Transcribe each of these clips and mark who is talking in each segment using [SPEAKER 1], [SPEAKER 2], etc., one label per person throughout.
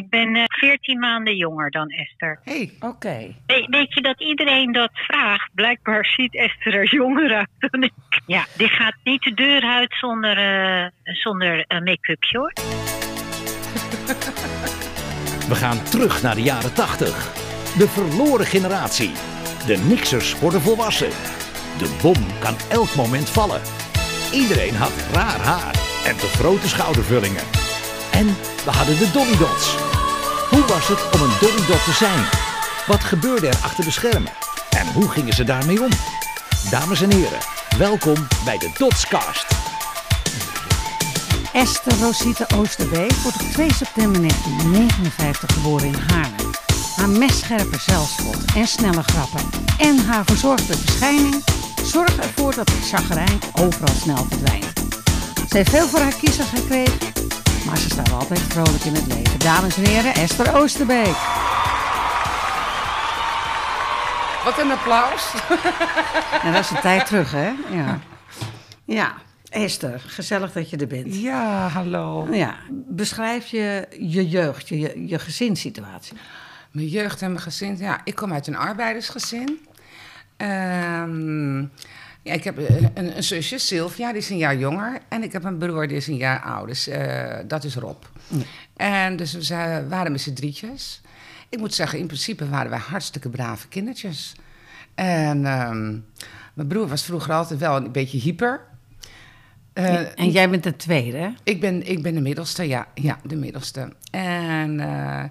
[SPEAKER 1] ik ben eh, 14 maanden jonger dan Esther.
[SPEAKER 2] Hey,
[SPEAKER 3] Oké.
[SPEAKER 1] We- weet je dat iedereen dat vraagt? Blijkbaar ziet Esther er jonger uit dan ik. Ja, die gaat niet de deur uit zonder, eh, zonder eh, make-upje hoor.
[SPEAKER 4] We gaan terug naar de jaren 80. De verloren generatie. De niksers worden volwassen. De bom kan elk moment vallen. Iedereen had raar haar en te grote schoudervullingen. En we hadden de Dolly Dots. Hoe was het om een Dot te zijn? Wat gebeurde er achter de schermen? En hoe gingen ze daarmee om? Dames en heren, welkom bij de Dotscast.
[SPEAKER 3] Esther Rosita Oosterbeek wordt op 2 september 1959 geboren in Haarlem. Haar messcherpe zelfspot en snelle grappen en haar verzorgde verschijning zorgen ervoor dat het chagrijn overal snel verdwijnt. Ze heeft veel voor haar kiezer gekregen, maar ze staat altijd vrolijk in het leven. Dames en heren, Esther Oosterbeek.
[SPEAKER 2] wat een applaus.
[SPEAKER 3] En dat is een tijd terug, hè? Ja. Ja, Esther, gezellig dat je er bent.
[SPEAKER 2] Ja, hallo.
[SPEAKER 3] Ja, beschrijf je je jeugd, je, je, je gezinssituatie.
[SPEAKER 2] Mijn jeugd en mijn gezin. Ja, ik kom uit een arbeidersgezin. Ehm, ja, ik heb een, een, een zusje, Sylvia, die is een jaar jonger. En ik heb een broer, die is een jaar ouder. Dus, eh, dat is Rob. En dus we zijn- waren met z'n drietjes. Ik moet zeggen, in principe waren wij hartstikke brave kindertjes. En ehm, mijn broer was vroeger altijd wel een beetje hyper. Eh,
[SPEAKER 3] en jij bent de tweede,
[SPEAKER 2] ik ben, ik ben de middelste, ja. Ja, de middelste. En, eh,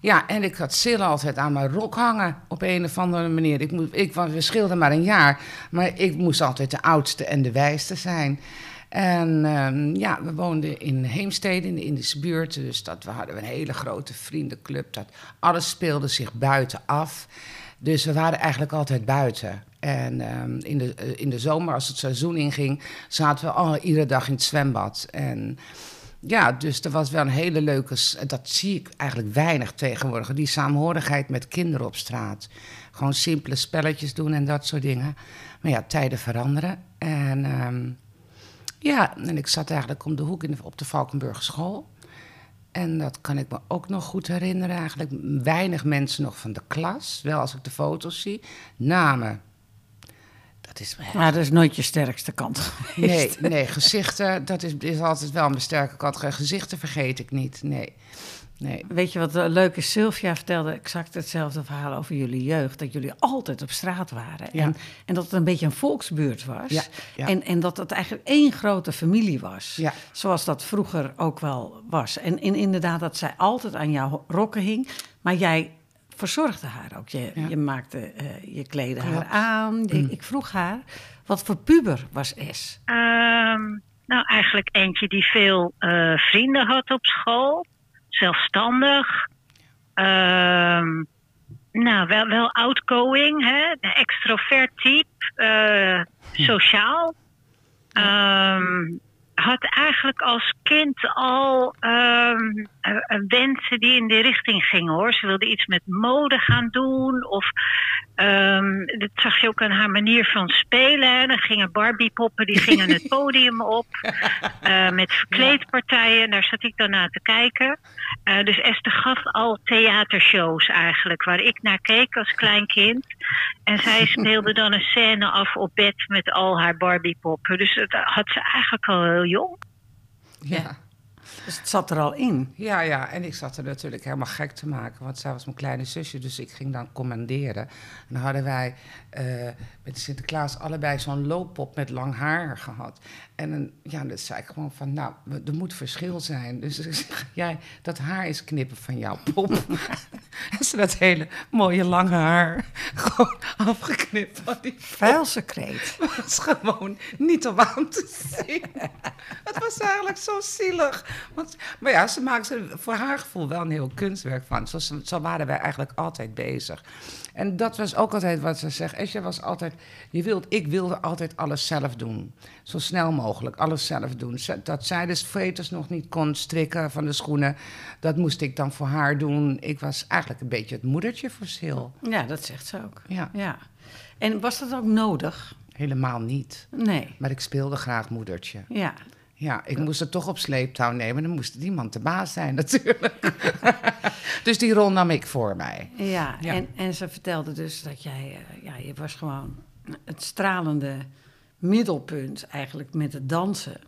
[SPEAKER 2] ja, en ik had Sil altijd aan mijn rok hangen op een of andere manier. Ik moest, ik, was- maar een jaar, maar ik moest altijd de oudste en de wijste zijn. En ehm, ja, we woonden in Heemstede, in de Indische buurt. Dus dat, we hadden een hele grote vriendenclub. Dat, alles speelde zich buiten af. Dus we waren eigenlijk altijd buiten. En ehm, in, de, eh, in de zomer, als het seizoen inging, zaten we al iedere dag in het zwembad. En ja, dus er was wel een hele leuke... Dat zie ik eigenlijk weinig tegenwoordig. Die saamhorigheid met kinderen op straat. Gewoon simpele spelletjes doen en dat soort dingen. Maar ja, tijden veranderen. En ehm, ja, en ik zat eigenlijk om de hoek in op de Valkenburger school. En dat kan ik me ook nog goed herinneren eigenlijk. Weinig mensen nog van de klas, wel als ik de foto's zie. Namen. Dat is
[SPEAKER 3] Maar dat is nooit je sterkste kant
[SPEAKER 2] Nee,
[SPEAKER 3] geweest.
[SPEAKER 2] nee, gezichten, dat is, is altijd wel mijn sterke kant. Gezichten vergeet ik niet, nee. nee.
[SPEAKER 3] Weet je wat eh, leuk is? Sylvia vertelde exact hetzelfde verhaal over jullie jeugd. Dat jullie altijd op straat waren.
[SPEAKER 2] Ja.
[SPEAKER 3] En, en dat het een beetje een volksbuurt was.
[SPEAKER 2] Ja, ja.
[SPEAKER 3] En, en dat het eigenlijk één grote familie was.
[SPEAKER 2] Ja.
[SPEAKER 3] Zoals dat vroeger ook wel was. En, en inderdaad dat zij altijd aan jouw rokken hing. Maar jij verzorgde haar ook. Je,
[SPEAKER 2] Ja.
[SPEAKER 3] je maakte, eh, je kleedde haar
[SPEAKER 2] Klopt. Mm.
[SPEAKER 3] aan. Ik, ik vroeg haar, wat voor puber was S?
[SPEAKER 1] Ehm, nou, eigenlijk eentje die veel eh, vrienden had op school. Zelfstandig. Ehm, nou, wel, wel outgoing, hè? Een extrovert type. eh, sociaal. Ehm, had eigenlijk als kind al eh, wensen die in die richting gingen hoor. Ze wilde iets met mode gaan doen. Of ehm, dat zag je ook aan haar manier van spelen. hè. Dan gingen Barbie-poppen die gingen het podium op. eh, met verkleedpartijen. Daar zat ik dan naar te kijken. Eh, dus Esther gaf al theatershows eigenlijk. Waar ik naar keek als klein kind. En zij speelde dan een scène af op bed met al haar Barbie-poppen. Dus dat had ze eigenlijk al heel jong.
[SPEAKER 2] Ja.
[SPEAKER 3] Dus het zat er al in.
[SPEAKER 2] Ja, ja, en ik zat er natuurlijk helemaal gek te maken, want zij was mijn kleine zusje, dus ik ging dan commanderen. En dan hadden wij eh, met Sinterklaas allebei zo'n looppop met lang haar gehad. En dan, ja, dan zei ik gewoon van, nou, er moet verschil zijn. Dus ik zeg, jij, dat haar is knippen van jouw pop. en ze dat hele mooie lange haar gewoon afgeknipt van die
[SPEAKER 3] Vuilsecreet.
[SPEAKER 2] het was gewoon niet om aan te zien. Het was eigenlijk zo zielig. Want, maar ja, ze maakte er voor haar gevoel wel een heel kunstwerk van. Zo, zo waren wij eigenlijk altijd bezig. En dat was ook altijd wat ze zegt. Esje was altijd, je wilt, ik wilde altijd alles zelf doen. Zo snel mogelijk, alles zelf doen. Dat zij de veters nog niet kon strikken van de schoenen, dat moest ik dan voor haar doen. Ik was eigenlijk een beetje het moedertje voor Sil.
[SPEAKER 3] Ja, dat zegt ze ook.
[SPEAKER 2] Ja,
[SPEAKER 3] Ja. En was dat ook nodig?
[SPEAKER 2] helemaal niet.
[SPEAKER 3] Nee.
[SPEAKER 2] Maar ik speelde graag moedertje.
[SPEAKER 3] Ja.
[SPEAKER 2] Ja, ik moest het toch op sleeptouw nemen. Dan moest iemand de baas zijn, natuurlijk. Dus die rol nam ik voor mij.
[SPEAKER 3] Ja,
[SPEAKER 2] Ja.
[SPEAKER 3] En, en ze vertelde dus dat jij, eh, ja, je was gewoon het stralende middelpunt eigenlijk met het dansen.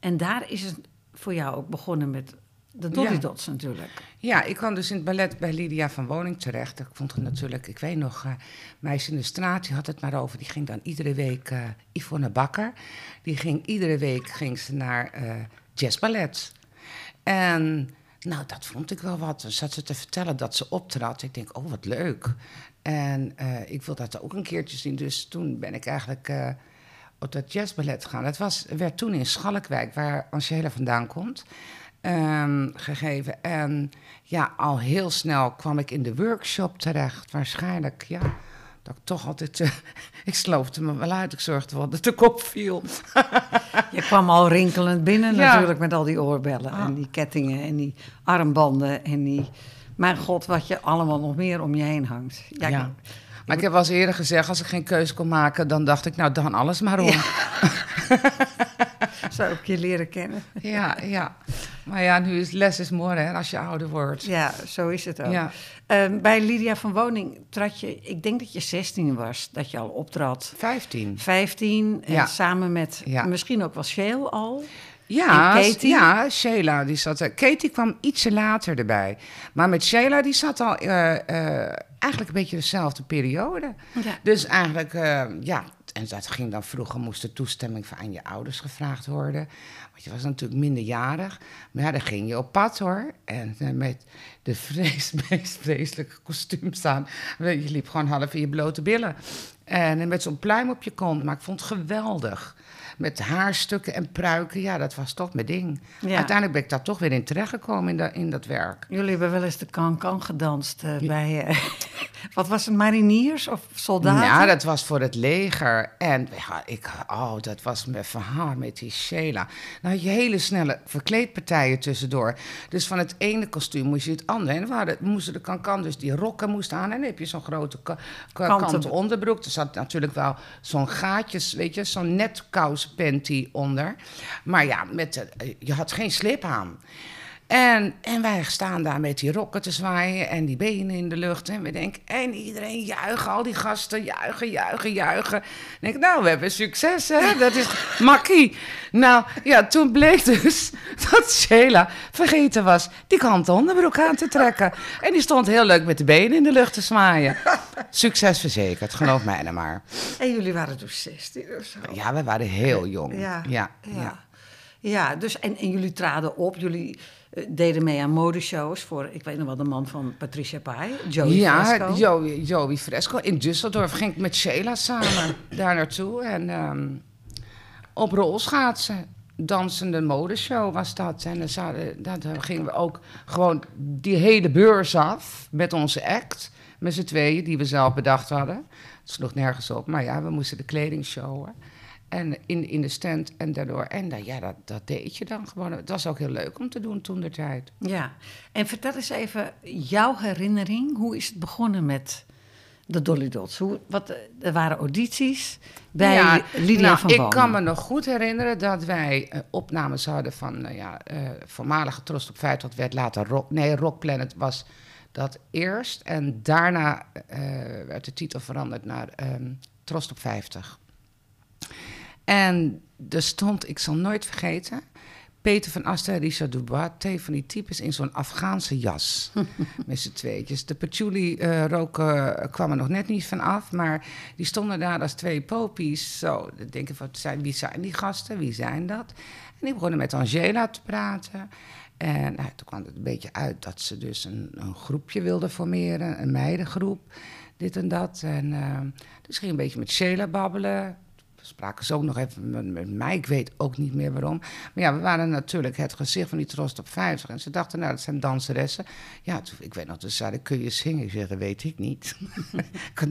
[SPEAKER 3] En daar is het voor jou ook begonnen met de Dolly
[SPEAKER 2] Ja.
[SPEAKER 3] Dots natuurlijk.
[SPEAKER 2] Ja, ik kwam dus in het ballet bij Lydia van Woning terecht. Ik vond het natuurlijk, ik weet nog, eh Meisje in de Straat, die had het maar over. Die ging dan iedere week, eh Yvonne Bakker, die ging iedere week ging ze naar eh jazzballet. En nou, dat vond ik wel wat. Dan zat ze te vertellen dat ze optrad. Ik denk, oh, wat leuk. En ik wil dat ook een keertje zien. Dus toen ben ik eigenlijk op dat jazzballet gegaan. Het was, werd toen in Schalkwijk, waar Angela vandaan komt, ehm, gegeven. En ja, al heel snel kwam ik in de workshop terecht. Waarschijnlijk, ja, dat ik toch altijd... eh, ik sloofde me wel uit. Ik zorgde wel dat de kop viel.
[SPEAKER 3] Je kwam al rinkelend binnen
[SPEAKER 2] Ja.
[SPEAKER 3] natuurlijk met al die oorbellen
[SPEAKER 2] Ah.
[SPEAKER 3] en die kettingen en die armbanden en die... Mijn god, wat je allemaal nog meer om je heen hangt. Ja,
[SPEAKER 2] Ja. Maar ik heb wel eens eerder gezegd, als ik geen keuze kon maken, dan dacht ik, nou, dan alles maar om.
[SPEAKER 3] Zo heb ik je leren kennen.
[SPEAKER 2] Ja, ja. Maar ja, nu is less is more, hè, als je ouder wordt.
[SPEAKER 3] Ja, zo is het ook.
[SPEAKER 2] Ja.
[SPEAKER 3] Ehm, bij Lydia van Woning trad je, ik denk dat je 16 was, dat je al optrad.
[SPEAKER 2] 15.
[SPEAKER 3] 15, en
[SPEAKER 2] Ja.
[SPEAKER 3] samen met
[SPEAKER 2] Ja.
[SPEAKER 3] misschien ook wel Shale al.
[SPEAKER 2] Ja, ja, Sheila, die zat er. Katie kwam ietsje later erbij. Maar met Sheila, die zat al eh, eh, eigenlijk een beetje dezelfde periode.
[SPEAKER 3] Ja.
[SPEAKER 2] Dus eigenlijk, eh, ja, en dat ging dan vroeger, moest de toestemming van aan je ouders gevraagd worden. Je was natuurlijk minderjarig. Maar ja, dan ging je op pad hoor. En eh, met de vrees, meest vreselijke kostuums aan. Je liep gewoon half in je blote billen. En met zo'n pluim op je kont. Maar ik vond het geweldig. Met haarstukken en pruiken, ja, dat was toch mijn ding.
[SPEAKER 3] Ja.
[SPEAKER 2] Uiteindelijk ben ik daar toch weer in terechtgekomen in, dat- in dat werk.
[SPEAKER 3] Jullie hebben wel eens de can-can gedanst eh, bij, eh, wat was het, mariniers of soldaten?
[SPEAKER 2] Ja, dat was voor het leger. En ja, ik, oh, dat was mijn verhaal met die Sheila. Nou, je hele snelle verkleedpartijen tussendoor. Dus van het ene kostuum moest je het andere. En we hadden, moesten de kankan, dus die rokken moest aan. En dan heb je zo'n grote ka- ka-
[SPEAKER 3] Kanten-
[SPEAKER 2] kanten onderbroek. Er zat natuurlijk wel zo'n gaatjes, weet je, zo'n net panty onder. Maar ja, met, je had geen slip aan. En, en wij staan daar met die rokken te zwaaien en die benen in de lucht. En we denken, en iedereen juichen, al die gasten juichen, juichen, juichen. En ik denk, nou, we hebben succes, hè? Dat is makkie. Nou, ja, toen bleek dus dat Sheila vergeten was die kanten onderbroek aan te trekken. En die stond heel leuk met de benen in de lucht te zwaaien. Succes verzekerd, geloof mij nou maar.
[SPEAKER 3] En jullie waren dus 16 of zo.
[SPEAKER 2] Ja, we waren heel jong.
[SPEAKER 3] Ja,
[SPEAKER 2] ja,
[SPEAKER 3] ja.
[SPEAKER 2] ja.
[SPEAKER 3] Ja, dus en, en jullie traden op. Jullie deden mee aan modeshows voor, ik weet nog wel, de man van Patricia Pai, Joey
[SPEAKER 2] ja,
[SPEAKER 3] Fresco.
[SPEAKER 2] Joey, Joey Fresco. In Düsseldorf ging ik met Sheila samen daar naartoe. En ehm, op rolschaatsen, dansende modeshow was dat. En dan daar gingen we ook gewoon die hele beurs af met onze act. Met z'n tweeën, die we zelf bedacht hadden. Het sloeg nergens op, maar ja, we moesten de kleding showen. En in, in de stand en daardoor. En dan, ja, dat, dat deed je dan gewoon. Het was ook heel leuk om te doen toen de tijd.
[SPEAKER 3] Ja, en vertel eens even jouw herinnering. Hoe is het begonnen met de Dolly Dots? Hoe, wat, er waren audities bij
[SPEAKER 2] Ja,
[SPEAKER 3] Lydia
[SPEAKER 2] nou,
[SPEAKER 3] van
[SPEAKER 2] Ik kan me nog goed herinneren dat wij eh, opnames hadden van nou ja, eh, voormalige Trost op Feit, dat werd later Rock. Nee, Rock Planet was dat eerst. En daarna eh, werd de titel veranderd naar ehm Trost op 50. En er stond, ik zal nooit vergeten, Peter van Asten en Richard Dubois, twee van die types in zo'n Afghaanse jas. met z'n tweetjes. De patchouli eh roken kwam er nog net niet van af, maar die stonden daar als twee popies. Zo, dan denk ik, wat zijn, wie zijn die gasten? Wie zijn dat? En die begonnen met Angela te praten. En nou, toen kwam het een beetje uit dat ze dus een, een groepje wilden formeren, een meidengroep, dit en dat. En eh, dus ging een beetje met Sheila babbelen. Spraken ze ook nog even met, mij, ik weet ook niet meer waarom. Maar ja, we waren natuurlijk het gezicht van die Trost op 50. En ze dachten, nou, dat zijn danseressen. Ja, toen, ik weet nog, ze zeiden, kun je zingen? Ik zeg, weet ik niet. ik had,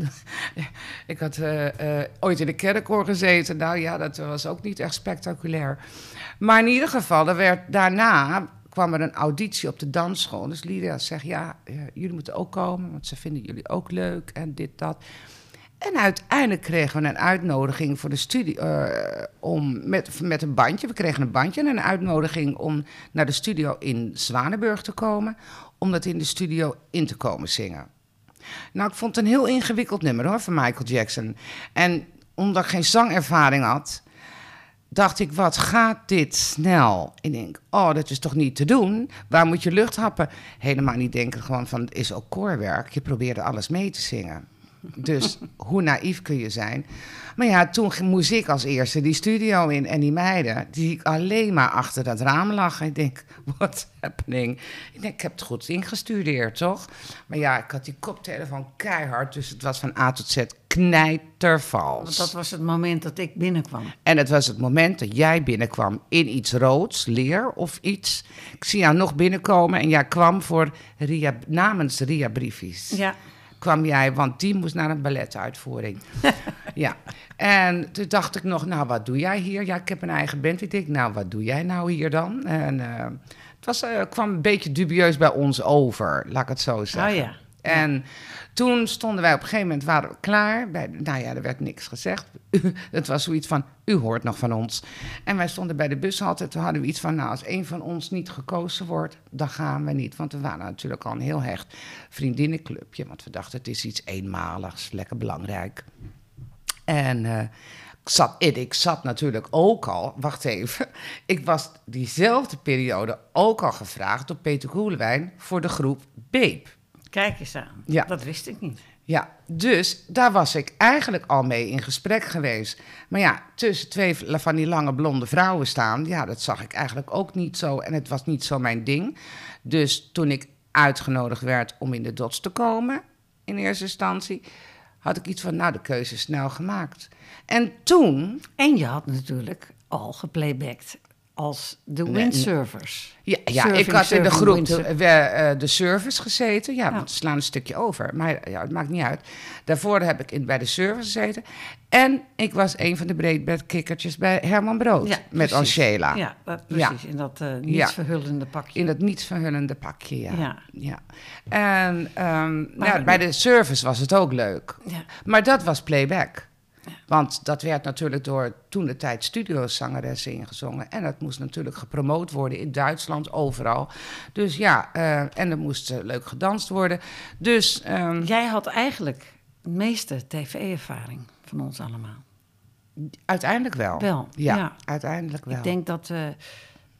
[SPEAKER 2] ik had eh, eh, ooit in de kerkkoor gezeten. Nou ja, dat was ook niet echt spectaculair. Maar in ieder geval, er werd, daarna kwam er een auditie op de dansschool. Dus Lydia zegt, ja, eh, jullie moeten ook komen, want ze vinden jullie ook leuk en dit, dat. En uiteindelijk kregen we een uitnodiging voor de studie eh, om met, met een bandje. We kregen een bandje en een uitnodiging om naar de studio in Zwanenburg te komen. Om dat in de studio in te komen zingen. Nou, ik vond het een heel ingewikkeld nummer hoor, van Michael Jackson. En omdat ik geen zangervaring had, dacht ik, wat gaat dit snel? Ik denk, oh, dat is toch niet te doen? Waar moet je lucht happen? Helemaal niet denken gewoon van, het is ook koorwerk. Je probeerde alles mee te zingen. Dus hoe naïef kun je zijn? Maar ja, toen moest ik als eerste die studio in. En die meiden, die ik alleen maar achter dat raam lag. Ik denk, what's happening? Ik denk, ik heb het goed ingestudeerd, toch? Maar ja, ik had die koptelefoon keihard. Dus het was van A tot Z knijtervals.
[SPEAKER 3] Want dat was het moment dat ik binnenkwam.
[SPEAKER 2] En het was het moment dat jij binnenkwam in iets roods, leer of iets. Ik zie jou nog binnenkomen en jij kwam voor Ria, namens Ria Briefies.
[SPEAKER 3] Ja.
[SPEAKER 2] Kwam jij, want die moest naar een balletuitvoering. ja. En toen dacht ik nog, nou, wat doe jij hier? Ja, ik heb een eigen band. Ik denk, nou, wat doe jij nou hier dan? En uh, het was, uh, kwam een beetje dubieus bij ons over, laat ik het zo zeggen.
[SPEAKER 3] Oh ja.
[SPEAKER 2] En toen stonden wij op een gegeven moment, waren we klaar. Bij, nou ja, er werd niks gezegd. het was zoiets van, u hoort nog van ons. En wij stonden bij de bushalte. Toen hadden we iets van, nou, als een van ons niet gekozen wordt, dan gaan we niet. Want we waren natuurlijk al een heel hecht vriendinnenclubje. Want we dachten, het is iets eenmaligs, lekker belangrijk. En uh, zat, ik zat natuurlijk ook al, wacht even, ik was diezelfde periode ook al gevraagd door Peter Koelewijn voor de groep Beep.
[SPEAKER 3] Kijk eens aan,
[SPEAKER 2] Ja.
[SPEAKER 3] dat wist ik niet.
[SPEAKER 2] Ja, dus daar was ik eigenlijk al mee in gesprek geweest. Maar ja, tussen twee van die lange blonde vrouwen staan, ja, dat zag ik eigenlijk ook niet zo. En het was niet zo mijn ding. Dus toen ik uitgenodigd werd om in de dots te komen, in eerste instantie, had ik iets van, nou, de keuze is snel gemaakt. En toen,
[SPEAKER 3] En je had natuurlijk al geplaybacked als de windsurfers.
[SPEAKER 2] ja, ja
[SPEAKER 3] Surfing,
[SPEAKER 2] ik had in de groep de, we, eh, de service gezeten. Ja, we slaan een stukje over. Maar ja, het maakt niet uit. Daarvoor heb ik in, bij de service gezeten. En ik was een van de breedbedkikkertjes bij Herman Brood.
[SPEAKER 3] Ja,
[SPEAKER 2] met. Angela.
[SPEAKER 3] Ja, precies. In dat
[SPEAKER 2] Ja.
[SPEAKER 3] niets verhullende pakje.
[SPEAKER 2] In dat niets verhullende pakje, ja.
[SPEAKER 3] Ja.
[SPEAKER 2] En
[SPEAKER 3] Maar-
[SPEAKER 2] ja, bij de service was het ook leuk.
[SPEAKER 3] Ja.
[SPEAKER 2] Maar dat was playback. Want dat werd natuurlijk door toen de tijd studiozangeressen ingezongen. En dat moest natuurlijk gepromoot worden in Duitsland, overal. Dus ja, eh, en er moest eh, leuk gedanst worden. Dus ehm,
[SPEAKER 3] Jij had eigenlijk de meeste tv-ervaring van ons allemaal.
[SPEAKER 2] uiteindelijk wel.
[SPEAKER 3] Wel,
[SPEAKER 2] Ja,
[SPEAKER 3] ja.
[SPEAKER 2] uiteindelijk wel.
[SPEAKER 3] Ik denk dat... eh,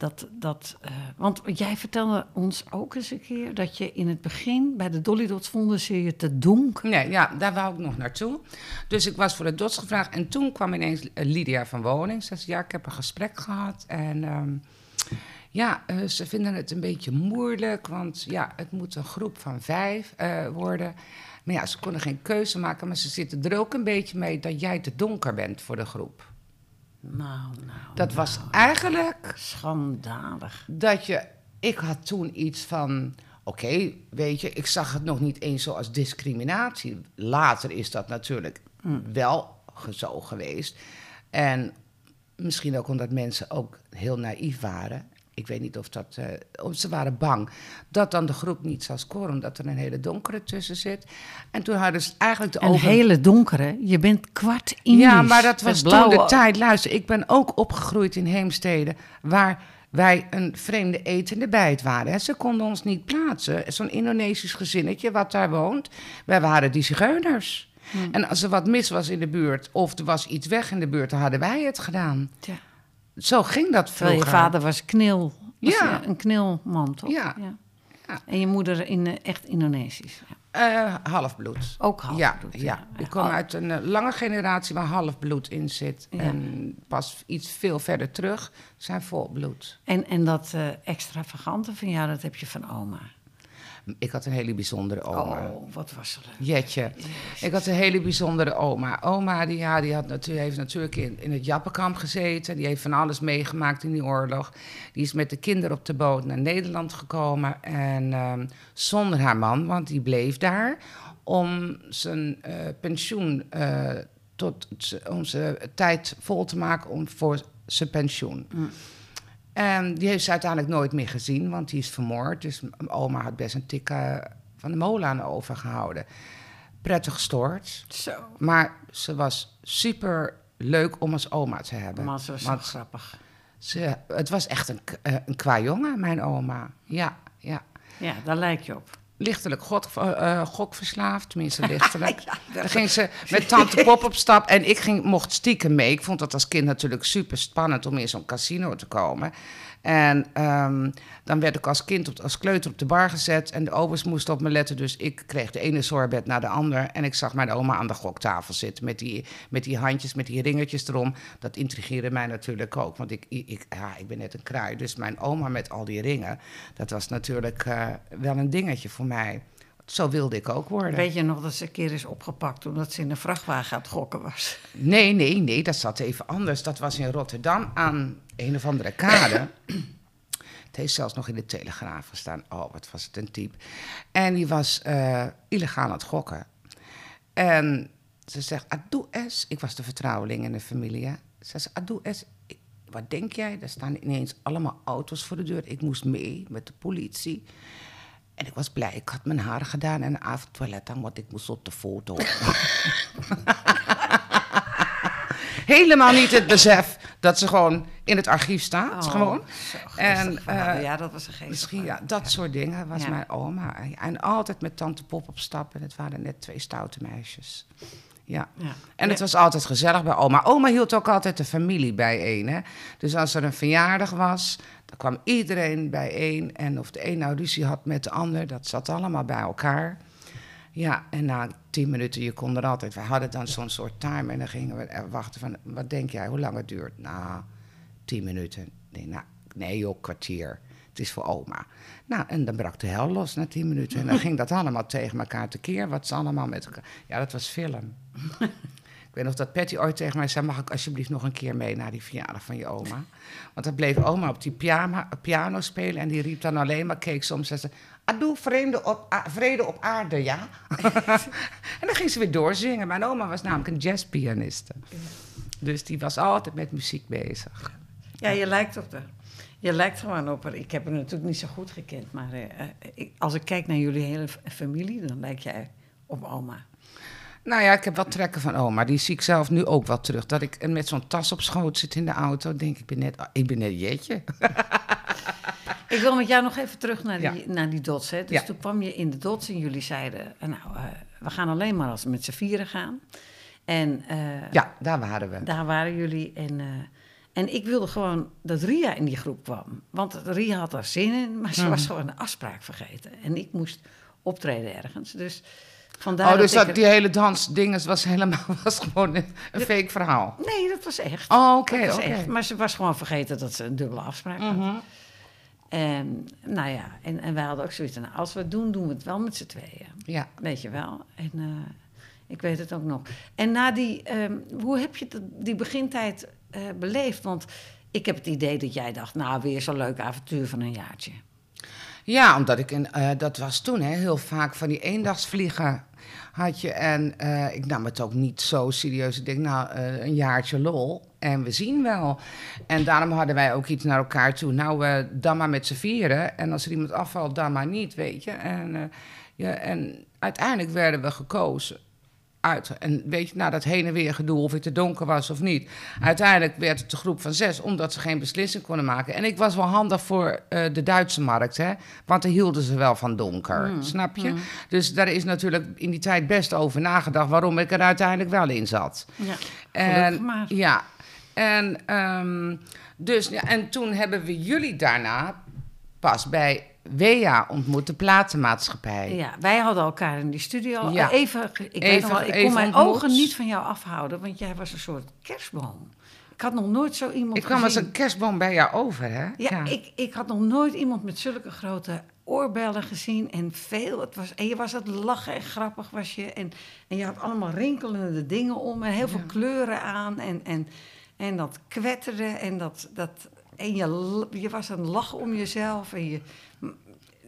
[SPEAKER 3] dat, dat eh, want jij vertelde ons ook eens een keer dat je in het begin bij de Dolly Dots vonden ze je te donker.
[SPEAKER 2] Nee, ja, daar wou ik nog naartoe. Dus ik was voor de dots gevraagd. En toen kwam ineens Lydia van Woning. Ze zei, ja, ik heb een gesprek gehad. En ehm, ja, eh, ze vinden het een beetje moeilijk. Want ja, het moet een groep van vijf eh, worden. Maar ja, ze konden geen keuze maken. Maar ze zitten er ook een beetje mee dat jij te donker bent voor de groep.
[SPEAKER 3] Nou, nou,
[SPEAKER 2] Dat was eigenlijk
[SPEAKER 3] schandalig.
[SPEAKER 2] dat je. Ik had toen iets van. Oké, weet je, ik zag het nog niet eens zo als discriminatie. Later is dat natuurlijk wel ge- zo geweest. En misschien ook omdat mensen ook heel naïef waren. Ik weet niet of dat. eh, ze waren bang dat dan de groep niet zou scoren, omdat er een hele donkere tussen zit. En toen hadden ze eigenlijk de
[SPEAKER 3] Een hele donkere. Je bent kwart Indisch.
[SPEAKER 2] Ja, maar dat was toen de tijd. Luister, ik ben ook opgegroeid in Heemstede, waar wij een vreemde etende bijt waren. Ze konden ons niet plaatsen. Zo'n Indonesisch gezinnetje wat daar woont. Wij waren die zigeuners.
[SPEAKER 3] Hmm.
[SPEAKER 2] En als er wat mis was in de buurt, of er was iets weg in de buurt, dan hadden wij het gedaan.
[SPEAKER 3] Tja.
[SPEAKER 2] Zo ging dat
[SPEAKER 3] Terwijl
[SPEAKER 2] vroeger.
[SPEAKER 3] je vader was knil. Was
[SPEAKER 2] Ja.
[SPEAKER 3] Een knilman, toch?
[SPEAKER 2] Ja. Ja.
[SPEAKER 3] En je moeder in, eh, echt Indonesisch. Ja.
[SPEAKER 2] Eh, halfbloed.
[SPEAKER 3] Ook half
[SPEAKER 2] ja, ja.
[SPEAKER 3] ja.
[SPEAKER 2] ik kom uit een eh, lange generatie waar halfbloed in zit.
[SPEAKER 3] Ja.
[SPEAKER 2] En pas iets veel verder terug zijn volbloed.
[SPEAKER 3] En, en dat eh, extravagante van jou, dat heb je van oma.
[SPEAKER 2] Ik had een hele bijzondere oma.
[SPEAKER 3] Oh, wat was leuk.
[SPEAKER 2] Jetje. Ik had een hele bijzondere oma. Oma die, ja, die had natu heeft natuurlijk in, in het Jappenkamp gezeten. Die heeft van alles meegemaakt in die oorlog. Die is met de kinderen op de boot naar Nederland gekomen. En ehm, zonder haar man, want die bleef daar. Om zijn eh, pensioen eh, tot om zijn tijd vol te maken om voor zijn pensioen. En die heeft ze uiteindelijk nooit meer gezien, want die is vermoord. Dus oma had best een tik eh, van de molen aan overgehouden. prettig gestoord.
[SPEAKER 3] Zo.
[SPEAKER 2] Maar ze was super leuk om als oma te hebben.
[SPEAKER 3] Maar ze was
[SPEAKER 2] Want
[SPEAKER 3] grappig.
[SPEAKER 2] ze, het was echt een, eh, een jongen, mijn oma. Ja, ja.
[SPEAKER 3] Ja, daar lijk je op.
[SPEAKER 2] Lichtelijk god, eh, gokverslaafd, tenminste lichtelijk.
[SPEAKER 3] Ja,
[SPEAKER 2] Dan ging ze met tante Pop op stap en ik ging, mocht stiekem mee. Ik vond dat als kind natuurlijk super spannend om in zo'n casino te komen. En ehm, dan werd ik als kind, op, als kleuter op de bar gezet en de obers moesten op me letten. Dus ik kreeg de ene sorbet naar de ander en ik zag mijn oma aan de goktafel zitten met die, met die handjes, met die ringetjes erom. Dat intrigeerde mij natuurlijk ook, want ik, ik, ja, ik ben net een kraai. Dus mijn oma met al die ringen, dat was natuurlijk eh, wel een dingetje voor mij. Zo wilde ik ook worden.
[SPEAKER 3] Weet je nog dat ze een keer is opgepakt omdat ze in een vrachtwagen aan het gokken was?
[SPEAKER 2] Nee, nee, nee, dat zat even anders. Dat was in Rotterdam aan een of andere kade. Het heeft zelfs nog in de Telegraaf gestaan. Oh, wat was het een type. En die was eh, illegaal aan het gokken. En ze zegt, Adoe es. Ik was de vertrouweling in de familie. hè. Ze zegt, Adoe es. Ik- Wat denk jij? Er staan ineens allemaal auto's voor de deur. Ik moest mee met de politie. En ik was blij. Ik had mijn haar gedaan en een avondtoilet aan, want ik moest op de foto. Helemaal niet het besef dat ze gewoon in het archief staat.
[SPEAKER 3] Oh,
[SPEAKER 2] gewoon. En, eh,
[SPEAKER 3] ja, dat was een
[SPEAKER 2] Misschien, ja, dat soort dingen was
[SPEAKER 3] Ja.
[SPEAKER 2] mijn oma. En altijd met tante Pop op stap. En het waren net twee stoute meisjes. Ja.
[SPEAKER 3] Ja.
[SPEAKER 2] En het was altijd gezellig bij oma. Oma hield ook altijd de familie bijeen. Hè? Dus als er een verjaardag was, dan kwam iedereen bijeen. En of de een nou ruzie had met de ander, dat zat allemaal bij elkaar. Ja, en na tien minuten, je kon er altijd... We hadden dan zo'n soort time en dan gingen we wachten van... Wat denk jij, hoe lang het duurt? Nou, tien minuten. Nee, nou, nee joh, kwartier. Het is voor oma. Nou, en dan brak de hel los na tien minuten. En dan ging dat allemaal tegen elkaar tekeer. Wat ze allemaal met elkaar... Ja, dat was film. Ik weet nog dat Patty ooit tegen mij zei... mag ik alsjeblieft nog een keer mee naar die verjaardag van je oma? Want dan bleef oma op die piano, piano spelen... en die riep dan alleen maar, keek soms en zei... Adoe, vrede op, vrede op aarde, ja? en dan ging ze weer doorzingen. Mijn oma was namelijk een jazzpianiste. Dus die was altijd met muziek bezig.
[SPEAKER 3] Ja, je lijkt op haar. Je lijkt gewoon op haar. Ik heb haar natuurlijk niet zo goed gekend, maar eh, eh, ik- als ik kijk naar jullie hele familie, dan lijk jij op oma.
[SPEAKER 2] Nou ja, ik heb wat trekken van oma. Die zie ik zelf nu ook wel terug. Dat ik met zo'n tas op schoot zit in de auto. Denk ik, ben net, ik ben net jetje.
[SPEAKER 3] Ik wil met jou nog even terug naar die,
[SPEAKER 2] Ja.
[SPEAKER 3] naar die dots. Hè. Dus
[SPEAKER 2] Ja.
[SPEAKER 3] toen kwam je in de dots en jullie zeiden, eh, nou, eh, we gaan alleen maar als we met z'n vieren gaan. En eh,
[SPEAKER 2] Ja, daar waren we.
[SPEAKER 3] daar waren jullie. En, en ik wilde gewoon dat Ria in die groep kwam. Want Ria had er zin in, maar ze was gewoon een afspraak vergeten. En ik moest optreden ergens. Dus vandaar
[SPEAKER 2] Oh, dus
[SPEAKER 3] dat
[SPEAKER 2] die hele dansdinges was helemaal was gewoon een, een fake verhaal.
[SPEAKER 3] er- Nee, dat was echt.
[SPEAKER 2] Oh, oké.
[SPEAKER 3] Maar ze was gewoon vergeten dat ze een dubbele afspraak had.
[SPEAKER 2] Mhm.
[SPEAKER 3] En nou ja, en, en wij hadden ook zoiets van, nou, als we het doen, doen we het wel met z'n tweeën.
[SPEAKER 2] Ja.
[SPEAKER 3] Weet je wel. En eh, ik weet het ook nog. En na die, ehm, hoe heb je die begintijd eh, beleefd? Want ik heb het idee dat jij dacht, nou, weer zo'n leuk avontuur van een jaartje.
[SPEAKER 2] Ja, omdat ik, in, eh, dat was toen hè, heel vaak van die eendagsvliegen had je. En eh, ik nam het ook niet zo serieus. Ik denk, nou, eh, een jaartje lol. En we zien wel. En daarom hadden wij ook iets naar elkaar toe. Nou, we dan maar met z'n vieren. En als er iemand afvalt, dan maar niet, weet je. En, ja, en uiteindelijk werden we gekozen. Uit. En weet je, nou, dat heen en weer gedoe, of het te donker was of niet. Uiteindelijk werd het de groep van zes, omdat ze geen beslissing konden maken. En ik was wel handig voor eh, de Duitse markt, hè. Want daar hielden ze wel van donker, snap je? Dus daar is natuurlijk in die tijd best over nagedacht... waarom ik er uiteindelijk wel in zat.
[SPEAKER 3] Ja,
[SPEAKER 2] En,
[SPEAKER 3] maar.
[SPEAKER 2] Ja, en, ehm, dus, ja, en toen hebben we jullie daarna pas bij WEA ontmoet, de platenmaatschappij.
[SPEAKER 3] Ja, wij hadden elkaar in die studio.
[SPEAKER 2] Ja.
[SPEAKER 3] Even, ik,
[SPEAKER 2] Even-
[SPEAKER 3] nog ik kon mijn
[SPEAKER 2] ontmoet.
[SPEAKER 3] ogen niet van jou afhouden, want jij was een soort kerstboom. Ik had nog nooit zo iemand
[SPEAKER 2] Ik kwam als een kerstboom bij jou over, hè?
[SPEAKER 3] Ja, Ik, ik had nog nooit iemand met zulke grote oorbellen gezien en veel. Het was, en je was het lachen en grappig was je. En, en je had allemaal rinkelende dingen om en heel veel kleuren aan. En, en, en dat kwetterde en dat... dat en je, je was het lachen om jezelf. En je,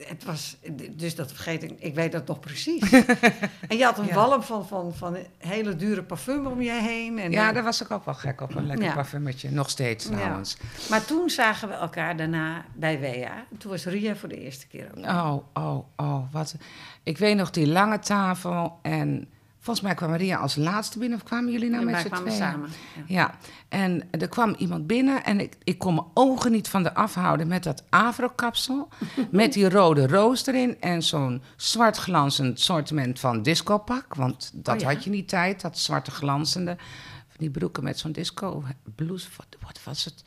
[SPEAKER 3] het was, dus dat vergeet ik, ik weet dat nog precies. en je had een
[SPEAKER 2] Ja.
[SPEAKER 3] walm van, van, van hele dure parfum om je heen. En,
[SPEAKER 2] Ja,
[SPEAKER 3] eh,
[SPEAKER 2] daar was ik ook wel gek op. Een lekker
[SPEAKER 3] Ja.
[SPEAKER 2] parfumetje. Nog steeds
[SPEAKER 3] Ja.
[SPEAKER 2] trouwens.
[SPEAKER 3] Maar toen zagen we elkaar daarna bij WEA. Toen was Ria voor de eerste keer ook.
[SPEAKER 2] Oh, oh, oh. Wat. Ik weet nog die lange tafel en Volgens mij kwam Maria als laatste binnen, of kwamen jullie nou
[SPEAKER 3] En
[SPEAKER 2] met z'n
[SPEAKER 3] kwamen
[SPEAKER 2] tweeën?
[SPEAKER 3] samen. Ja.
[SPEAKER 2] Ja, en er kwam iemand binnen en ik, ik kon mijn ogen niet van de afhouden met dat afro-kapsel. met die rode roos erin en zo'n zwart glanzend sortiment van discopak. Want dat
[SPEAKER 3] Oh ja?
[SPEAKER 2] had je niet tijd, dat zwarte glanzende. Die broeken met zo'n disco blouse, wat, wat was het?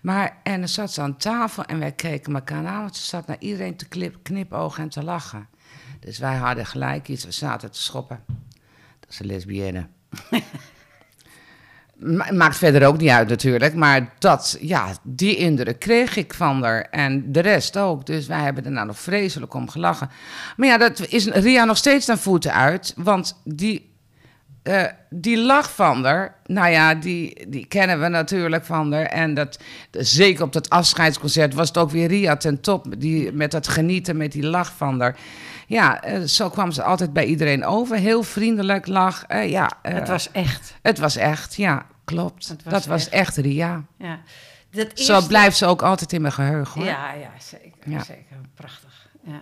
[SPEAKER 2] Maar, en dan zat ze aan tafel en wij keken elkaar aan, want ze zat naar iedereen te klip, knipogen en te lachen. Dus wij hadden gelijk iets, we zaten te schoppen. Een lesbienne. Ma- Maakt verder ook niet uit natuurlijk, maar dat, ja, die indruk kreeg ik van haar en de rest ook. Dus wij hebben er nou nog vreselijk om gelachen. Maar ja, dat is Ria nog steeds aan voeten uit, want die, eh, die lach van haar, nou ja, die, die kennen we natuurlijk van haar. En dat, zeker op dat afscheidsconcert was het ook weer Ria ten top, die, met dat genieten, met die lach van haar. Ja, eh, zo kwam ze altijd bij iedereen over. Heel vriendelijk lach. eh, ja, eh,
[SPEAKER 3] Het was echt.
[SPEAKER 2] het was echt, ja, klopt.
[SPEAKER 3] Was
[SPEAKER 2] dat was
[SPEAKER 3] echt.
[SPEAKER 2] Ria.
[SPEAKER 3] Ja. Dat
[SPEAKER 2] Zo
[SPEAKER 3] eerste-
[SPEAKER 2] blijft ze ook altijd in mijn geheugen. Hoor.
[SPEAKER 3] Ja, ja, zeker.
[SPEAKER 2] Ja.
[SPEAKER 3] zeker. Prachtig. Ja.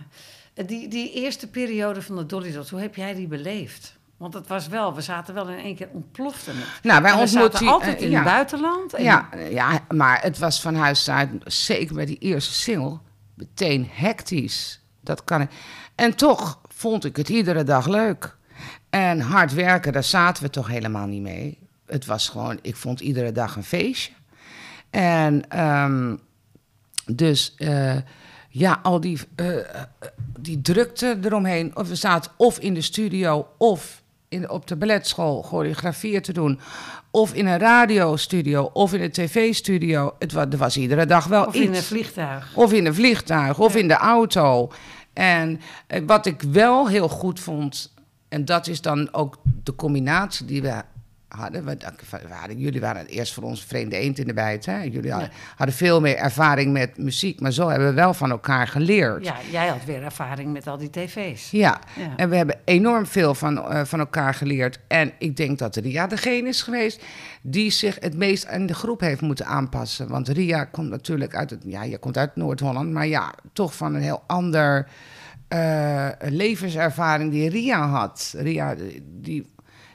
[SPEAKER 3] Die, die eerste periode van de Dolly Dots, hoe heb jij die beleefd? Want het was wel, we zaten wel in één keer ontplofte het.
[SPEAKER 2] Nou, wij
[SPEAKER 3] En we zaten
[SPEAKER 2] die-
[SPEAKER 3] altijd in
[SPEAKER 2] ja.
[SPEAKER 3] het buitenland. En
[SPEAKER 2] Ja, ja, maar het was van huis uit, zeker bij die eerste single, meteen hectisch. Dat kan ik. En toch vond ik het iedere dag leuk. En hard werken, daar zaten we toch helemaal niet mee. Het was gewoon, ik vond iedere dag een feestje. En ehm, dus eh, ja, al die, eh, die drukte eromheen. Of we zaten of in de studio of in, op de balletschool choreografieën te doen. Of in een radiostudio of in een tv-studio. Het was, er was iedere dag wel
[SPEAKER 3] Of
[SPEAKER 2] iets.
[SPEAKER 3] in een vliegtuig.
[SPEAKER 2] Of in een vliegtuig, of in de auto. En eh, wat ik wel heel goed vond, en dat is dan ook de combinatie die we hadden. We, we hadden jullie waren eerst voor ons vreemde eend in de bijt. Hè? Jullie hadden, hadden veel meer ervaring met muziek, maar zo hebben we wel van elkaar geleerd.
[SPEAKER 3] Ja, jij had weer ervaring met al die tv's.
[SPEAKER 2] Ja,
[SPEAKER 3] Ja.
[SPEAKER 2] en we hebben enorm veel van, eh, van elkaar geleerd. En ik denk dat Ria degene is geweest die zich het meest aan de groep heeft moeten aanpassen. Want Ria komt natuurlijk uit het, ja, je komt uit Noord-Holland, maar ja, toch van een heel ander eh, levenservaring die Ria had. Ria, die,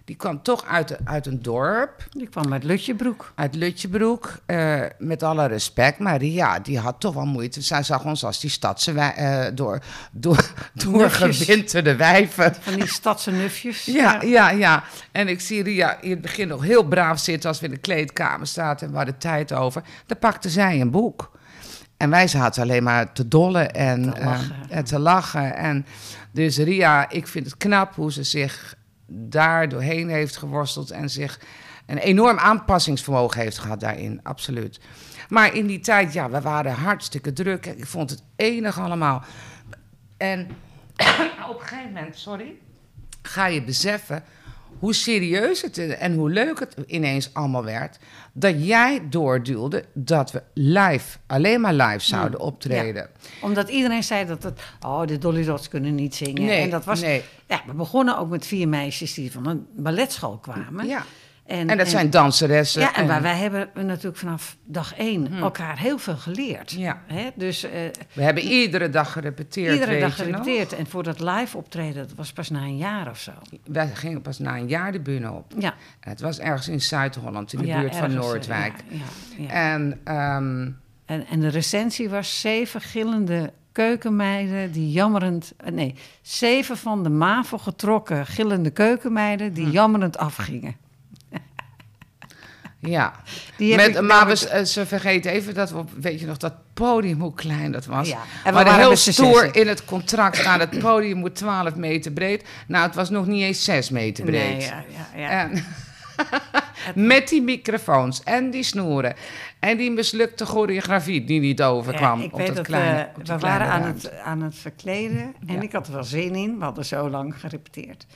[SPEAKER 2] die kwam toch uit, uit een dorp
[SPEAKER 3] Die kwam uit Lutjebroek.
[SPEAKER 2] uit Lutjebroek, eh, met alle respect. Maar Ria, die had toch wel moeite. Zij zag ons als die stadse wij- eh, door, door, doorgewinterde wijven.
[SPEAKER 3] Van die stadse nufjes.
[SPEAKER 2] Ja, ja, ja. En ik zie Ria in het begin nog heel braaf zitten als we in de kleedkamer zaten en we hadden tijd over. Dan pakte zij een boek. En wij zaten alleen maar te dollen en
[SPEAKER 3] Te
[SPEAKER 2] eh,
[SPEAKER 3] lachen.
[SPEAKER 2] en te lachen. En dus Ria, ik vind het knap hoe ze zich daar doorheen heeft geworsteld en zich een enorm aanpassingsvermogen heeft gehad daarin, absoluut. Maar in die tijd, ja, we waren hartstikke druk. Ik vond het enig allemaal. En op een gegeven moment, sorry, ga je beseffen hoe serieus het en hoe leuk het ineens allemaal werd. Dat jij doorduwde dat we live, alleen maar live zouden optreden.
[SPEAKER 3] Omdat iedereen zei dat het... Oh, de Dolly Dots kunnen niet zingen.
[SPEAKER 2] Nee,
[SPEAKER 3] en dat was...
[SPEAKER 2] nee.
[SPEAKER 3] Ja, we begonnen ook met vier meisjes die van een balletschool kwamen.
[SPEAKER 2] Ja. En dat zijn danseressen.
[SPEAKER 3] Ja, en, maar wij hebben natuurlijk vanaf dag één
[SPEAKER 2] Hm.
[SPEAKER 3] elkaar heel veel geleerd.
[SPEAKER 2] Ja.
[SPEAKER 3] Hè? Dus eh,
[SPEAKER 2] We hebben iedere dag gerepeteerd.
[SPEAKER 3] iedere dag
[SPEAKER 2] nog?
[SPEAKER 3] gerepeteerd. En voor dat live optreden, dat was pas na een jaar of zo.
[SPEAKER 2] Wij gingen pas na een jaar de bühne op.
[SPEAKER 3] Ja.
[SPEAKER 2] En het was ergens in Zuid-Holland, in de
[SPEAKER 3] Ja,
[SPEAKER 2] buurt van
[SPEAKER 3] ergens, eh,
[SPEAKER 2] Noordwijk.
[SPEAKER 3] Ja, ja, ja.
[SPEAKER 2] En ehm,
[SPEAKER 3] En, en de recensie was zeven gillende keukenmeiden die jammerend... eh, Nee, zeven van de MAVO getrokken gillende keukenmeiden die jammerend afgingen.
[SPEAKER 2] Ja, Met,
[SPEAKER 3] ik
[SPEAKER 2] maar we, eh, ze vergeten even dat we, weet je nog, dat podium, hoe klein dat was.
[SPEAKER 3] Ja, en we
[SPEAKER 2] we
[SPEAKER 3] waren
[SPEAKER 2] heel stoer in het contract staan, het podium moet 12 meter breed. Nou, het was nog niet eens 6 meter breed.
[SPEAKER 3] Nee, ja, ja, ja.
[SPEAKER 2] En, met die microfoons en die snoeren en die mislukte choreografie die niet overkwam
[SPEAKER 3] Ja, ik
[SPEAKER 2] op
[SPEAKER 3] weet
[SPEAKER 2] dat
[SPEAKER 3] dat
[SPEAKER 2] kleine,
[SPEAKER 3] eh, we
[SPEAKER 2] kleine
[SPEAKER 3] waren aan
[SPEAKER 2] ruimte.
[SPEAKER 3] het, aan het verkleden en
[SPEAKER 2] Ja.
[SPEAKER 3] ik had er wel zin in. We hadden zo lang gerepeteerd.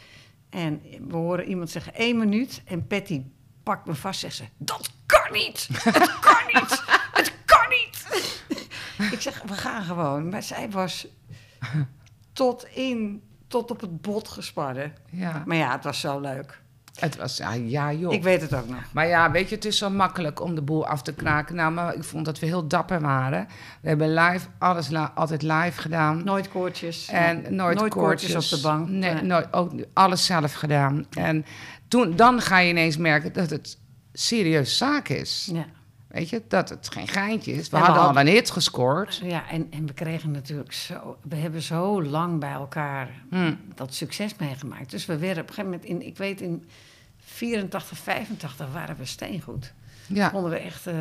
[SPEAKER 3] En we horen iemand zeggen één minuut en Patty pakt me vast zegt ze... Dat kan niet! Het kan niet! Het kan niet! ik zeg, we gaan gewoon. Maar zij was tot in, tot op het bot gespannen.
[SPEAKER 2] Ja.
[SPEAKER 3] Maar ja, het was zo leuk.
[SPEAKER 2] Het was, ja, ja joh.
[SPEAKER 3] Ik weet het ook nog.
[SPEAKER 2] Maar ja, weet je, het is zo makkelijk om de boel af te kraken. Nou, maar ik vond dat we heel dapper waren. We hebben live, alles altijd live gedaan.
[SPEAKER 3] Nooit koortjes.
[SPEAKER 2] En nooit,
[SPEAKER 3] Nooit koortjes
[SPEAKER 2] koortjes
[SPEAKER 3] op de bank.
[SPEAKER 2] Nee,
[SPEAKER 3] Nee.
[SPEAKER 2] nooit, ook alles zelf gedaan. En toen, dan ga je ineens merken dat het serieus zaak is.
[SPEAKER 3] Ja.
[SPEAKER 2] Weet je, dat het geen geintje is. We
[SPEAKER 3] En we
[SPEAKER 2] hadden al een hit gescoord.
[SPEAKER 3] Ja, en, en we kregen natuurlijk zo... We hebben zo lang bij elkaar
[SPEAKER 2] Hm.
[SPEAKER 3] dat succes meegemaakt. Dus we werden op een gegeven moment... In, ik weet, in 84, 85 waren we steengoed.
[SPEAKER 2] Ja,
[SPEAKER 3] Konden we echt eh,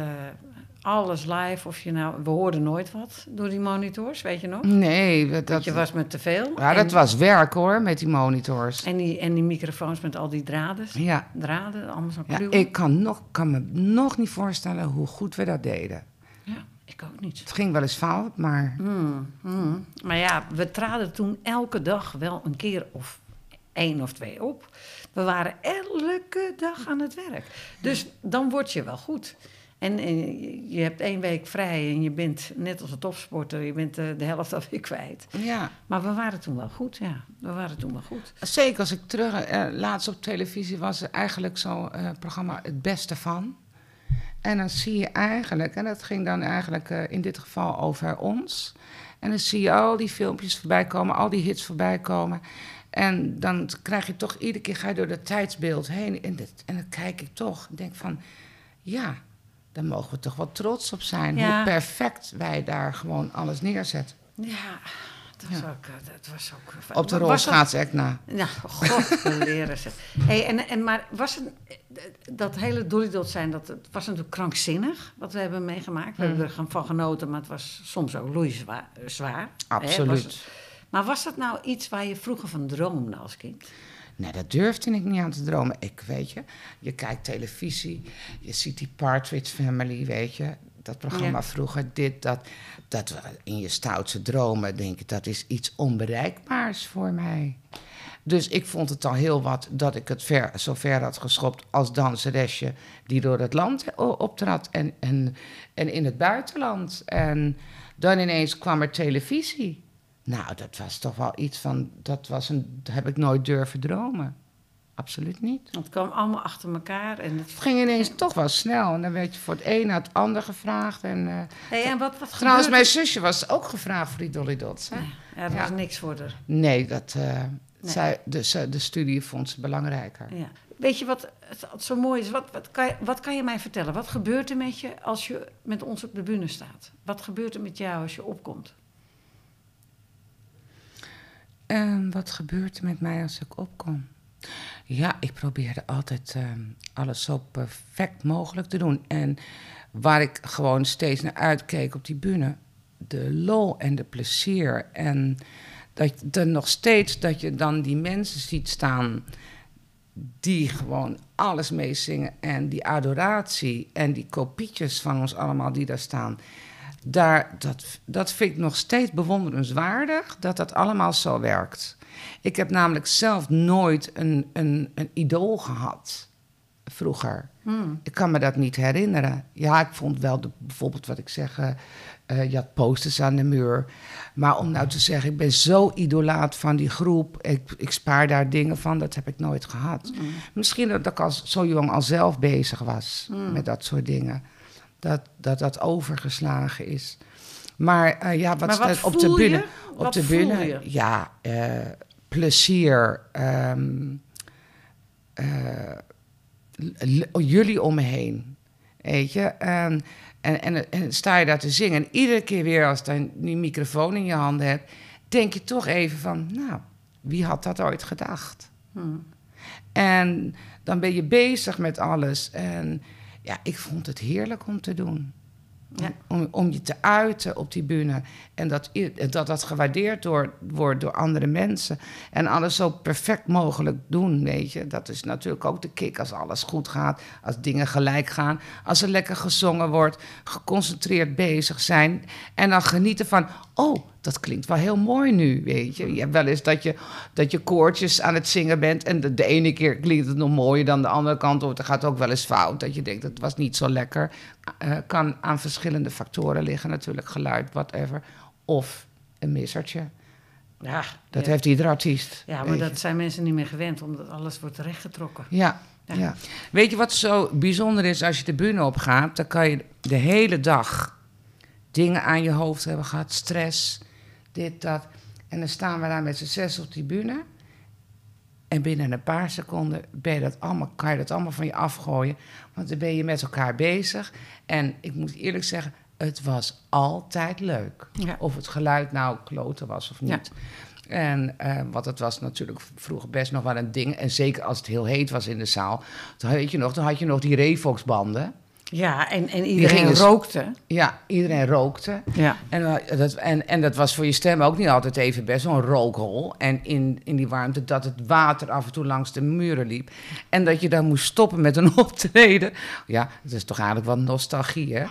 [SPEAKER 3] alles live. Of je nou... We hoorden nooit wat door die monitors, weet je nog?
[SPEAKER 2] nee, dat, dat,
[SPEAKER 3] je was met te veel.
[SPEAKER 2] ja,
[SPEAKER 3] en,
[SPEAKER 2] dat was werk hoor, met die monitors.
[SPEAKER 3] En die, en die microfoons met al die draden.
[SPEAKER 2] Ja,
[SPEAKER 3] Draden, allemaal zo
[SPEAKER 2] ja
[SPEAKER 3] kluwen.
[SPEAKER 2] ik kan, nog, kan me nog niet voorstellen hoe goed we dat deden.
[SPEAKER 3] Ja, ik ook niet.
[SPEAKER 2] Het ging wel eens fout, maar
[SPEAKER 3] Hmm, hmm. Maar ja, we traden toen elke dag wel een keer of één of twee op. We waren elke dag aan het werk. Dus dan word je wel goed. En, en je- hebt één week vrij en je bent net als een topsporter, je bent eh, de helft alweer kwijt.
[SPEAKER 2] ja.
[SPEAKER 3] Maar we waren toen wel goed, ja. We waren toen wel goed.
[SPEAKER 2] Zeker als ik terug, eh, laatst op televisie was er eigenlijk zo'n eh, programma Het Beste van. En dan zie je eigenlijk, en dat ging dan eigenlijk eh, in dit geval over ons. En dan zie je al die filmpjes voorbij komen, al die hits voorbij komen. En dan krijg je toch, iedere keer ga je door dat tijdsbeeld heen. En, dit, en dan kijk ik toch en denk van, ja, daar mogen we toch wel trots op zijn.
[SPEAKER 3] Ja.
[SPEAKER 2] Hoe perfect wij daar gewoon alles neerzetten.
[SPEAKER 3] Ja, dat was ook... eh, Dat was ook
[SPEAKER 2] Op de
[SPEAKER 3] Was dat-
[SPEAKER 2] rolschaats na.
[SPEAKER 3] Ja, god, leren ze. Hey, en, en, maar was het, dat hele Dolly zijn, dat, het was natuurlijk krankzinnig wat we hebben meegemaakt. We
[SPEAKER 2] Mm.
[SPEAKER 3] hebben ervan genoten, maar het was soms ook loeizwaar. Zwaar, hè,
[SPEAKER 2] Absoluut.
[SPEAKER 3] was het. maar was dat nou iets waar je vroeger van droomde als kind?
[SPEAKER 2] Nee, dat durfde ik niet aan te dromen. Ik weet je, je kijkt televisie, je ziet die Partridge Family, weet je. Dat programma
[SPEAKER 3] Ja.
[SPEAKER 2] vroeger, dit, dat. Dat in je stoutste dromen denken, dat is iets onbereikbaars voor mij. Dus ik vond het al heel wat dat ik het ver, zo ver had geschopt als danseresje die door het land o- optrad en, en, en in het buitenland. En dan ineens kwam er televisie. Nou, dat was toch wel iets van, dat, was een, dat heb ik nooit durven dromen. Absoluut niet.
[SPEAKER 3] Het kwam allemaal achter elkaar. En het,
[SPEAKER 2] Het ging ineens toch wel snel. En dan werd je voor het een naar het ander gevraagd. En,
[SPEAKER 3] hey, en wat, wat
[SPEAKER 2] trouwens, mijn zusje was ook gevraagd voor die Dolly Dots. Hè?
[SPEAKER 3] Ja, er
[SPEAKER 2] Ja.
[SPEAKER 3] was niks voor haar.
[SPEAKER 2] Nee, dat, eh,
[SPEAKER 3] Nee.
[SPEAKER 2] Zij, de, ze- de studie vond ze belangrijker.
[SPEAKER 3] Ja. Weet je wat het, het zo mooi is? Wat, wat, kan je, wat kan je mij vertellen? Wat gebeurt er met je als je met ons op de bühne staat? Wat gebeurt er met jou als je opkomt?
[SPEAKER 2] En wat gebeurt er met mij als ik opkom? Ja, ik probeerde altijd ehm, alles zo perfect mogelijk te doen. En waar ik gewoon steeds naar uitkeek op die bühne, de lol en de plezier. En dat je nog steeds dat je dan die mensen ziet staan die gewoon alles meezingen. En die adoratie en die kopietjes van ons allemaal die daar staan. Daar, dat, dat vind ik nog steeds bewonderenswaardig dat dat allemaal zo werkt. Ik heb namelijk zelf nooit een, een, een idool gehad vroeger.
[SPEAKER 3] Hmm.
[SPEAKER 2] Ik kan me dat niet herinneren. Ja, ik vond wel de, bijvoorbeeld wat ik zeg, eh, eh, je had posters aan de muur. Maar om nou te zeggen, ik ben zo idolaat van die groep, ik, ik spaar daar dingen van, dat heb ik nooit gehad. Misschien dat ik als, zo jong al zelf bezig was met dat soort dingen. Dat dat, dat overgeslagen is. Maar eh, ja, wat
[SPEAKER 3] Maar wat
[SPEAKER 2] op de bühne? Op
[SPEAKER 3] Wat
[SPEAKER 2] de
[SPEAKER 3] je?
[SPEAKER 2] ja, eh, plezier. ehm, eh, jullie om me heen. Weet je? En, en, en, en sta je daar te zingen. En iedere keer weer als je die microfoon in je handen hebt, denk je toch even van, nou, wie had dat ooit gedacht?
[SPEAKER 3] Hmm.
[SPEAKER 2] En dan ben je bezig met alles. En ja, ik vond het heerlijk om te doen.
[SPEAKER 3] Ja.
[SPEAKER 2] Om, om je te uiten op die bühne. En dat dat, dat gewaardeerd door, wordt door andere mensen. En alles zo perfect mogelijk doen, weet je. Dat is natuurlijk ook de kick als alles goed gaat. Als dingen gelijk gaan. Als er lekker gezongen wordt. Geconcentreerd bezig zijn. En dan genieten van... Oh, dat klinkt wel heel mooi nu, weet je. Je hebt wel eens dat je, dat je koortjes aan het zingen bent... en de, de ene keer klinkt het nog mooier dan de andere kant... of het gaat ook wel eens fout, dat je denkt... dat was niet zo lekker. Eh, kan aan verschillende factoren liggen natuurlijk. Geluid, whatever. Of een missertje.
[SPEAKER 3] Ja,
[SPEAKER 2] Dat
[SPEAKER 3] ja.
[SPEAKER 2] heeft ieder artiest.
[SPEAKER 3] Ja, maar dat zijn mensen niet meer gewend, omdat alles wordt rechtgetrokken.
[SPEAKER 2] Ja,
[SPEAKER 3] Ja.
[SPEAKER 2] ja. Weet je wat zo bijzonder is als je de bühne opgaat? Dan kan je de hele dag dingen aan je hoofd hebben gehad, stress, dit, dat. En dan staan we daar met z'n zes op bühne. En binnen een paar seconden ben je dat allemaal, kan je dat allemaal van je afgooien. Want dan ben je met elkaar bezig. En ik moet eerlijk zeggen, het was altijd leuk.
[SPEAKER 3] Ja.
[SPEAKER 2] Of het geluid nou kloten was of niet. En eh, wat het was natuurlijk vroeger best nog wel een ding. En zeker als het heel heet was in de zaal. Dan had je nog, dan had je nog die Revox-banden.
[SPEAKER 3] Ja, en, en iedereen rookte.
[SPEAKER 2] Ja, iedereen rookte.
[SPEAKER 3] Ja.
[SPEAKER 2] En, eh, dat, en, en dat was voor je stem ook niet altijd even best zo'n rookhol. En in, in die warmte dat het water af en toe langs de muren liep. En dat je dan moest stoppen met een optreden. Ja, dat is toch eigenlijk wat nostalgie, hè?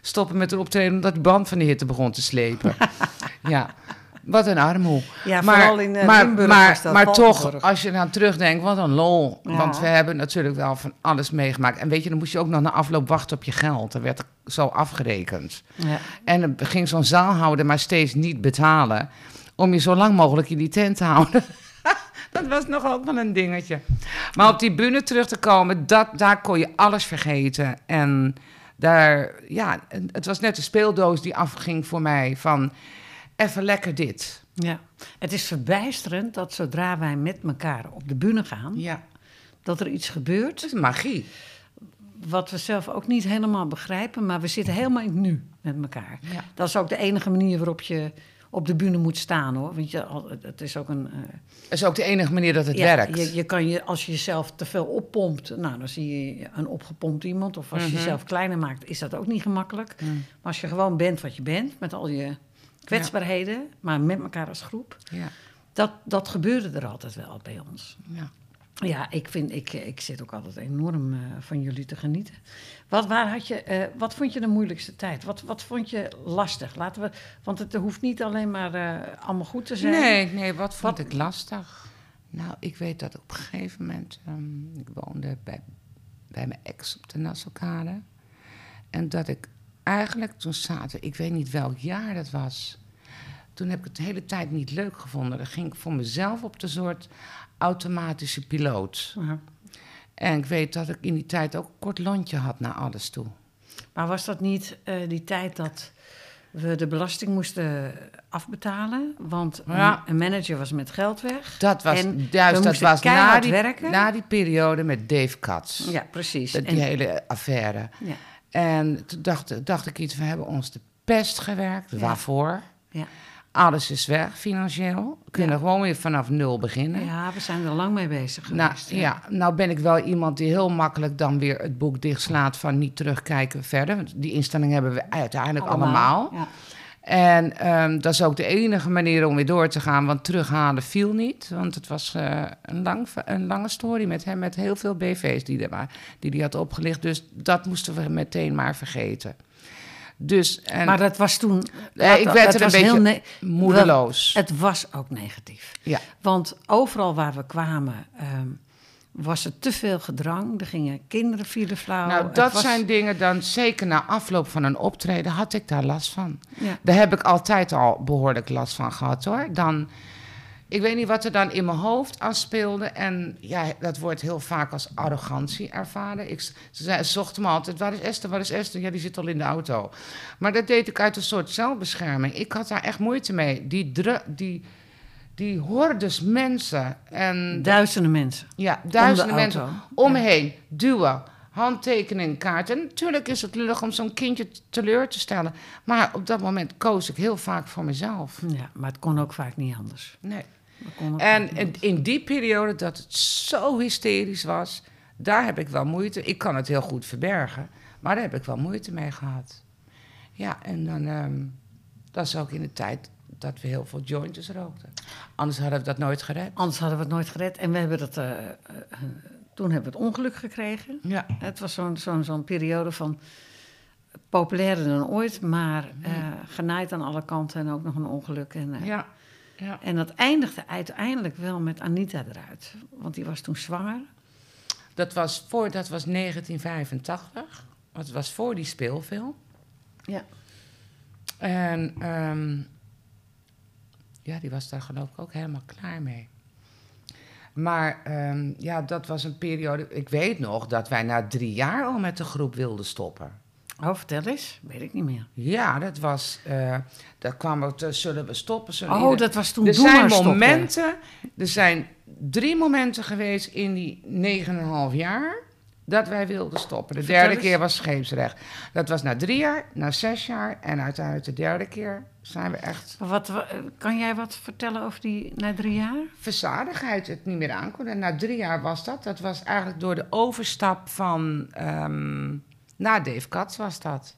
[SPEAKER 2] Stoppen met een optreden omdat de band van de hitte begon te slepen. ja, wat een armoe.
[SPEAKER 3] Ja, vooral in, Limburg
[SPEAKER 2] Maar,
[SPEAKER 3] dat,
[SPEAKER 2] maar toch, als je dan terugdenkt, wat een lol.
[SPEAKER 3] Ja.
[SPEAKER 2] Want we hebben natuurlijk wel van alles meegemaakt. En weet je, dan moest je ook nog na afloop wachten op je geld. Er werd zo afgerekend.
[SPEAKER 3] Ja.
[SPEAKER 2] En dan ging zo'n zaalhouder maar steeds niet betalen. Om je zo lang mogelijk in die tent te houden. dat was nog ook wel een dingetje. Maar op die bühne terug te komen, dat, daar kon je alles vergeten. En daar, ja, het was net een speeldoos die afging voor mij van even lekker dit.
[SPEAKER 3] ja. Het is verbijsterend dat zodra wij met elkaar op de bühne gaan,
[SPEAKER 2] Ja,
[SPEAKER 3] dat er iets gebeurt
[SPEAKER 2] dat is magie.
[SPEAKER 3] wat we zelf ook niet helemaal begrijpen, maar we zitten helemaal in het nu met elkaar.
[SPEAKER 2] Ja.
[SPEAKER 3] Dat is ook de enige manier waarop je op de bühne moet staan hoor. Want je, het is ook een. eh,
[SPEAKER 2] is ook de enige manier dat het
[SPEAKER 3] ja,
[SPEAKER 2] werkt.
[SPEAKER 3] Je, je kan je, als je jezelf te veel oppompt, nou, dan zie je een opgepompt iemand. Of als je
[SPEAKER 2] Mhm.
[SPEAKER 3] jezelf kleiner maakt, is dat ook niet gemakkelijk.
[SPEAKER 2] Mm.
[SPEAKER 3] Maar als je gewoon bent wat je bent, met al je kwetsbaarheden, maar met elkaar als groep,
[SPEAKER 2] Ja,
[SPEAKER 3] dat, dat gebeurde er altijd wel bij ons.
[SPEAKER 2] ja.
[SPEAKER 3] Ja, ik, vind, ik, ik zit ook altijd enorm eh, van jullie te genieten. Wat, waar had je, eh, wat vond je de moeilijkste tijd? Wat, wat vond je lastig? Laten we, want het hoeft niet alleen maar eh, allemaal goed te zijn.
[SPEAKER 2] Nee, nee, wat vond
[SPEAKER 3] Wat-
[SPEAKER 2] ik lastig? Nou, ik weet dat op een gegeven moment... ehm, ik woonde bij, bij mijn ex op de Nassaukade. En dat ik eigenlijk toen zaten... Ik weet niet welk jaar dat was. Toen heb ik het de hele tijd niet leuk gevonden. Dan ging ik voor mezelf op de soort automatische piloot. En ik weet dat ik in die tijd ook een kort lontje had naar alles toe.
[SPEAKER 3] Maar was dat niet eh, die tijd dat we de belasting moesten afbetalen? Want een-
[SPEAKER 2] Ja.
[SPEAKER 3] een manager was met geld weg.
[SPEAKER 2] Dat was,
[SPEAKER 3] En
[SPEAKER 2] juist, dat was na die,
[SPEAKER 3] werken.
[SPEAKER 2] na die periode met Dave Katz.
[SPEAKER 3] Ja, precies. En-
[SPEAKER 2] Die hele affaire.
[SPEAKER 3] ja,
[SPEAKER 2] En toen dacht, dacht ik iets, we hebben ons de pest gewerkt.
[SPEAKER 3] Ja.
[SPEAKER 2] Waarvoor?
[SPEAKER 3] ja.
[SPEAKER 2] Alles is weg, financieel. We kunnen
[SPEAKER 3] Ja.
[SPEAKER 2] gewoon weer vanaf nul beginnen.
[SPEAKER 3] ja, we zijn er lang mee bezig
[SPEAKER 2] Nou,
[SPEAKER 3] geweest.
[SPEAKER 2] ja, nou ben ik wel iemand die heel makkelijk dan weer het boek dichtslaat van niet terugkijken verder. Want die instelling hebben we uiteindelijk allemaal.
[SPEAKER 3] Ja.
[SPEAKER 2] En ehm, dat is ook de enige manier om weer door te gaan, want terughalen viel niet. Want het was eh, een, lang, een lange story met hem, met heel veel BV's die hij die die had opgelicht. Dus dat moesten we meteen maar vergeten. Dus, en
[SPEAKER 3] Maar dat was toen...
[SPEAKER 2] Eh, ik werd er een
[SPEAKER 3] heel
[SPEAKER 2] beetje moedeloos.
[SPEAKER 3] Het was ook negatief.
[SPEAKER 2] Ja.
[SPEAKER 3] Want overal waar we kwamen ehm, was er te veel gedrang. Er gingen kinderen vielen flauw.
[SPEAKER 2] nou, dat
[SPEAKER 3] was-
[SPEAKER 2] zijn dingen dan, zeker na afloop van een optreden, had ik daar last van.
[SPEAKER 3] Ja.
[SPEAKER 2] Daar heb ik altijd al behoorlijk last van gehad hoor. Dan, ik weet niet wat er dan in mijn hoofd afspeelde. En ja, dat wordt heel vaak als arrogantie ervaren. Ik, ze, zei, ze zochten me altijd, waar is Esther, waar is Esther? Ja, die zit al in de auto. Maar dat deed ik uit een soort zelfbescherming. Ik had daar echt moeite mee. Die, dru- die, die hordes mensen en
[SPEAKER 3] Duizenden mensen.
[SPEAKER 2] ja, duizenden mensen om me heen duwen, handtekening, kaart. En natuurlijk is het lullig om zo'n kindje teleur te stellen. Maar op dat moment koos ik heel vaak voor mezelf.
[SPEAKER 3] Ja, maar het kon ook vaak niet anders.
[SPEAKER 2] Nee. En in, die periode dat het zo hysterisch was, daar heb ik wel moeite. Ik kan het heel goed verbergen, maar daar heb ik wel moeite mee gehad. Ja, en dan, ehm, dat is ook in de tijd dat we heel veel jointjes rookten. Anders hadden we dat nooit gered.
[SPEAKER 3] Anders hadden we het nooit gered. En we hebben dat, eh, eh, toen hebben we het ongeluk gekregen.
[SPEAKER 2] Ja.
[SPEAKER 3] Het was zo'n zo'n zo'n periode van populairder dan ooit, maar eh, genaaid aan alle kanten en ook nog een ongeluk. En,
[SPEAKER 2] Ja. ja.
[SPEAKER 3] en dat eindigde uiteindelijk wel met Anita eruit. Want die was toen zwanger.
[SPEAKER 2] Dat was, voor, dat was 1985. Dat was voor die speelfilm.
[SPEAKER 3] Ja.
[SPEAKER 2] En ehm, Ja, die was daar geloof ik ook helemaal klaar mee. Maar ehm, ja, dat was een periode. Ik weet nog dat wij na drie jaar al met de groep wilden stoppen.
[SPEAKER 3] Oh, vertel eens. Weet ik niet meer.
[SPEAKER 2] Ja, dat was. eh daar kwam het. zullen we stoppen? Zullen
[SPEAKER 3] Oh,
[SPEAKER 2] ieder-
[SPEAKER 3] dat was toen
[SPEAKER 2] Er zijn momenten. Er zijn drie momenten geweest in die negen en een half jaar. Dat wij wilden stoppen. De
[SPEAKER 3] Vertel
[SPEAKER 2] derde
[SPEAKER 3] eens.
[SPEAKER 2] keer was scheepsrecht. Dat was na drie jaar, na zes jaar. En uiteindelijk de derde keer zijn we echt
[SPEAKER 3] Wat, wa- kan jij wat vertellen over die na drie jaar?
[SPEAKER 2] verzadigheid het niet meer aankon. En na drie jaar was dat. Dat was eigenlijk door de overstap van... ehm na Dave Katz was dat.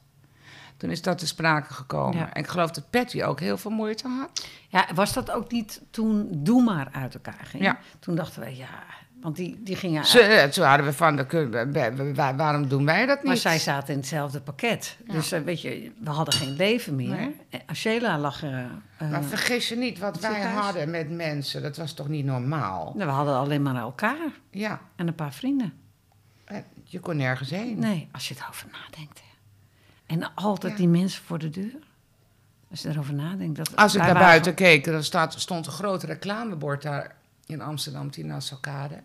[SPEAKER 2] Toen is dat te sprake gekomen.
[SPEAKER 3] Ja.
[SPEAKER 2] En ik geloof dat Patty ook heel veel moeite had.
[SPEAKER 3] Ja, was dat ook niet toen Doe maar uit elkaar ging?
[SPEAKER 2] Ja.
[SPEAKER 3] Toen dachten we, ja, want die, die gingen...
[SPEAKER 2] Ze, eh, toen hadden we van, de, waarom doen wij dat niet?
[SPEAKER 3] maar zij zaten in hetzelfde pakket.
[SPEAKER 2] Ja.
[SPEAKER 3] Dus eh, weet je, we hadden geen leven meer.
[SPEAKER 2] Nee.
[SPEAKER 3] En Sheila lag er... eh,
[SPEAKER 2] maar vergis je niet, wat wij hadden met mensen, dat was toch niet normaal?
[SPEAKER 3] nou, we hadden alleen maar elkaar
[SPEAKER 2] Ja,
[SPEAKER 3] en een paar vrienden.
[SPEAKER 2] en je kon nergens heen.
[SPEAKER 3] Nee, als je erover nadenkt. Hè. En altijd
[SPEAKER 2] Ja.
[SPEAKER 3] die mensen voor de deur. Als je erover nadenkt. Dat,
[SPEAKER 2] Als ik naar buiten keek, dan staat, stond een groot reclamebord daar in Amsterdam, die Nassaukade.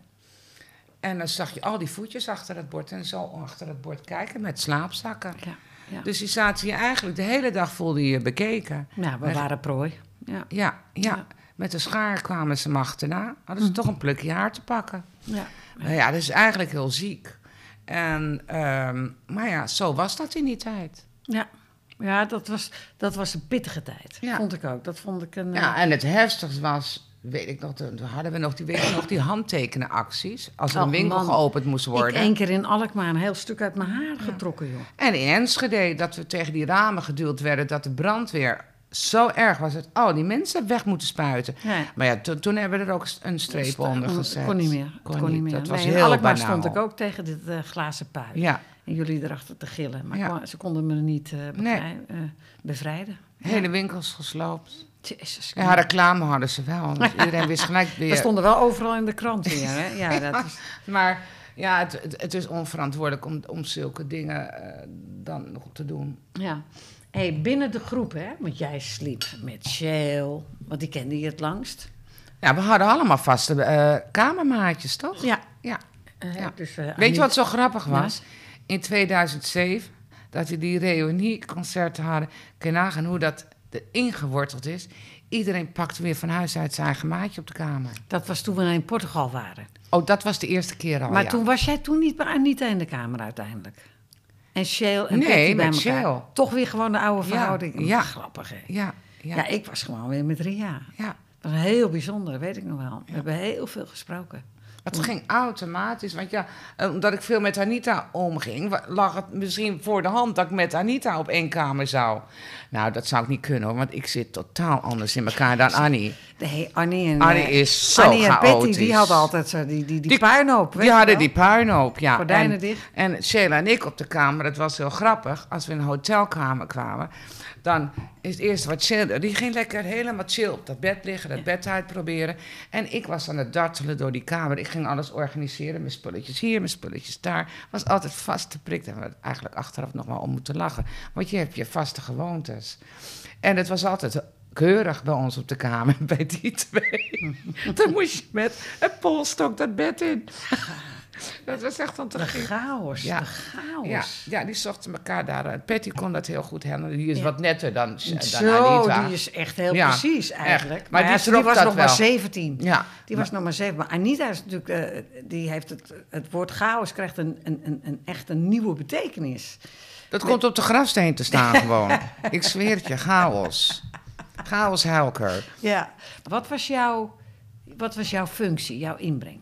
[SPEAKER 2] En dan zag je al die voetjes achter het bord en zo achter het bord kijken met slaapzakken.
[SPEAKER 3] Ja, ja.
[SPEAKER 2] Dus die zaten je eigenlijk de hele dag voelde je je bekeken.
[SPEAKER 3] ja, we
[SPEAKER 2] Met-
[SPEAKER 3] waren prooi. Ja.
[SPEAKER 2] Ja, ja, met de schaar kwamen ze achterna. Hadden ze toch een plukje haar te pakken.
[SPEAKER 3] Ja.
[SPEAKER 2] Ja, dat is eigenlijk heel ziek. En, ehm, maar ja, zo was dat in die tijd.
[SPEAKER 3] Ja, ja dat, was, dat was een pittige tijd.
[SPEAKER 2] Ja.
[SPEAKER 3] Vond ik ook. Dat vond ik een.
[SPEAKER 2] Ja,
[SPEAKER 3] eh,
[SPEAKER 2] en het heftigste was, weet ik nog, toen hadden we nog die, weet nog, die handtekenenacties. Als er een
[SPEAKER 3] Oh,
[SPEAKER 2] winkel
[SPEAKER 3] man.
[SPEAKER 2] geopend moest
[SPEAKER 3] ik
[SPEAKER 2] worden.
[SPEAKER 3] één keer in Alkmaar een heel stuk uit mijn haar getrokken, joh.
[SPEAKER 2] En in Enschede, dat we tegen die ramen geduwd werden, dat de brandweer zo erg was dat al die mensen weg moeten spuiten.
[SPEAKER 3] Ja.
[SPEAKER 2] Maar ja, to- toen hebben we er ook een streep onder gezet.
[SPEAKER 3] Kon niet meer.
[SPEAKER 2] Kon
[SPEAKER 3] Kon, niet meer.
[SPEAKER 2] Dat was
[SPEAKER 3] nee,
[SPEAKER 2] heel
[SPEAKER 3] Alkmaar
[SPEAKER 2] banaal.
[SPEAKER 3] stond ik ook tegen dit eh, glazen pui.
[SPEAKER 2] Ja,
[SPEAKER 3] En jullie erachter te gillen. Maar
[SPEAKER 2] Ja.
[SPEAKER 3] kon- ze konden me niet eh, bevrij- eh, bevrijden.
[SPEAKER 2] hele winkels gesloopt.
[SPEAKER 3] Jezus.
[SPEAKER 2] Ja, reclame hadden ze wel. Dus iedereen wist gelijk weer.
[SPEAKER 3] Dat stonden wel overal in de krant weer, hè? Ja, dat is...
[SPEAKER 2] Maar ja, het, het, het is onverantwoordelijk om, om zulke dingen eh, dan nog te doen.
[SPEAKER 3] Ja. Hey, binnen de groep, hè? Want jij sliep met Shell, want die kende je het langst.
[SPEAKER 2] Ja, we hadden allemaal vaste eh, kamermaatjes, toch?
[SPEAKER 3] Ja.
[SPEAKER 2] Ja.
[SPEAKER 3] Eh,
[SPEAKER 2] Ja.
[SPEAKER 3] Dus,
[SPEAKER 2] Weet je wat zo grappig was? In 2007, dat we die reunieconcerten hadden. Kun je nagaan hoe dat erin geworteld is. Iedereen pakte weer van huis uit zijn eigen maatje op de kamer.
[SPEAKER 3] Dat was toen we in Portugal waren.
[SPEAKER 2] Oh, dat was de eerste keer al,
[SPEAKER 3] maar
[SPEAKER 2] ja.
[SPEAKER 3] toen was jij toen niet bij Anita in de kamer uiteindelijk. En Shell en
[SPEAKER 2] Nee,
[SPEAKER 3] Patty bij elkaar. Toch weer gewoon de oude
[SPEAKER 2] Ja,
[SPEAKER 3] verhouding.
[SPEAKER 2] ja.
[SPEAKER 3] Grappig, hè?
[SPEAKER 2] Ja, ja,
[SPEAKER 3] Ja. ik was gewoon weer met Ria.
[SPEAKER 2] ja.
[SPEAKER 3] Dat was heel bijzonder, weet ik nog wel. We hebben heel veel gesproken.
[SPEAKER 2] Het ging automatisch. Want ja, eh, omdat ik veel met Anita omging, lag het misschien voor de hand dat ik met Anita op één kamer zou. Nou, dat zou ik niet kunnen hoor, want ik zit totaal anders in elkaar dan Annie.
[SPEAKER 3] Nee, Annie en,
[SPEAKER 2] Annie
[SPEAKER 3] eh,
[SPEAKER 2] is zo
[SPEAKER 3] Annie en
[SPEAKER 2] chaotisch.
[SPEAKER 3] die hadden altijd zo die, die, die,
[SPEAKER 2] Die-
[SPEAKER 3] puinhoop.
[SPEAKER 2] Die hadden
[SPEAKER 3] wel?
[SPEAKER 2] die puinhoop, ja.
[SPEAKER 3] Gordijnen
[SPEAKER 2] en,
[SPEAKER 3] dicht.
[SPEAKER 2] En Sheila en ik op de kamer, dat was heel grappig. Als we in een hotelkamer kwamen, dan is het eerste wat Sheila... Die ging lekker helemaal chill op dat bed liggen, dat bed uitproberen. En ik was aan het dartelen door die kamer. Ik ging alles organiseren, mijn spulletjes hier, mijn spulletjes daar. Was altijd vast te prikt. Daar hebben we eigenlijk achteraf nog wel om moeten lachen. Want je hebt je vaste gewoontes. En het was altijd keurig bij ons op de kamer, bij die twee. Dan moest je met een polstok dat bed in. Dat was echt te
[SPEAKER 3] De chaos,
[SPEAKER 2] Ja.
[SPEAKER 3] de chaos.
[SPEAKER 2] Ja, ja, die zochten elkaar daar. Patty kon dat heel goed handelen. Die is
[SPEAKER 3] Ja.
[SPEAKER 2] wat netter dan, dan
[SPEAKER 3] Zo,
[SPEAKER 2] Anita.
[SPEAKER 3] die is echt heel
[SPEAKER 2] Ja,
[SPEAKER 3] precies
[SPEAKER 2] echt.
[SPEAKER 3] eigenlijk.
[SPEAKER 2] Maar die
[SPEAKER 3] was nog maar
[SPEAKER 2] wel.
[SPEAKER 3] 17.
[SPEAKER 2] Ja,
[SPEAKER 3] Die was nog maar 7. Maar Anita is natuurlijk, eh, die heeft het, het woord chaos krijgt een, een, een, een echt een nieuwe betekenis.
[SPEAKER 2] dat komt op de grafsteen te staan gewoon. Ik zweer het je, chaos. Chaos Helker.
[SPEAKER 3] Ja. Wat was jouw, wat was jouw functie, jouw inbreng?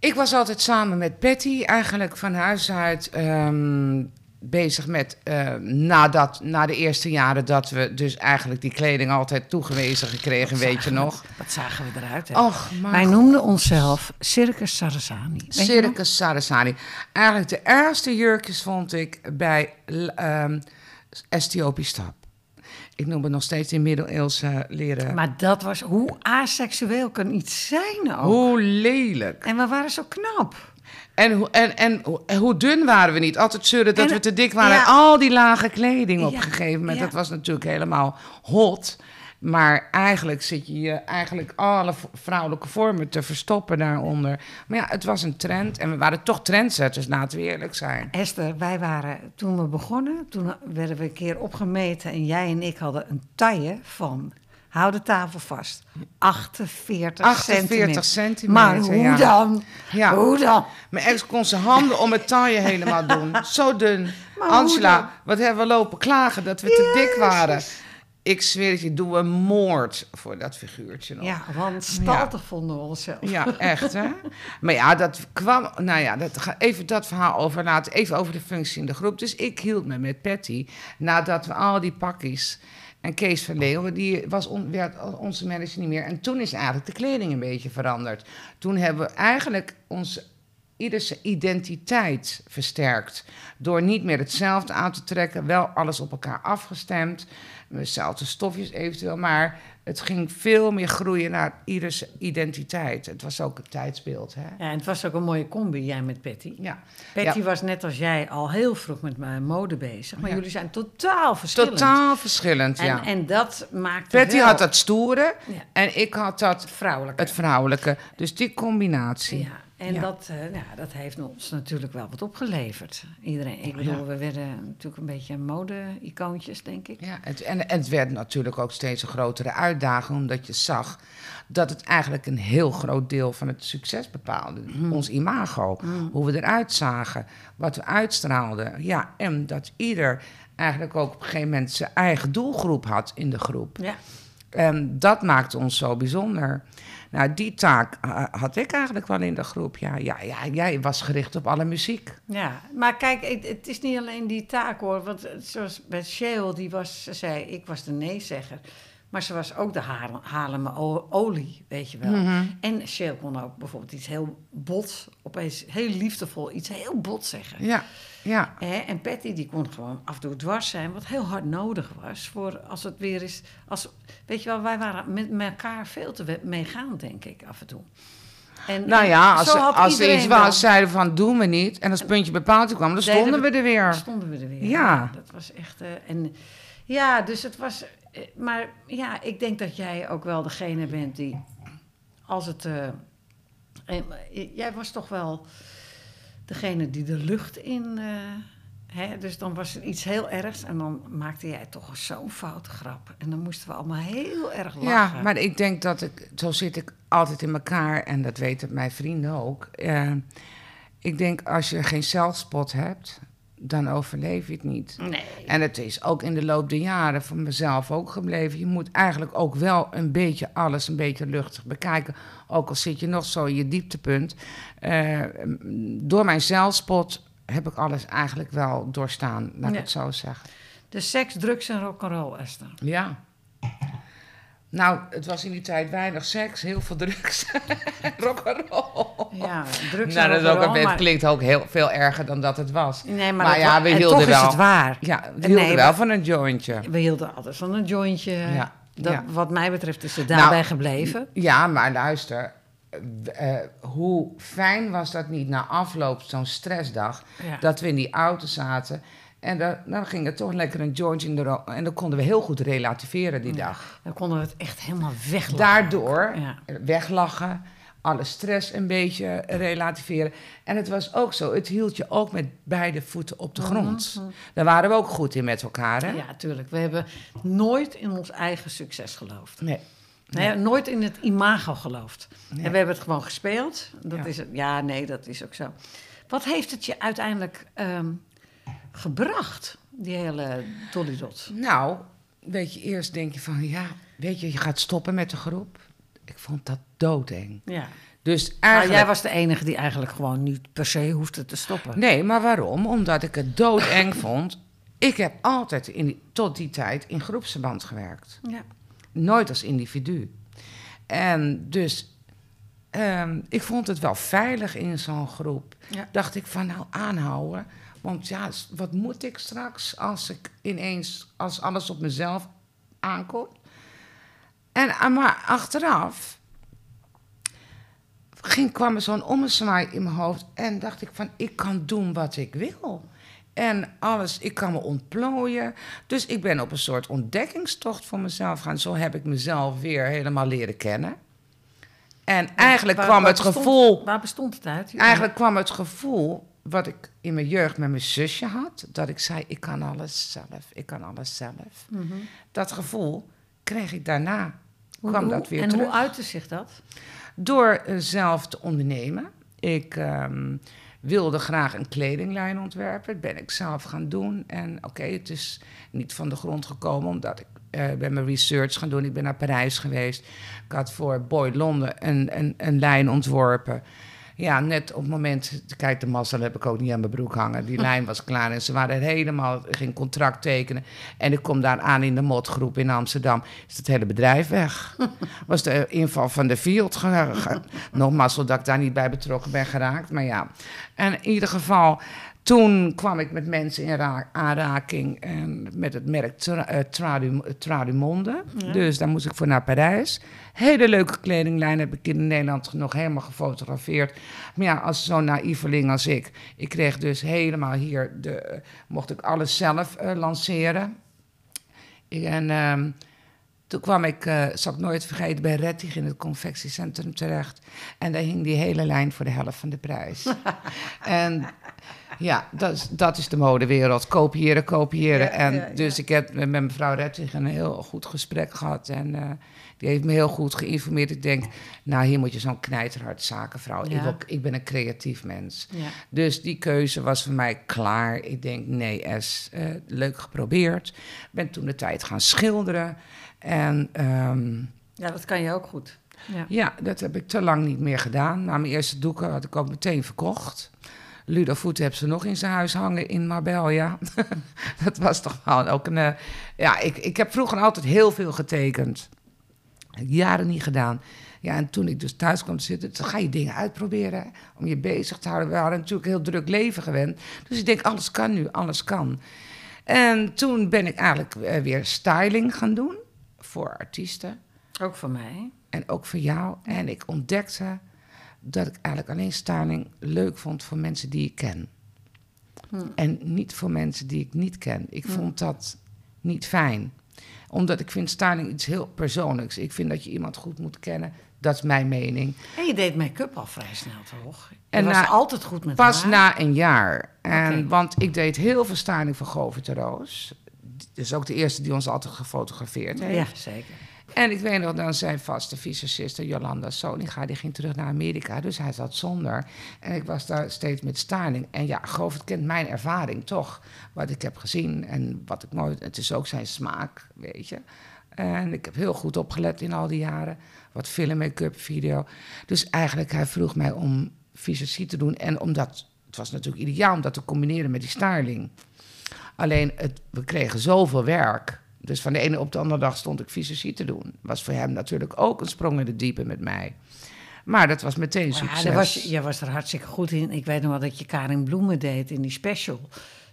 [SPEAKER 2] Ik was altijd samen met Patty eigenlijk van huis uit ehm, bezig met... eh, nadat, na de eerste jaren dat we dus eigenlijk die kleding altijd toegewezen gekregen, weet je nog.
[SPEAKER 3] Wat zagen we eruit? Hè?
[SPEAKER 2] Och,
[SPEAKER 3] Wij noemden onszelf Circus Sarasani.
[SPEAKER 2] Circus Sarasani. Eigenlijk de ergste jurkjes vond ik bij ehm Ethiopisch stap. Ik noem het nog steeds in middeleeuwse leren.
[SPEAKER 3] Maar dat was, hoe aseksueel kan iets zijn ook?
[SPEAKER 2] Hoe lelijk.
[SPEAKER 3] En we waren zo knap.
[SPEAKER 2] En, hoe- en, en, hoe- en dun waren we niet? Altijd zeuren dat
[SPEAKER 3] En-
[SPEAKER 2] we te dik waren.
[SPEAKER 3] ja.
[SPEAKER 2] Al die lage kleding op
[SPEAKER 3] Ja,
[SPEAKER 2] een gegeven moment.
[SPEAKER 3] ja.
[SPEAKER 2] Dat was natuurlijk helemaal hot. Maar eigenlijk zit je je eigenlijk alle vrouwelijke vormen te verstoppen daaronder. Maar ja, het was een trend en we waren toch trendsetters, laten we eerlijk zijn.
[SPEAKER 3] Esther, wij waren toen we begonnen, toen werden we een keer opgemeten en jij en ik hadden een taille van, hou de tafel vast, 48,
[SPEAKER 2] 48 centimeter.
[SPEAKER 3] Maar hoe
[SPEAKER 2] ja.
[SPEAKER 3] dan?
[SPEAKER 2] Ja.
[SPEAKER 3] Hoe dan?
[SPEAKER 2] Mijn ex kon zijn handen om het taille helemaal doen. Zo dun.
[SPEAKER 3] Maar
[SPEAKER 2] Angela, wat hebben we lopen klagen dat we te dik waren. Ik zweer het je, doe een moord voor dat figuurtje nog.
[SPEAKER 3] Ja, want staltig vonden we onszelf.
[SPEAKER 2] Ja, echt hè. Maar ja, dat kwam. Nou ja, dat, ga- even dat verhaal overlaten. Even over de functie in de groep. Dus ik hield me met Patty. Nadat we al die pakjes. En Kees van Leeuwen, die was on, werd onze manager niet meer. En toen is eigenlijk de kleding een beetje veranderd. Toen hebben we eigenlijk onze ieders identiteit versterkt. Door niet meer hetzelfde aan te trekken, wel alles op elkaar afgestemd. Dezelfde stofjes eventueel, maar het ging veel meer groeien naar ieders identiteit. Het was ook het tijdsbeeld. Hè?
[SPEAKER 3] Ja, en het was ook een mooie combi, jij met Patty.
[SPEAKER 2] Ja.
[SPEAKER 3] Patty
[SPEAKER 2] Ja.
[SPEAKER 3] was net als jij al heel vroeg met mijn mode bezig. Maar
[SPEAKER 2] Ja.
[SPEAKER 3] jullie zijn totaal verschillend.
[SPEAKER 2] Totaal verschillend,
[SPEAKER 3] En,
[SPEAKER 2] ja.
[SPEAKER 3] en dat maakte
[SPEAKER 2] Patty
[SPEAKER 3] wel
[SPEAKER 2] had dat stoere
[SPEAKER 3] Ja.
[SPEAKER 2] en ik had dat
[SPEAKER 3] vrouwelijk.
[SPEAKER 2] het vrouwelijke. Dus die combinatie.
[SPEAKER 3] Ja, en
[SPEAKER 2] Ja.
[SPEAKER 3] Dat, eh, ja, dat heeft ons natuurlijk wel wat opgeleverd. Iedereen, ik bedoel,
[SPEAKER 2] Ja.
[SPEAKER 3] we werden natuurlijk een beetje mode-icoontjes, denk ik.
[SPEAKER 2] Ja, het, en, en het werd natuurlijk ook steeds een grotere uitdaging, omdat je zag dat het eigenlijk een heel groot deel van het succes bepaalde. Ons imago, hoe we eruit zagen, wat we uitstraalden. Ja, en dat ieder eigenlijk ook op een gegeven moment zijn eigen doelgroep had in de groep.
[SPEAKER 3] Ja,
[SPEAKER 2] En dat maakte ons zo bijzonder. Nou, die taak eh, had ik eigenlijk wel in de groep. Ja, ja, jij was gericht op alle muziek.
[SPEAKER 3] ja. maar kijk, het, is niet alleen die taak hoor. Want eh, zoals bij Shell, die was, ze zei, ik was de nee-zegger. Maar ze was ook de Haarlem- olie, weet je wel. En Shell kon ook bijvoorbeeld iets heel bot, opeens heel liefdevol, iets heel bot zeggen.
[SPEAKER 2] Ja, ja.
[SPEAKER 3] Hè, en Patty die kon gewoon af en toe dwars zijn, wat heel hard nodig was voor als het weer is. Als, weet je wel, wij waren met elkaar veel te meegaand, denk ik, af en toe. En,
[SPEAKER 2] Nou ja, als, als er iets was, zeiden van doen we niet. En als puntje bepaald kwam, dan stonden we er weer.
[SPEAKER 3] Dan stonden we er weer.
[SPEAKER 2] Ja.
[SPEAKER 3] Dat was echt. eh, en ja, dus het was. Eh, maar ja, ik denk dat jij ook wel degene bent die. Als het. eh, eh, jij was toch wel degene die de lucht in. hè, dus dan was er iets heel ergs en dan maakte jij toch zo'n foute grap. En dan moesten we allemaal heel erg lachen.
[SPEAKER 2] Ja, maar ik denk dat ik, zo zit ik altijd in elkaar en dat weten mijn vrienden ook. Ik denk als je geen zelfspot hebt, dan overleef je het niet.
[SPEAKER 3] Nee.
[SPEAKER 2] En het is ook in de loop der jaren voor mezelf ook gebleven. Je moet eigenlijk ook wel een beetje alles een beetje luchtig bekijken. Ook al zit je nog zo in je dieptepunt. Eh, door mijn zelfspot heb ik alles eigenlijk wel doorstaan, laat ik
[SPEAKER 3] Ja.
[SPEAKER 2] het zo zeggen.
[SPEAKER 3] De seks, drugs en rock'n'roll, Esther.
[SPEAKER 2] Ja. Nou, het was in die tijd weinig seks, heel veel drugs. Rock'n'roll.
[SPEAKER 3] Ja, drugs
[SPEAKER 2] Nou,
[SPEAKER 3] en
[SPEAKER 2] dat ook, het
[SPEAKER 3] maar-
[SPEAKER 2] klinkt ook heel veel erger dan dat het was.
[SPEAKER 3] Nee, maar,
[SPEAKER 2] Maar ja, we
[SPEAKER 3] en
[SPEAKER 2] hielden
[SPEAKER 3] toch
[SPEAKER 2] wel.
[SPEAKER 3] is het waar.
[SPEAKER 2] Ja, we
[SPEAKER 3] Nee,
[SPEAKER 2] hielden wel van een jointje.
[SPEAKER 3] We hielden altijd van een jointje.
[SPEAKER 2] Ja,
[SPEAKER 3] Dat,
[SPEAKER 2] ja.
[SPEAKER 3] Wat mij betreft is het
[SPEAKER 2] Nou,
[SPEAKER 3] daarbij gebleven.
[SPEAKER 2] Ja, maar luister. eh, hoe fijn was dat niet na afloop zo'n stressdag...
[SPEAKER 3] Ja.
[SPEAKER 2] dat we in die auto zaten... en dan, dan ging er toch lekker een jointje in de en dan konden we heel goed relativeren die dag.
[SPEAKER 3] Dan konden we het echt helemaal weglachen.
[SPEAKER 2] Daardoor
[SPEAKER 3] Ja.
[SPEAKER 2] weglachen, alle stress een beetje relativeren. En het was ook zo, het hield je ook met beide voeten op de grond. Daar waren we ook goed in met elkaar, hè?
[SPEAKER 3] Mhm, Ja, tuurlijk. We hebben nooit in ons eigen succes geloofd.
[SPEAKER 2] Nee.
[SPEAKER 3] Nee, nooit in het imago geloofd.
[SPEAKER 2] Nee.
[SPEAKER 3] En we hebben het gewoon gespeeld. Dat
[SPEAKER 2] Ja.
[SPEAKER 3] is het. Ja, nee, dat is ook zo. Wat heeft het je uiteindelijk ehm, gebracht, die hele Dolly Dot?
[SPEAKER 2] Nou, weet je, eerst denk je van, ja, weet je, je gaat stoppen met de groep. Ik vond dat doodeng.
[SPEAKER 3] Ja.
[SPEAKER 2] Dus
[SPEAKER 3] Maar
[SPEAKER 2] eigenlijk...
[SPEAKER 3] jij was de enige die eigenlijk gewoon niet per se hoefde te stoppen.
[SPEAKER 2] Nee, maar waarom? Omdat ik het doodeng vond. Ik heb altijd in die- tot die tijd in groepsverband gewerkt.
[SPEAKER 3] Ja.
[SPEAKER 2] Nooit als individu. En dus, ehm, ik vond het wel veilig in zo'n groep.
[SPEAKER 3] Ja.
[SPEAKER 2] Dacht ik van, nou, aanhouden. Want ja, wat moet ik straks als ik ineens, als alles op mezelf aankomt? En, ah, maar achteraf ging, kwam er zo'n ommezwaai in mijn hoofd. En dacht ik van, ik kan doen wat ik wil. En alles, ik kan me ontplooien. Dus ik ben op een soort ontdekkingstocht voor mezelf gaan. Zo heb ik mezelf weer helemaal leren kennen. En eigenlijk
[SPEAKER 3] Waar-
[SPEAKER 2] kwam
[SPEAKER 3] waar
[SPEAKER 2] het
[SPEAKER 3] bestond-
[SPEAKER 2] gevoel...
[SPEAKER 3] Waar bestond het uit?
[SPEAKER 2] Eigenlijk kwam het gevoel wat ik in mijn jeugd met mijn zusje had. Dat ik zei, ik kan alles zelf, ik kan alles zelf.
[SPEAKER 3] Mhm.
[SPEAKER 2] Dat gevoel kreeg ik daarna.
[SPEAKER 3] Hoe-
[SPEAKER 2] kwam
[SPEAKER 3] hoe-
[SPEAKER 2] dat weer
[SPEAKER 3] en
[SPEAKER 2] terug.
[SPEAKER 3] hoe uitte zich dat?
[SPEAKER 2] Door eh, zelf te ondernemen. Ik ehm, wilde graag een kledinglijn ontwerpen. Dat ben ik zelf gaan doen. En oké, het is niet van de grond gekomen omdat ik eh, ben mijn research gaan doen. Ik ben naar Parijs geweest. Ik had voor Boyd Londen een, een, een lijn ontworpen. Ja, net op het moment, kijk, de mazzel heb ik ook niet aan mijn broek hangen. Die lijn was klaar en ze waren helemaal, geen contract tekenen. En ik kom daar aan in de motgroep in Amsterdam. Is het hele bedrijf weg. Was de inval van de Field. Nog mazzel dat ik daar niet bij betrokken ben geraakt. Maar ja, en in ieder geval, toen kwam ik met mensen in ra- aanraking en met het merk Tra- eh, Tradu- Tradumonde. Dus daar moest ik voor naar Parijs. Hele leuke kledinglijn heb ik in Nederland nog helemaal gefotografeerd. Maar ja, als zo'n naïveling als ik. Ik kreeg dus helemaal hier, de, mocht ik alles zelf eh, lanceren. En ehm, toen kwam ik, eh zal ik nooit vergeten, bij Rettig in het confectiecentrum terecht. En daar hing die hele lijn voor de helft van de prijs. en ja, dat is, dat is de modewereld. Kopiëren, kopiëren.
[SPEAKER 3] Ja,
[SPEAKER 2] en
[SPEAKER 3] ja,
[SPEAKER 2] dus ik heb met mevrouw Rettig een heel goed gesprek gehad. En eh, die heeft me heel goed geïnformeerd. Ik denk, nou, hier moet je zo'n knijterhard zakenvrouw. Ik, wil- ik ben een creatief mens. Dus die keuze was voor mij klaar. Ik denk, nee, S, eh, leuk geprobeerd. Ben toen de tijd gaan schilderen. En ehm,
[SPEAKER 3] ja, dat kan je ook goed. Ja.
[SPEAKER 2] ja, dat heb ik te lang niet meer gedaan. Na mijn eerste doeken had ik ook meteen verkocht. Ludo Voet heeft ze nog in zijn huis hangen in Marbella. dat was toch wel ook een... eh, ja, ik, ik heb vroeger altijd heel veel getekend. Jaren niet gedaan. Ja, en toen ik dus thuis kwam te zitten, dan ga je dingen uitproberen hè, om je bezig te houden. We hadden natuurlijk een heel druk leven gewend. Dus ik denk, alles kan nu, alles kan. En toen ben ik eigenlijk eh, weer styling gaan doen voor artiesten.
[SPEAKER 3] Ook voor mij.
[SPEAKER 2] En ook voor jou. En ik ontdekte dat ik eigenlijk alleen styling leuk vond voor mensen die ik ken. En niet voor mensen die ik niet ken. Ik vond dat niet fijn. Omdat ik vind styling iets heel persoonlijks. Ik vind dat je iemand goed moet kennen. Dat is mijn mening.
[SPEAKER 3] En je deed make-up al vrij snel, toch? Je
[SPEAKER 2] En
[SPEAKER 3] was
[SPEAKER 2] na-
[SPEAKER 3] altijd goed met
[SPEAKER 2] Pas
[SPEAKER 3] haar.
[SPEAKER 2] na een jaar. En. Want ik deed heel veel styling voor Govert de Roos. Dat is ook de eerste die ons altijd gefotografeerd heeft.
[SPEAKER 3] Ja, zeker.
[SPEAKER 2] En ik weet nog, dan zijn vaste visagiste Jolanda Soninga, die ging terug naar Amerika, dus hij zat zonder. En ik was daar steeds met styling. En ja, Govert kent mijn ervaring toch, wat ik heb gezien en wat ik mooi... Het is ook zijn smaak, weet je. En ik heb heel goed opgelet in al die jaren, wat film, make-up, video. Dus eigenlijk, hij vroeg mij om visagie te doen en omdat... Het was natuurlijk ideaal om dat te combineren met die styling. Alleen, het, we kregen zoveel werk. Dus van de ene op de andere dag stond ik visagie te doen. Was voor hem natuurlijk ook een sprong in de diepe met mij. Maar dat was meteen
[SPEAKER 3] Ja,
[SPEAKER 2] succes.
[SPEAKER 3] daar was, je- jij was er hartstikke goed in. Ik weet nog wel dat je Karin Bloemen deed in die special.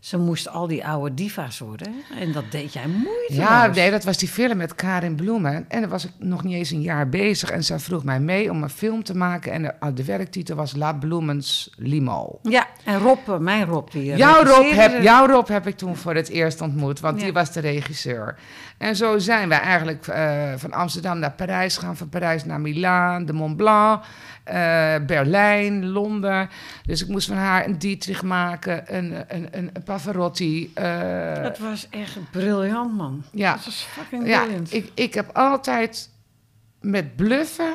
[SPEAKER 3] Ze moest al die oude diva's worden. En dat deed jij moeiteloos.
[SPEAKER 2] Ja, nee, dat was die film met Karin Bloemen. En dan was ik nog niet eens een jaar bezig. En zij vroeg mij mee om een film te maken. En de, de werktitel was La Bloemens Limo.
[SPEAKER 3] Ja, en Rob, eh, mijn Rob, die
[SPEAKER 2] Jouw Rob, heb, jouw Rob heb ik toen voor het eerst ontmoet, want die was de regisseur. En zo zijn wij eigenlijk eh, van Amsterdam naar Parijs gaan, van Parijs naar Milaan, de Mont Blanc, eh, Berlijn, Londen. Dus ik moest van haar een Dietrich maken, een, een, een, een Pavarotti. eh,
[SPEAKER 3] Dat was echt briljant, man.
[SPEAKER 2] Ja.
[SPEAKER 3] Dat was fucking
[SPEAKER 2] ja,
[SPEAKER 3] briljant.
[SPEAKER 2] ik, ik heb altijd met bluffen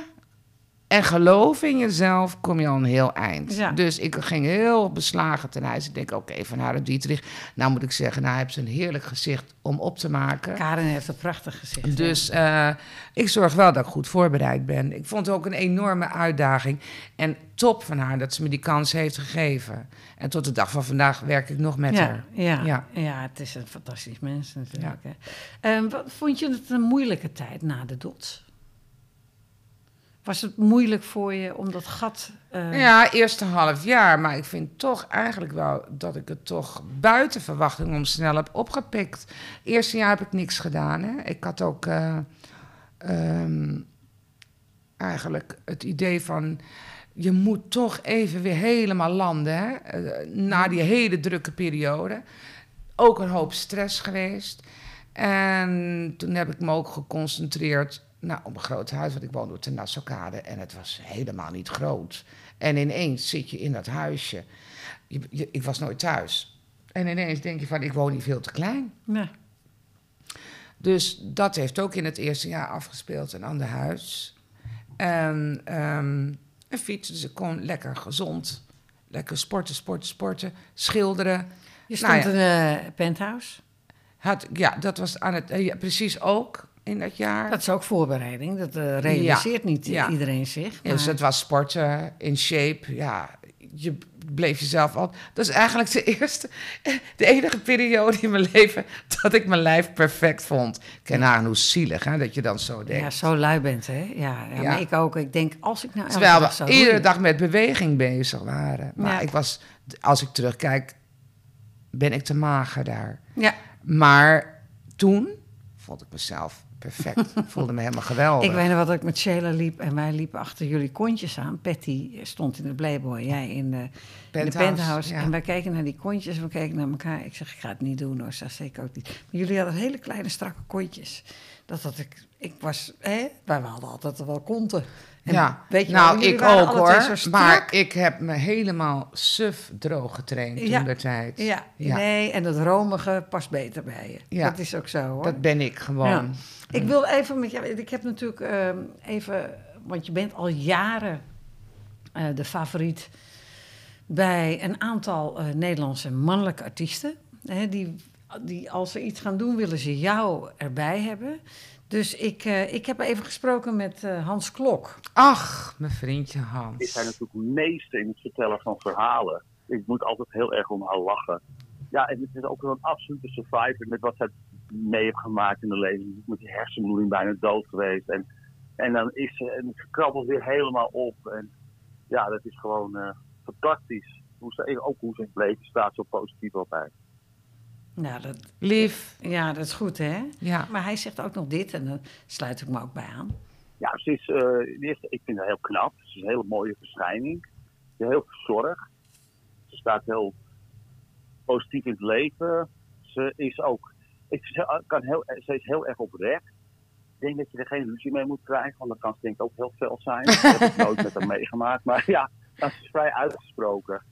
[SPEAKER 2] en geloven in jezelf kom je al een heel eind.
[SPEAKER 3] Ja.
[SPEAKER 2] Dus ik ging heel beslagen ten huis. Ik denk, oké, van haar Dietrich. Nou moet ik zeggen, nou heeft ze een heerlijk gezicht om op te maken.
[SPEAKER 3] Karin heeft een prachtig gezicht.
[SPEAKER 2] Dus eh, ik zorg wel dat ik goed voorbereid ben. Ik vond het ook een enorme uitdaging. En top van haar dat ze me die kans heeft gegeven. En tot de dag van vandaag werk ik nog met
[SPEAKER 3] ja,
[SPEAKER 2] haar.
[SPEAKER 3] Ja, ja.
[SPEAKER 2] Ja.
[SPEAKER 3] het is een fantastisch mens natuurlijk. hè. Ehm, wat, vond je het een moeilijke tijd na de dood? Was het moeilijk voor je om dat gat... eh,
[SPEAKER 2] Ja, eerste half jaar. Maar ik vind toch eigenlijk wel dat ik het toch buiten verwachting om snel heb opgepikt. Eerste jaar heb ik niks gedaan. Hè. Ik had ook eh, ehm, eigenlijk het idee van... je moet toch even weer helemaal landen. Hè? Eh, na die hele drukke periode. Ook een hoop stress geweest. En toen heb ik me ook geconcentreerd nou, op een groot huis. Want ik woonde op de Nassaukade en het was helemaal niet groot. En ineens zit je in dat huisje. Je, je- ik was nooit thuis. En ineens denk je van, ik woon hier veel te klein.
[SPEAKER 3] Ja.
[SPEAKER 2] Dus dat heeft ook in het eerste jaar afgespeeld, een ander huis. En ehm, een fiets, dus ik kon lekker gezond, lekker sporten, sporten, sporten, schilderen.
[SPEAKER 3] Je stond
[SPEAKER 2] Nou ja.
[SPEAKER 3] in een penthouse.
[SPEAKER 2] Had, ja, dat was aan het, eh, ja, precies ook in dat jaar.
[SPEAKER 3] Dat is ook voorbereiding. Dat eh, realiseert niet
[SPEAKER 2] ja.
[SPEAKER 3] iedereen zich.
[SPEAKER 2] Dus
[SPEAKER 3] maar-
[SPEAKER 2] het was sporten, in shape, ja. Je bleef jezelf al. Dat is eigenlijk de eerste, de enige periode in mijn leven dat ik mijn lijf perfect vond. Ik ken aan hoe zielig, hè, dat je dan zo denkt.
[SPEAKER 3] ja, zo lui bent, hè? Ja, ja,
[SPEAKER 2] Ja.
[SPEAKER 3] maar ik ook. Ik denk, als ik nou
[SPEAKER 2] Terwijl
[SPEAKER 3] dag
[SPEAKER 2] we iedere dag met beweging bezig waren. Maar
[SPEAKER 3] Ja.
[SPEAKER 2] ik was, als ik terugkijk, ben ik te mager daar.
[SPEAKER 3] Ja,
[SPEAKER 2] Maar toen vond ik mezelf perfect. Ik voelde me helemaal geweldig.
[SPEAKER 3] ik weet nog wat ik met Sheila liep en wij liepen achter jullie kontjes aan. Patty stond in de Playboy, jij in de in de
[SPEAKER 2] Penthouse, ja.
[SPEAKER 3] En wij keken naar die kontjes en we keken naar elkaar. Ik zeg, ik ga het niet doen hoor, dat zeker ook niet. Maar jullie hadden hele kleine, strakke kontjes. Dat had ik, ik was, hè, wij hadden altijd wel konten. En
[SPEAKER 2] ja,
[SPEAKER 3] weet je
[SPEAKER 2] nou, ik ook hoor. Maar ik heb me helemaal suf droog getraind toen
[SPEAKER 3] Ja.
[SPEAKER 2] der tijd.
[SPEAKER 3] Ja,
[SPEAKER 2] Ja.
[SPEAKER 3] nee, en dat romige past beter bij je.
[SPEAKER 2] Ja.
[SPEAKER 3] Dat is ook zo hoor.
[SPEAKER 2] Dat ben ik gewoon.
[SPEAKER 3] Ik wil even met jou, ik heb natuurlijk ehm, even, want je bent al jaren eh, de favoriet bij een aantal eh, Nederlandse mannelijke artiesten. Hè, die, die als ze iets gaan doen, willen ze jou erbij hebben. Dus ik, eh, ik heb even gesproken met eh, Hans Klok.
[SPEAKER 2] Ach, mijn vriendje
[SPEAKER 5] Ik
[SPEAKER 2] Hans.
[SPEAKER 5] zijn natuurlijk meester in het vertellen van verhalen. Ik moet altijd heel erg om haar lachen. Ja, en het is ook wel een absolute survivor met wat zij mee heeft gemaakt in de leven. Ze is Met die hersenbloeding bijna dood geweest. En, en dan is ze, en ze krabbelt weer helemaal op. En ja, dat is gewoon eh, fantastisch. Hoe ze, ook hoe ze in het leven staat, zo positief altijd.
[SPEAKER 3] Nou, dat,
[SPEAKER 2] Lief.
[SPEAKER 3] ja, dat is goed hè.
[SPEAKER 2] Ja.
[SPEAKER 3] Maar hij zegt ook nog dit en daar sluit ik me ook bij aan.
[SPEAKER 5] Ja, ze is, eh, is- ik vind haar heel knap. Ze is een hele mooie verschijning. Ze is heel verzorgd. Ze staat heel positief in het leven. Ze is ook, ik, ze, kan heel, ze is heel erg oprecht. Ik denk dat je er geen ruzie mee moet krijgen, want dat kan ze denk ik ook heel fel zijn. Dat heb ik nooit met haar meegemaakt. Maar ja, dat is vrij uitgesproken.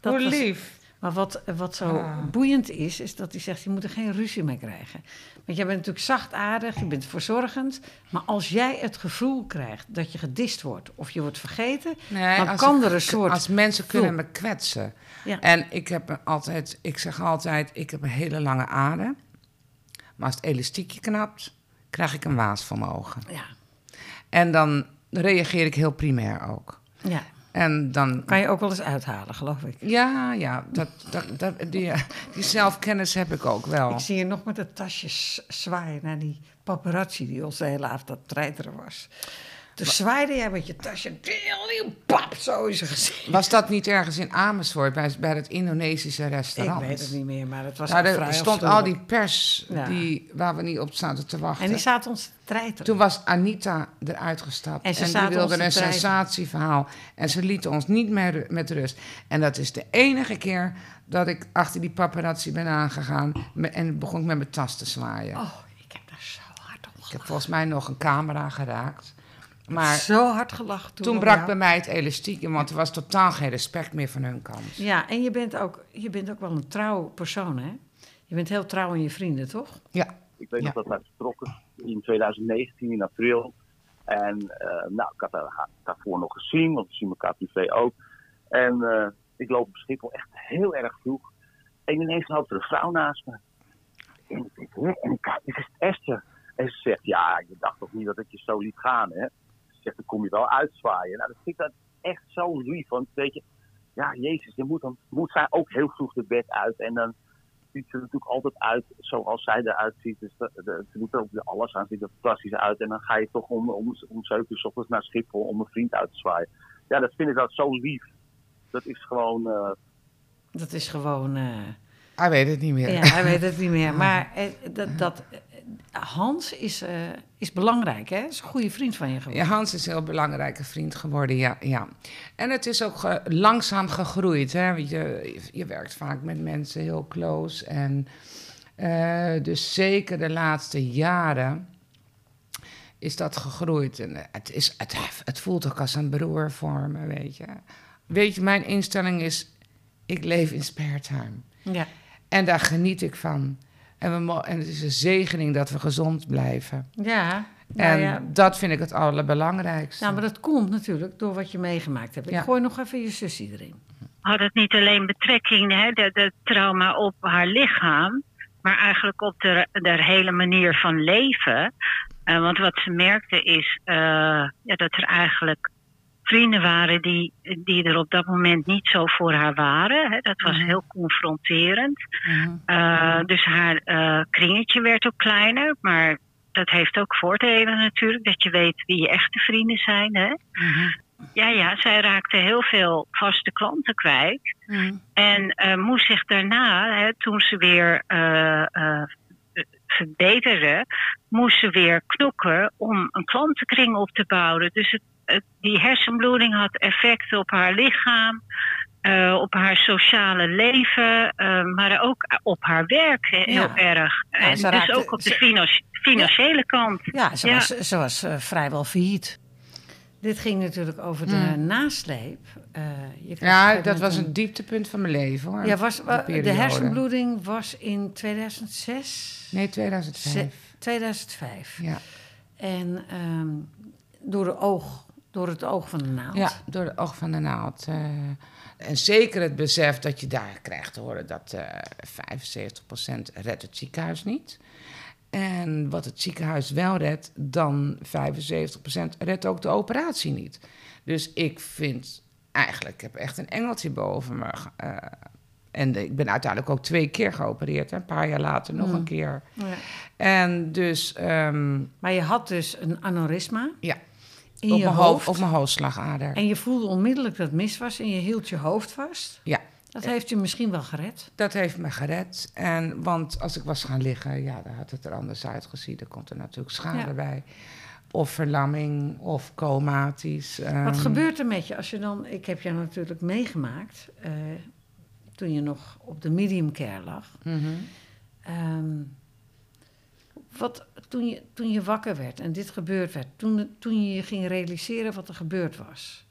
[SPEAKER 3] Dat
[SPEAKER 2] Hoe
[SPEAKER 3] was-
[SPEAKER 2] lief.
[SPEAKER 3] Maar wat, wat zo
[SPEAKER 2] Ah.
[SPEAKER 3] boeiend is, is dat hij zegt, je moet er geen ruzie mee krijgen. Want jij bent natuurlijk zachtaardig, je bent verzorgend. Maar als jij het gevoel krijgt dat je gedist wordt of je wordt vergeten...
[SPEAKER 2] Nee,
[SPEAKER 3] dan kan er een soort...
[SPEAKER 2] Als mensen kunnen me kwetsen.
[SPEAKER 3] Ja.
[SPEAKER 2] En ik heb altijd, ik zeg altijd, ik heb een hele lange ader. Maar als het elastiekje knapt, krijg ik een waas voor mijn ogen.
[SPEAKER 3] Ja,
[SPEAKER 2] En dan reageer ik heel primair ook.
[SPEAKER 3] ja,
[SPEAKER 2] En dan,
[SPEAKER 3] kan je ook wel eens uithalen, geloof ik.
[SPEAKER 2] ja, ja, dat, dat, dat, die, eh, die zelfkennis heb ik ook wel.
[SPEAKER 3] Ik zie je nog met het tasje zwaaien naar die paparazzi die ons de hele avond aan het treiteren was. Toen zwaaide jij met je tasje, pap, zo in zijn gezicht.
[SPEAKER 2] Was dat niet ergens in Amersfoort bij, bij het Indonesische
[SPEAKER 3] Ik
[SPEAKER 2] restaurant?
[SPEAKER 3] weet het niet meer, maar het was
[SPEAKER 2] Nou,
[SPEAKER 3] vrij
[SPEAKER 2] er stond al die pers
[SPEAKER 3] Ja.
[SPEAKER 2] die, waar we niet op zaten te wachten.
[SPEAKER 3] En die zaten ons te treiteren.
[SPEAKER 2] Toen was Anita eruit gestapt.
[SPEAKER 3] En ze
[SPEAKER 2] die wilde een sensatieverhaal. En ze lieten ons niet meer met rust. En dat is de enige keer dat ik achter die paparazzi ben aangegaan. En begon ik met mijn tas te zwaaien.
[SPEAKER 3] Oh, ik heb daar zo hard om
[SPEAKER 2] Ik heb volgens mij nog een camera geraakt. Maar
[SPEAKER 3] Zo hard gelachen toen.
[SPEAKER 2] toen brak
[SPEAKER 3] jou.
[SPEAKER 2] bij mij het elastiek in. Want er was totaal geen respect meer van hun kant.
[SPEAKER 3] Ja, en je bent, ook, je bent ook wel een trouw persoon, hè? Je bent heel trouw aan je vrienden, toch?
[SPEAKER 2] Ja,
[SPEAKER 5] Ik weet
[SPEAKER 2] Ja.
[SPEAKER 5] nog dat wij vertrokken in 2019 in april. En eh, nou, ik had haar daarvoor nog gezien, want we zien elkaar privé ook. En eh, ik loop op Schiphol echt heel erg vroeg. En ineens loopt er een vrouw naast me. En ik denk, hè? En ik kijk, dit is Esther. En ze zegt, ja, je dacht toch niet dat ik je zo liet gaan, hè? Zegt, dan kom je wel uitzwaaien. Nou, dat vind ik dat echt zo lief. Want weet je, ja, jezus, je moet, dan, moet zij ook heel vroeg de bed uit. En dan ziet ze er natuurlijk altijd uit zoals zij eruit ziet. Dus dat, dat- ze doet er ook weer alles aan, ziet er fantastisch uit. En dan ga je toch om, om, om 7 uur 's ochtends naar Schiphol om een vriend uit te zwaaien. Ja, dat vind ik dat zo lief. Dat is gewoon, eh,
[SPEAKER 3] Dat is gewoon... eh,
[SPEAKER 2] hij weet het niet meer.
[SPEAKER 3] ja, hij weet het niet meer. Maar eh, dat, dat, Hans is, eh, is belangrijk, hè? Is een goede vriend van je geworden.
[SPEAKER 2] Ja, Hans is een heel belangrijke vriend geworden, ja. ja. En het is ook ge- langzaam gegroeid. Hè? Je, je werkt vaak met mensen heel close. En eh, dus zeker de laatste jaren is dat gegroeid. En eh, het, is, het, het voelt ook als een broer voor me, weet je. Weet je, mijn instelling is, ik leef in spare time.
[SPEAKER 3] Ja.
[SPEAKER 2] En daar geniet ik van. En, we en het is een zegening dat we gezond blijven.
[SPEAKER 3] Ja, nou
[SPEAKER 2] en
[SPEAKER 3] ja.
[SPEAKER 2] dat vind ik het allerbelangrijkste.
[SPEAKER 3] Nou, maar dat komt natuurlijk door wat je meegemaakt hebt. Ik gooi nog even je zus erin.
[SPEAKER 1] had het niet alleen betrekking, hè, de, de trauma op haar lichaam, maar eigenlijk op de, de hele manier van leven. Eh, want wat ze merkte is eh, ja, dat er eigenlijk vrienden waren die, die er op dat moment niet zo voor haar waren. Hè. Dat was
[SPEAKER 2] Mhm.
[SPEAKER 1] heel confronterend.
[SPEAKER 2] Mhm.
[SPEAKER 1] Eh, dus haar eh, kringetje werd ook kleiner, maar dat heeft ook voordelen natuurlijk, dat je weet wie je echte vrienden zijn. Hè.
[SPEAKER 2] Mhm.
[SPEAKER 1] Ja, ja, zij raakte heel veel vaste klanten kwijt. En eh, moest zich daarna, hè, toen ze weer verbeterde, moest ze weer knokken om een klantenkring op te bouwen. Dus het- die hersenbloeding had effect op haar lichaam, eh, op haar sociale leven, eh, maar ook op haar werk heel
[SPEAKER 3] Ja.
[SPEAKER 1] erg.
[SPEAKER 3] Ja,
[SPEAKER 1] en dus
[SPEAKER 3] raakte-
[SPEAKER 1] ook op de financiële kant.
[SPEAKER 3] Ja, ze
[SPEAKER 1] Ja.
[SPEAKER 3] was, ze was eh, vrijwel failliet. Dit ging natuurlijk over de
[SPEAKER 2] Hmm.
[SPEAKER 3] nasleep. Eh, je
[SPEAKER 2] Ja, dat was een dieptepunt van mijn leven hoor.
[SPEAKER 3] Ja, was, de hersenbloeding was in 2006?
[SPEAKER 2] Nee, 2005.
[SPEAKER 3] 2005.
[SPEAKER 2] Ja.
[SPEAKER 3] En ehm, door, de oog, door het oog van de naald.
[SPEAKER 2] ja, door de oog van de naald. eh. en zeker het besef dat je daar krijgt te horen dat eh 75% redt het ziekenhuis niet. En wat het ziekenhuis wel redt, dan 75% redt ook de operatie niet. Dus ik vind eigenlijk, ik heb echt een engeltje boven me. eh, en de- ik ben uiteindelijk ook twee keer geopereerd. Hè, een paar jaar later nog
[SPEAKER 3] Mm.
[SPEAKER 2] een keer.
[SPEAKER 3] Ja.
[SPEAKER 2] En dus ehm,
[SPEAKER 3] Maar je had dus een aneurysma
[SPEAKER 2] ja,
[SPEAKER 3] in
[SPEAKER 2] op
[SPEAKER 3] je
[SPEAKER 2] mijn,
[SPEAKER 3] hoofd.
[SPEAKER 2] op mijn hoofdslagader.
[SPEAKER 3] En je voelde onmiddellijk dat het mis was en je hield je hoofd vast.
[SPEAKER 2] Ja.
[SPEAKER 3] Dat heeft je misschien wel gered.
[SPEAKER 2] Dat heeft me gered. En, want als ik was gaan liggen, ja, dan had het er anders uitgezien. Er komt er natuurlijk schade
[SPEAKER 3] Ja.
[SPEAKER 2] bij. Of verlamming, of comatisch.
[SPEAKER 3] Wat
[SPEAKER 2] ehm,
[SPEAKER 3] gebeurt er met je als je dan... Ik heb jou natuurlijk meegemaakt eh, toen je nog op de medium care lag.
[SPEAKER 2] mhm.
[SPEAKER 3] Ehm, wat, toen, je, toen je wakker werd en dit gebeurd werd, toen, toen je je ging realiseren wat er gebeurd was.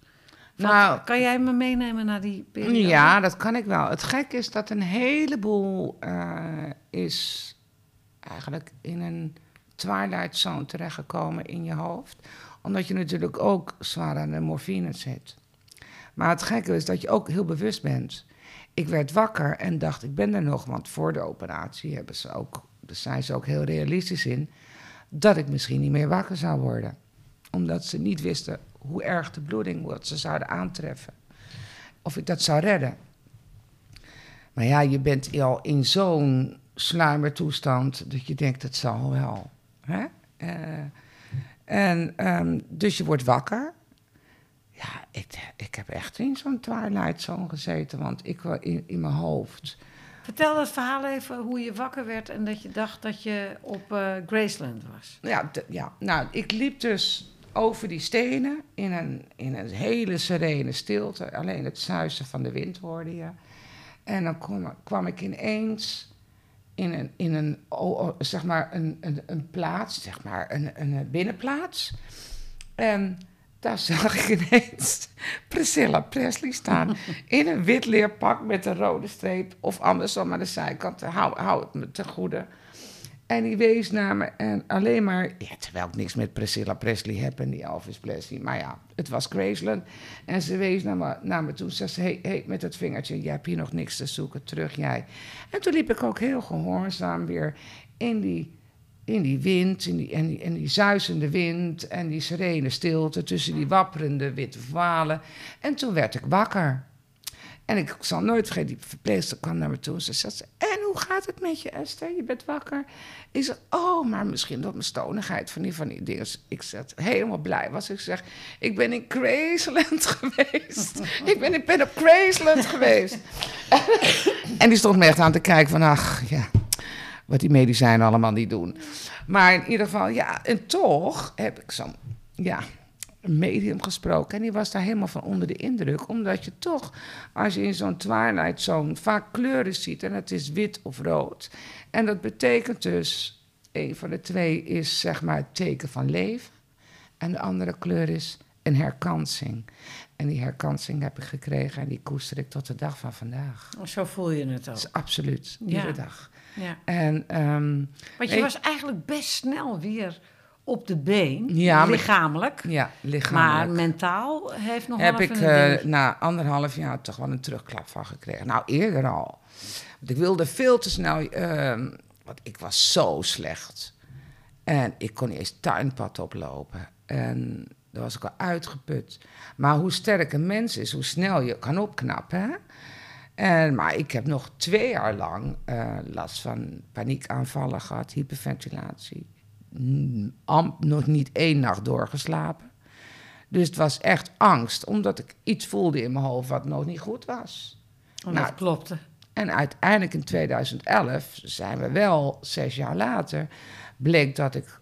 [SPEAKER 3] Wat-
[SPEAKER 2] Nou,
[SPEAKER 3] kan jij me meenemen naar die periode?
[SPEAKER 2] Ja, dat kan ik wel. Het gek is dat een heleboel eh, is eigenlijk in een twilight zone terechtgekomen in je hoofd. Omdat je natuurlijk ook zwaar aan de morfine zit. Maar het gekke is dat je ook heel bewust bent. Ik werd wakker en dacht, ik ben er nog. Want voor de operatie hebben ze ook, daar zijn ze ook heel realistisch in... dat ik misschien niet meer wakker zou worden. Omdat ze niet wisten hoe erg de bloeding wat ze zouden aantreffen of ik dat zou redden. Maar ja, je bent al in zo'n sluimertoestand dat je denkt, het zal wel. Hè? Eh, en ehm, dus je wordt wakker. Ja, ik, ik heb echt in zo'n twilight zone gezeten, want ik was in, in mijn hoofd.
[SPEAKER 3] Vertel dat verhaal even hoe je wakker werd en dat je dacht dat je op eh, Graceland was.
[SPEAKER 2] Ja, d- ja, nou, ik liep dus over die stenen in een, in een hele serene stilte. Alleen het zuizen van de wind hoorde je. En dan kwam, ik ineens in een, in een, oh, oh, zeg maar een, een, een plaats, zeg maar een, een binnenplaats. En daar zag ik ineens Priscilla Presley staan in een wit leerpak met een rode streep. Of andersom aan de zijkant, hou, hou het me te goede. En die wees naar me en alleen maar... Ja, terwijl ik niks met Priscilla Presley heb en die Elvis Presley. Maar ja, het was Graceland. En ze wees naar me, naar me toe. Ze zei, hey, hey, met het vingertje, je hebt hier nog niks te zoeken. Terug jij. En toen liep ik ook heel gehoorzaam weer in die, in die wind. In die, en, die, en die zuizende wind en die serene stilte tussen die wapperende witte valen. En toen werd ik wakker. En ik zal nooit vergeten, die verpleegster kwam naar me toe. Ze zei, en hoe gaat het met je, Esther? Je bent wakker. Ik zeg, oh, maar misschien door mijn stonigheid van die, van die dingen. Ik zeg, helemaal blij was. Ik zeg, ik ben in Graceland geweest. ik ben, ik ben op Graceland geweest. en die stond me echt aan te kijken van, ach, ja. Wat die medicijnen allemaal niet doen. Maar in ieder geval, ja, en toch heb ik zo'n, ja, medium gesproken. En die was daar helemaal van onder de indruk. Omdat je toch, als je in zo'n twilight zone vaak kleuren ziet. En het is wit of rood. En dat betekent dus, een van de twee is zeg maar het teken van leven. En de andere kleur is een herkansing. En die herkansing heb ik gekregen en die koester ik tot de dag van vandaag.
[SPEAKER 3] Zo voel je het ook.
[SPEAKER 2] Absoluut, iedere
[SPEAKER 3] Ja.
[SPEAKER 2] dag.
[SPEAKER 3] Ja.
[SPEAKER 2] En ehm,
[SPEAKER 3] Want je was eigenlijk best snel weer op de been,
[SPEAKER 2] Ja, maar-
[SPEAKER 3] lichamelijk.
[SPEAKER 2] ja,
[SPEAKER 3] Maar
[SPEAKER 2] lichamelijk.
[SPEAKER 3] mentaal heeft nog
[SPEAKER 2] heb ik eh, na anderhalf jaar toch wel een terugklap van gekregen. Nou, eerder al. Want ik wilde veel te snel... ehm, want ik was zo slecht. En ik kon niet eens tuinpad oplopen. En dan was ik al uitgeput. Maar hoe sterk een mens is, hoe snel je kan opknappen. Hè? En, maar ik heb nog twee jaar lang eh, last van paniekaanvallen gehad, hyperventilatie. Amp, nog niet één nacht doorgeslapen. Dus het was echt angst, omdat ik iets voelde in mijn hoofd wat nog niet goed was.
[SPEAKER 3] Oh,
[SPEAKER 2] nou,
[SPEAKER 3] dat klopte.
[SPEAKER 2] En uiteindelijk in 2011, zijn we wel zes jaar later, bleek dat ik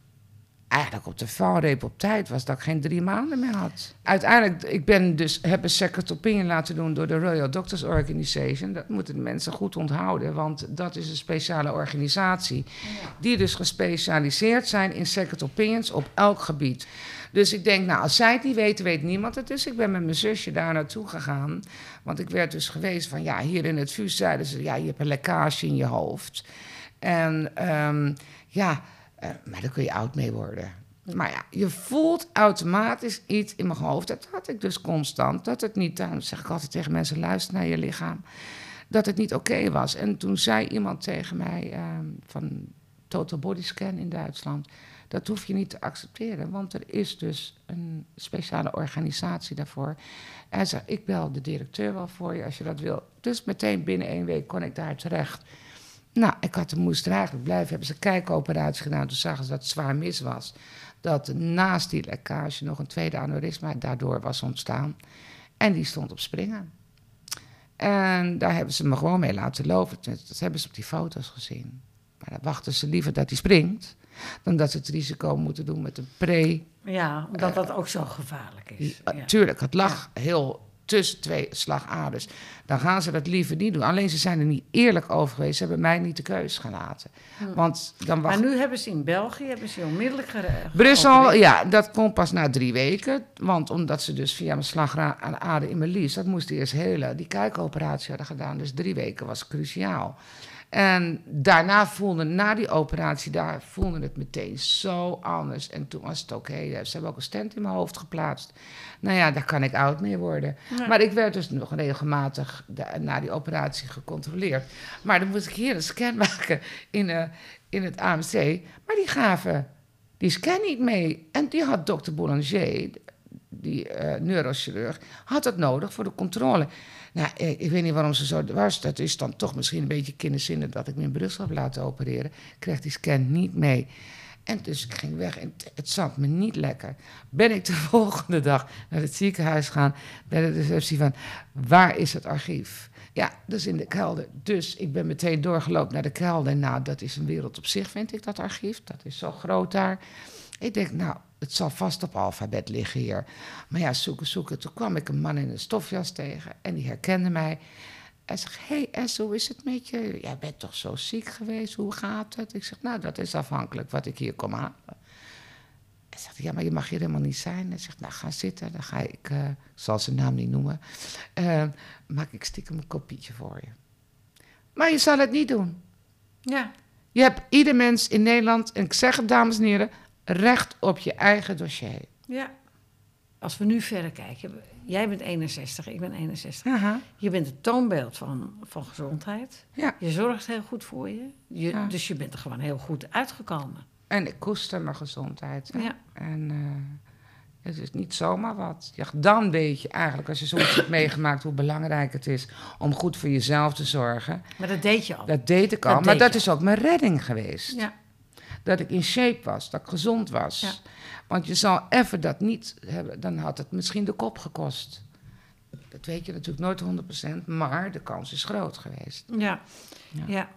[SPEAKER 2] eigenlijk op de valreep op tijd was, dat ik geen drie maanden meer had. Uiteindelijk, ik ben dus, heb een second opinion laten doen door de Royal Doctors Organization. Dat moeten de mensen goed onthouden, want dat is een speciale organisatie die dus gespecialiseerd zijn in second opinions op elk gebied. Dus ik denk, nou, als zij het niet weten, weet niemand het. Dus ik ben met mijn zusje daar naartoe gegaan. Want ik werd dus geweest van, ja, hier in het VUS zeiden ze, ja, je hebt een lekkage in je hoofd. En ehm, ja, eh, maar daar kun je oud mee worden. Maar ja, je voelt automatisch iets in mijn hoofd. Dat had ik dus constant. Dat het niet, daarom zeg ik altijd tegen mensen, luister naar je lichaam. Dat het niet oké was. En toen zei iemand tegen mij ehm, van Total Body Scan in Duitsland... dat hoef je niet te accepteren, want er is dus een speciale organisatie daarvoor. Hij zei, ik bel de directeur wel voor je als je dat wil. Dus meteen binnen één week kon ik daar terecht. Nou, ik had, moest er eigenlijk blijven. Hebben ze een kijkoperatie gedaan. Toen zagen ze dat het zwaar mis was. Dat naast die lekkage nog een tweede aneurysma daardoor was ontstaan. En die stond op springen. En daar hebben ze me gewoon mee laten lopen. Dat hebben ze op die foto's gezien. Maar dan wachten ze liever dat hij springt... dan dat ze het risico moeten doen met een pre...
[SPEAKER 3] Ja, omdat dat ook zo gevaarlijk is.
[SPEAKER 2] Ja,
[SPEAKER 3] Ja.
[SPEAKER 2] Tuurlijk, het lag heel tussen twee slagaders. Dan gaan ze dat liever niet doen. Alleen ze zijn er niet eerlijk over geweest. Ze hebben mij niet de keus gelaten. Want dan
[SPEAKER 3] Maar
[SPEAKER 2] wacht...
[SPEAKER 3] nu hebben ze in België hebben ze onmiddellijk gere-
[SPEAKER 2] Brussel, ja, dat komt pas na drie weken. Want omdat ze dus via mijn slagader in mijn lies... dat moest eerst hele, die kijkoperatie hadden gedaan. Dus drie weken was cruciaal. En daarna voelde, na die operatie, daar voelde het meteen zo anders. En toen was het oké. Ze hebben ook een stent in mijn hoofd geplaatst. Nou ja, daar kan ik oud mee worden. Maar ik werd dus nog regelmatig na die operatie gecontroleerd. Maar dan moest ik hier een scan maken in, eh, in het AMC. Maar die gaven die scan niet mee. En die had dokter Boulanger, die eh, neurochirurg, had dat nodig voor de controle. Nou, ik weet niet waarom ze zo was. Dat is dan toch misschien een beetje kinderzinnig dat ik me in Brussel heb laten opereren. Ik kreeg die scan niet mee. En dus ik ging weg en het, het zat me niet lekker. Ben ik de volgende dag naar het ziekenhuis gaan, bij de receptie van, waar is het archief? Ja, dat is in de kelder. Dus ik ben meteen doorgelopen naar de kelder. Nou, dat is een wereld op zich, vind ik, dat archief. Dat is zo groot daar. Ik denk, nou, het zal vast op alfabet liggen hier. Maar ja, zoeken, zoeken. Toen kwam ik een man in een stofjas tegen en die herkende mij. Hij zegt, hé hey Es, hoe is het met je? Jij bent toch zo ziek geweest, hoe gaat het? Ik zeg, nou, dat is afhankelijk wat ik hier kom halen. Hij zegt, ja, maar je mag hier helemaal niet zijn. Hij zegt, nou, ga zitten. Dan ga ik, eh, ik zal zijn naam niet noemen, eh, maak ik stiekem een kopietje voor je. Maar je zal het niet doen.
[SPEAKER 3] Ja.
[SPEAKER 2] Je hebt ieder mens in Nederland, en ik zeg het dames en heren, recht op je eigen dossier.
[SPEAKER 3] ja. Als we nu verder kijken. Jij bent 61, ik ben 61.
[SPEAKER 2] Aha.
[SPEAKER 3] Je bent het toonbeeld van, van gezondheid.
[SPEAKER 2] Ja,
[SPEAKER 3] Je zorgt heel goed voor je. je
[SPEAKER 2] Ja.
[SPEAKER 3] Dus je bent er gewoon heel goed uitgekomen.
[SPEAKER 2] en ik koester mijn gezondheid. hè.
[SPEAKER 3] Ja.
[SPEAKER 2] En eh, het is niet zomaar wat. Ja, dan weet je eigenlijk, als je zoiets hebt meegemaakt, hoe belangrijk het is om goed voor jezelf te zorgen.
[SPEAKER 3] Maar dat deed je al.
[SPEAKER 2] Dat deed ik
[SPEAKER 3] Dat
[SPEAKER 2] al, maar dat is ook mijn redding geweest.
[SPEAKER 3] Ja.
[SPEAKER 2] Dat ik in shape was, dat ik gezond was.
[SPEAKER 3] Ja.
[SPEAKER 2] Want je zal even dat niet hebben, dan had het misschien de kop gekost. Dat weet je natuurlijk nooit 100%, maar de kans is groot geweest.
[SPEAKER 3] Ja.
[SPEAKER 2] Ja.
[SPEAKER 3] ja.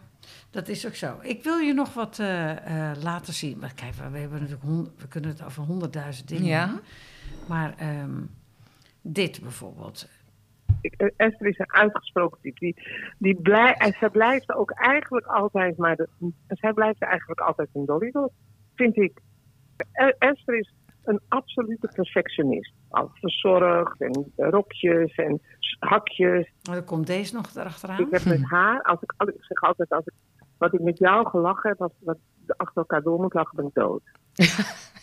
[SPEAKER 3] Dat is ook zo. Ik wil je nog wat eh, eh, laten zien. Maar kijk, we, hebben natuurlijk hond- we kunnen het over honderdduizend dingen
[SPEAKER 2] Ja.
[SPEAKER 3] Maar ehm, dit bijvoorbeeld.
[SPEAKER 6] Esther is een uitgesproken type. Die, die blij, en zij blijft ook eigenlijk altijd maar. De, zij blijft eigenlijk altijd een Dollywood, vind ik. Eh, Esther is een absolute perfectionist. Alles verzorgd en rokjes en hakjes.
[SPEAKER 3] Maar dan komt deze nog erachteraan.
[SPEAKER 6] Ik heb met haar, als ik, al- ik zeg altijd, als ik, wat ik met jou gelachen heb, als wat achter elkaar door moet lachen, ben ik dood.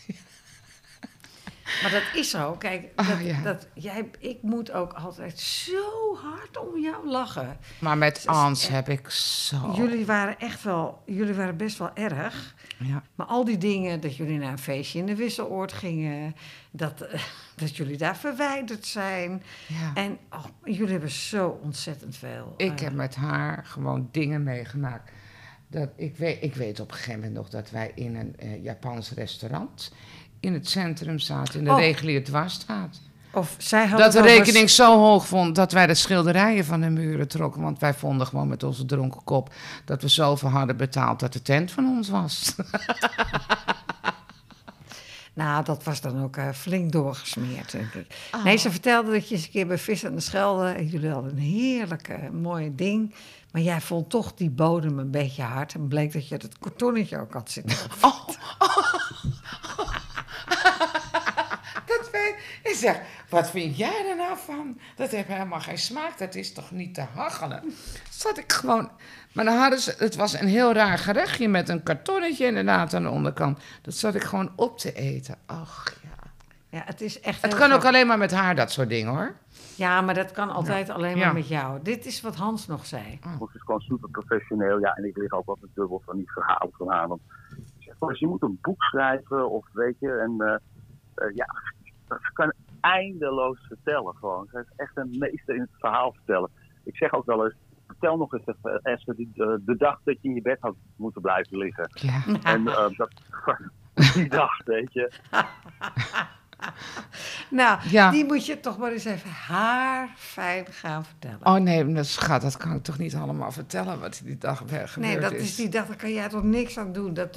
[SPEAKER 3] Maar dat is zo. Kijk, dat,
[SPEAKER 2] Oh, ja.
[SPEAKER 3] dat, jij, ik moet ook altijd zo hard om jou lachen.
[SPEAKER 2] Maar met Ans
[SPEAKER 3] echt-
[SPEAKER 2] heb ik zo...
[SPEAKER 3] Jullie waren echt wel, jullie waren best wel erg.
[SPEAKER 2] Ja.
[SPEAKER 3] Maar al die dingen, dat jullie naar een feestje in de Wisseloord gingen, dat, eh, dat jullie daar verwijderd zijn.
[SPEAKER 2] Ja.
[SPEAKER 3] En oh, jullie hebben zo ontzettend veel.
[SPEAKER 2] Ik
[SPEAKER 3] eh,
[SPEAKER 2] heb met haar gewoon dingen meegemaakt. Dat ik, weet, ik weet op een gegeven moment nog dat wij in een eh, Japans restaurant in het centrum zaten, in de
[SPEAKER 3] Oh.
[SPEAKER 2] reguliere dwarsstraat.
[SPEAKER 3] Of zij
[SPEAKER 2] Dat de rekening zo hoog vond dat wij de schilderijen van de muren trokken. Want wij vonden gewoon met onze dronken kop dat we zoveel hadden betaald dat de tent van ons was.
[SPEAKER 3] Nou, dat was dan ook eh, flink doorgesmeerd, denk ik.
[SPEAKER 2] Oh.
[SPEAKER 3] Nee, ze vertelde dat je eens een keer bij Vis aan de Schelde... jullie hadden een heerlijk eh, mooi ding... maar jij vond toch die bodem een beetje hard... en bleek dat je het kartonnetje ook had zitten.
[SPEAKER 2] Oh, dat weet ik. zeg, wat vind jij er nou van? Dat heeft helemaal geen smaak. Dat is toch niet te hachelen? Zat ik gewoon. Maar dan hadden ze. Het was een heel raar gerechtje met een kartonnetje inderdaad aan de onderkant. Dat zat ik gewoon op te eten. Ach ja.
[SPEAKER 3] Ja, het is echt
[SPEAKER 2] Het kan ook alleen maar met haar, dat soort dingen hoor.
[SPEAKER 3] Ja, maar dat kan altijd alleen maar
[SPEAKER 2] Ja.
[SPEAKER 3] met jou. Dit is wat Hans nog zei.
[SPEAKER 5] Het is gewoon super professioneel. Ja, en ik lig ook altijd dubbel van die verhalen van haar. Want ik zeg, "Boris, je moet een boek schrijven of weet je. En eh, eh, ja, ze kan eindeloos vertellen gewoon. Ze is echt een meester in het verhaal vertellen. Ik zeg ook wel eens, vertel nog eens even, Esther, die, de, de dag dat je in je bed had moeten blijven liggen.
[SPEAKER 2] Ja.
[SPEAKER 5] En eh, dat, die dag, weet je.
[SPEAKER 3] Nou,
[SPEAKER 2] Ja.
[SPEAKER 3] die moet je toch maar eens even haar fijn gaan vertellen.
[SPEAKER 2] Oh nee, maar schat, dat kan ik toch niet allemaal vertellen wat die dag gebeurd
[SPEAKER 3] nee, dat
[SPEAKER 2] is.
[SPEAKER 3] is die dag, daar kan jij toch niks aan doen. Dat,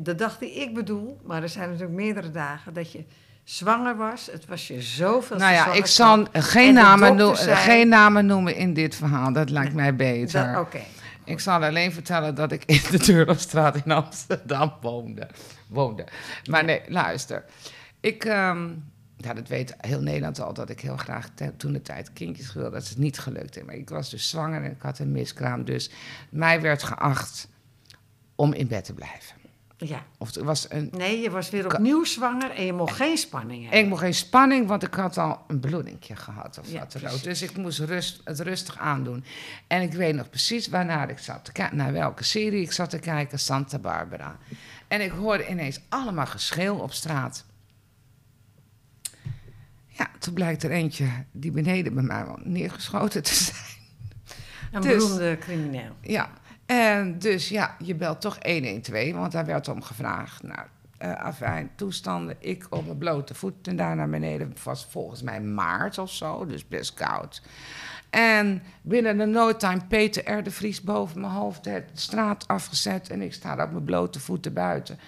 [SPEAKER 3] de, dag die ik bedoel, maar er zijn natuurlijk meerdere dagen... dat je zwanger was. Het was je zoveel
[SPEAKER 2] Nou ja, ik zal
[SPEAKER 3] En
[SPEAKER 2] geen namen,
[SPEAKER 3] dokter
[SPEAKER 2] noe-
[SPEAKER 3] zei-
[SPEAKER 2] geen namen noemen in dit verhaal. Dat lijkt mij beter.
[SPEAKER 3] Oké.
[SPEAKER 2] Ik zal alleen vertellen dat ik in de Deurlofstraat in Amsterdam woonde. woonde. Maar nee, luister. Ik, ehm, ja, dat weet heel Nederland al, dat ik heel graag toen de tijd kindjes wilde. Dat is niet gelukt. Maar ik was dus zwanger en ik had een miskraam. Dus mij werd geacht om in bed te blijven.
[SPEAKER 3] Ja.
[SPEAKER 2] Of er was een,
[SPEAKER 3] Nee, je was weer opnieuw zwanger en je mocht geen spanning hebben.
[SPEAKER 2] ik mocht geen spanning, want ik had al een bloedingje gehad of
[SPEAKER 3] Ja,
[SPEAKER 2] wat dan ook.
[SPEAKER 3] precies.
[SPEAKER 2] Dus ik moest rust, het rustig aandoen. En ik weet nog precies waarnaar ik zat te kijken, naar welke serie ik zat te kijken, Santa Barbara. En ik hoorde ineens allemaal geschreeuw op straat. Ja, toen blijkt er eentje die beneden bij mij neergeschoten te zijn.
[SPEAKER 3] Een
[SPEAKER 2] dus-
[SPEAKER 3] beroemde crimineel.
[SPEAKER 2] Ja, en dus ja, je belt toch 112, want daar werd om gevraagd. Nou, eh afijn, toestanden. Ik op mijn blote voet en daar naar beneden. Het was volgens mij maart of zo, dus best koud. En binnen de no time Peter R. de Vries boven mijn hoofd de straat afgezet. En ik sta daar op mijn blote voeten buiten.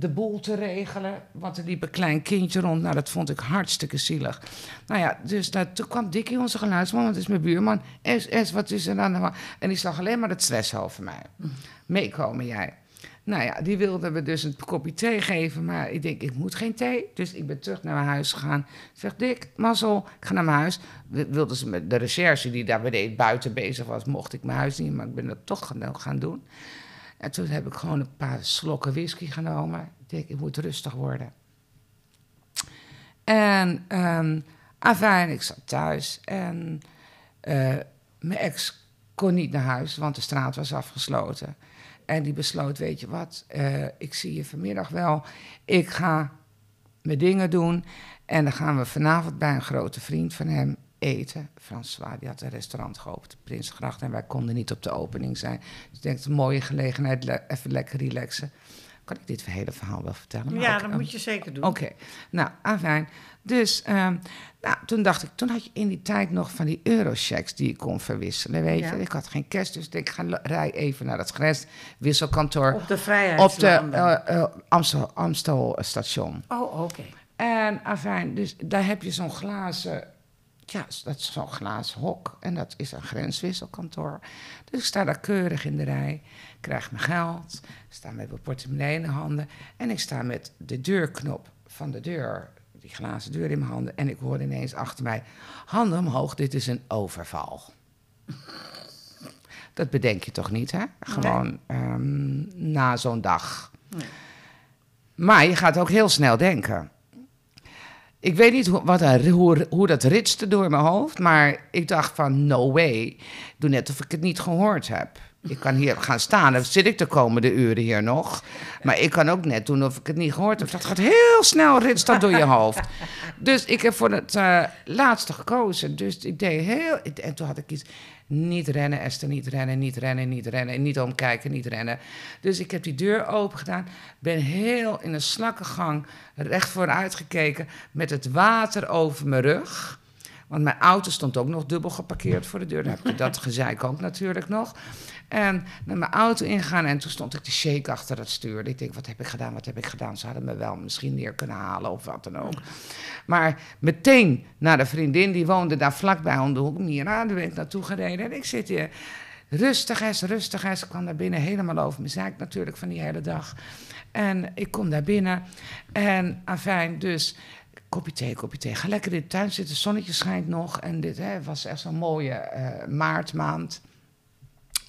[SPEAKER 2] De boel te regelen, want er liep een klein kindje rond. Nou, dat vond ik hartstikke zielig. Nou ja, dus toen kwam Dikkie, onze geluidsman, het is mijn buurman. S, S, wat is er aan de? En die zag alleen maar het stress over mij. Meekomen jij. Nou ja, die wilde me dus een kopje thee geven, maar ik denk, ik moet geen thee. Dus ik ben terug naar mijn huis gegaan. Zeg, Dick, mazzel, ik ga naar mijn huis. Wilden ze met de recherche die daar beneden buiten bezig was, mocht ik mijn huis niet, maar ik ben dat toch gaan doen. En toen heb ik gewoon een paar slokken whisky genomen. Ik moet rustig worden. En, ehm afijn, ik zat thuis en eh, mijn ex kon niet naar huis, want de straat was afgesloten. En die besloot, weet je wat, eh, ik zie je vanmiddag wel. Ik ga mijn dingen doen en dan gaan we vanavond bij een grote vriend van hem eten. François, die had een restaurant geopend, Prinsengracht, en wij konden niet op de opening zijn. Dus ik denk, het een mooie gelegenheid, le- even lekker relaxen. Kan ik dit hele verhaal wel vertellen? Maar
[SPEAKER 3] Ja,
[SPEAKER 2] ook,
[SPEAKER 3] dat moet je zeker doen.
[SPEAKER 2] Oké, nou, afijn. Dus ehm, nou, toen dacht ik, toen had je in die tijd nog van die eurochecks die je kon verwisselen, weet
[SPEAKER 3] Ja.
[SPEAKER 2] je. Ik had geen cash, dus ik denk, ga rij even naar het grenswisselkantoor
[SPEAKER 3] Op de
[SPEAKER 2] op de Amstel, Amstel station.
[SPEAKER 3] Oh, oké.
[SPEAKER 2] En afijn, dus daar heb je zo'n glazen, ja, dat is zo'n glazen hok. En dat is een grenswisselkantoor. Dus ik sta daar keurig in de rij, krijg mijn geld, sta met mijn portemonnee in de handen. En ik sta met de deurknop van de deur, die glazen deur in mijn handen. En ik hoor ineens achter mij, handen omhoog, dit is een overval. Dat bedenk je toch niet, hè? Gewoon ehm, na zo'n dag. Maar je gaat ook heel snel denken. Ik weet niet hoe, wat hoe dat ritste door mijn hoofd, maar ik dacht van no way. Doe net of ik het niet gehoord heb. Ik kan hier gaan staan, dan zit ik de komende uren hier nog. Maar ik kan ook net doen of ik het niet gehoord heb. Dat gaat heel snel, ritst dat door je hoofd. Dus ik heb voor het eh, laatste gekozen. Dus ik deed heel... En toen had ik iets... Niet rennen, Esther, niet rennen, niet rennen, niet rennen. Niet omkijken, niet rennen. Dus ik heb die deur open gedaan. Ben heel in een slakkengang recht vooruit gekeken. Met het water over mijn rug. Want mijn auto stond ook nog dubbel geparkeerd voor de deur. Dan heb ik dat gezeik ook natuurlijk nog. En naar mijn auto ingaan en toen stond ik te shake achter het stuur. Ik denk, wat heb ik gedaan, wat heb ik gedaan? Ze hadden me wel misschien neer kunnen halen of wat dan ook. Maar meteen naar de vriendin, die woonde daar vlakbij om de hoek. Mira, daar ben ik naartoe gereden. En ik zit hier rustig eens, rustig eens. Ik kwam daar binnen helemaal over mijn zaak natuurlijk van die hele dag. En ik kom daar binnen en afijn, dus kopje thee, kopje thee. Ga lekker in de tuin zitten, het zonnetje schijnt nog. En dit hè, was echt zo'n mooie eh, maartmaand.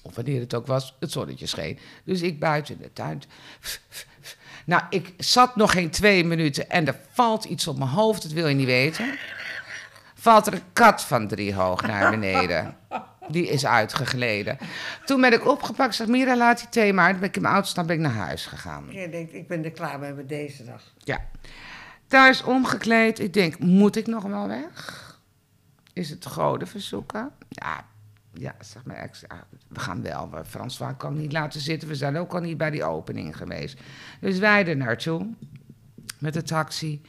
[SPEAKER 2] Of wanneer het ook was, het zonnetje scheen. Dus ik buiten in de tuin. Nou, ik zat nog geen twee minuten en er valt iets op mijn hoofd, dat wil je niet weten. Valt er een kat van drie hoog naar beneden. Die is uitgegleden. Toen ben ik opgepakt, zeg Mira, laat die thee maar. Toen ben ik in mijn auto staan, ben ik naar huis gegaan.
[SPEAKER 3] Je denkt, ik ben er klaar mee met deze dag.
[SPEAKER 2] Ja. Thuis omgekleed. Ik denk, moet ik nog wel weg? Is het goden verzoeken? Ja, ja zeg maar we gaan wel. François kan niet laten zitten. We zijn ook al niet bij die opening geweest. Dus wij er naartoe. Met de taxi.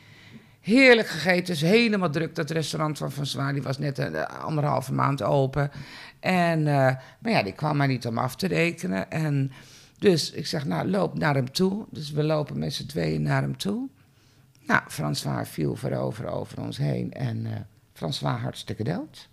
[SPEAKER 2] Heerlijk gegeten. Is helemaal druk. Dat restaurant van François, die was net een eh, anderhalve maand open. En, eh, maar ja, die kwam maar niet om af te rekenen. En dus ik zeg, nou, loop naar hem toe. Dus we lopen met z'n tweeën naar hem toe. Nou, François viel voorover over ons heen. En eh François hartstikke dood.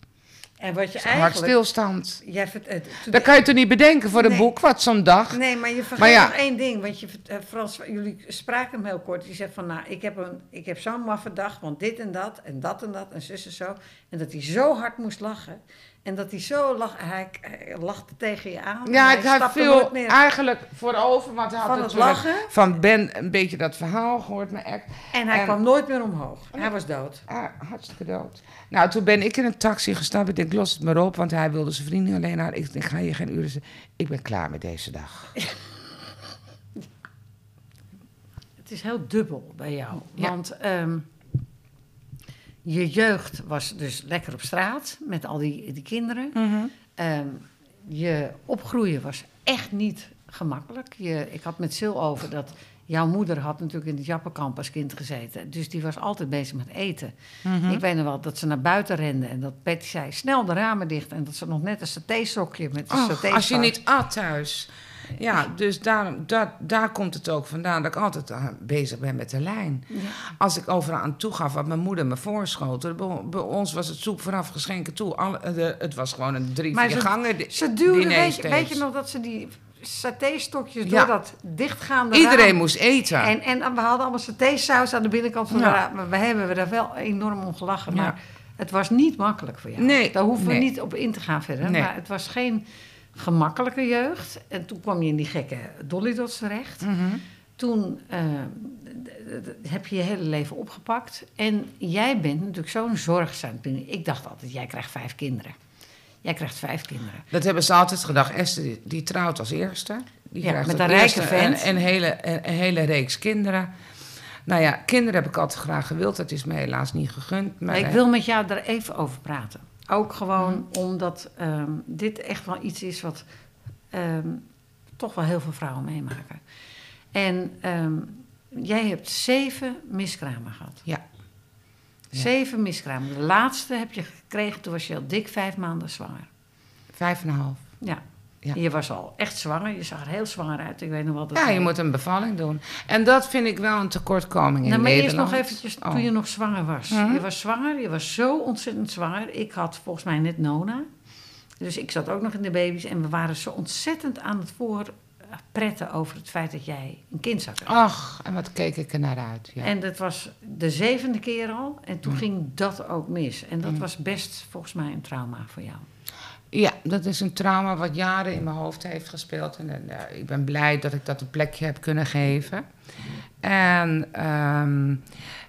[SPEAKER 3] En wat je
[SPEAKER 2] Eigenlijk... Hartstilstand.
[SPEAKER 3] Jij eh,
[SPEAKER 2] Dat kan je toch niet bedenken voor een
[SPEAKER 3] Nee.
[SPEAKER 2] boek, wat zo'n dag.
[SPEAKER 3] Nee, maar je vergeet
[SPEAKER 2] Maar ja.
[SPEAKER 3] nog één ding. Want je, eh, Frans, jullie spraken hem heel kort. Die zegt van, nou, ik heb, een, ik heb zo'n maffe dag, want dit en dat, en dat en dat, en zus en zo. En dat hij zo hard moest lachen. En dat hij zo lach, hij, hij lachte tegen je aan.
[SPEAKER 2] Ja, ik had veel
[SPEAKER 3] nooit meer
[SPEAKER 2] eigenlijk voorover, want hij had
[SPEAKER 3] van het lachen.
[SPEAKER 2] van Ben een beetje dat verhaal gehoord, maar echt
[SPEAKER 3] En hij
[SPEAKER 2] en-
[SPEAKER 3] kwam nooit meer omhoog. Hij was dood.
[SPEAKER 2] ah, hartstikke dood. Nou, toen ben ik in een taxi gestapt. Ik denk, los het maar op, want hij wilde zijn vrienden alleen naar. Ik denk, ga je geen uren. Ik ben klaar met deze dag.
[SPEAKER 3] Het is heel dubbel bij jou.
[SPEAKER 2] Ja.
[SPEAKER 3] Want ehm, je jeugd was dus lekker op straat met al die, die kinderen. Ehm, je opgroeien was echt niet gemakkelijk. Je, ik had met Sil over dat jouw moeder had natuurlijk in het Jappenkamp als kind gezeten. Dus die was altijd bezig met eten.
[SPEAKER 2] Mhm.
[SPEAKER 3] Ik weet nog wel dat ze naar buiten rende en dat Betty zei snel de ramen dicht. En dat ze nog net een saté-sokje met een
[SPEAKER 2] als je niet at thuis. Ja, dus daarom, daar, daar komt het ook vandaan dat ik altijd aan bezig ben met de lijn. Als ik overal aan toe gaf wat mijn moeder me voorschoot. Bij, bij ons was het soep vanaf geschenken toe. Alle, de, het was gewoon een drie,
[SPEAKER 3] Maar
[SPEAKER 2] vier
[SPEAKER 3] ze-
[SPEAKER 2] gangen.
[SPEAKER 3] Ze duwde, weet je, weet je nog dat ze die saté-stokjes
[SPEAKER 2] Ja.
[SPEAKER 3] door dat dichtgaande
[SPEAKER 2] Iedereen
[SPEAKER 3] raam-
[SPEAKER 2] moest eten.
[SPEAKER 3] En, en we hadden allemaal satésaus aan de binnenkant van
[SPEAKER 2] Ja.
[SPEAKER 3] de raam. Maar we hebben we daar wel enorm om gelachen.
[SPEAKER 2] Ja.
[SPEAKER 3] Maar het was niet makkelijk voor jou.
[SPEAKER 2] Nee,
[SPEAKER 3] Daar hoeven we niet op in te gaan verder.
[SPEAKER 2] Nee.
[SPEAKER 3] Maar het was geen gemakkelijke jeugd. En toen kwam je in die gekke Dolly Dots terecht.
[SPEAKER 2] Mhm.
[SPEAKER 3] Toen eh, d- heb je je hele leven opgepakt. En jij bent natuurlijk zo'n zorgzaam. Ik dacht altijd, jij krijgt vijf kinderen. Jij krijgt vijf kinderen.
[SPEAKER 2] Dat hebben ze altijd gedacht. Esther, die, die trouwt als eerste. Die
[SPEAKER 3] Ja,
[SPEAKER 2] krijgt
[SPEAKER 3] met een rijke vent.
[SPEAKER 2] Een, een, hele, een, een hele reeks kinderen. Nou ja, kinderen heb ik altijd graag gewild. Dat is me helaas niet gegund. Maar
[SPEAKER 3] ik
[SPEAKER 2] eh,
[SPEAKER 3] wil met jou daar even over praten. Ook gewoon
[SPEAKER 2] Mhm.
[SPEAKER 3] omdat ehm, dit echt wel iets is wat ehm, toch wel heel veel vrouwen meemaken. En ehm, jij hebt zeven miskramen gehad.
[SPEAKER 2] Ja. Ja.
[SPEAKER 3] Zeven miskramen. De laatste heb je gekregen, toen was je al dik vijf maanden zwanger.
[SPEAKER 2] Vijf en een half.
[SPEAKER 3] Ja.
[SPEAKER 2] Ja.
[SPEAKER 3] Je was al echt zwanger. Je zag er heel zwanger uit. Ik weet nog wel dat
[SPEAKER 2] Ja, je moet een bevalling doen. En dat vind ik wel een tekortkoming in
[SPEAKER 3] Nou, maar eerst nog eventjes
[SPEAKER 2] Oh.
[SPEAKER 3] toen je nog zwanger was.
[SPEAKER 2] Mhm.
[SPEAKER 3] Je was zwanger, je was zo ontzettend zwanger. Ik had volgens mij net Nona. Dus ik zat ook nog in de baby's. En we waren zo ontzettend aan het voorpretten over het feit dat jij een kind zou krijgen.
[SPEAKER 2] Ach, en wat keek ik er naar uit. Ja.
[SPEAKER 3] En dat was de zevende keer al. En toen
[SPEAKER 2] Mm.
[SPEAKER 3] ging dat ook mis. En dat
[SPEAKER 2] Mm.
[SPEAKER 3] was best volgens mij een trauma voor jou.
[SPEAKER 2] Ja, dat is een trauma wat jaren in mijn hoofd heeft gespeeld. En eh, ik ben blij dat ik dat een plekje heb kunnen geven. En ehm,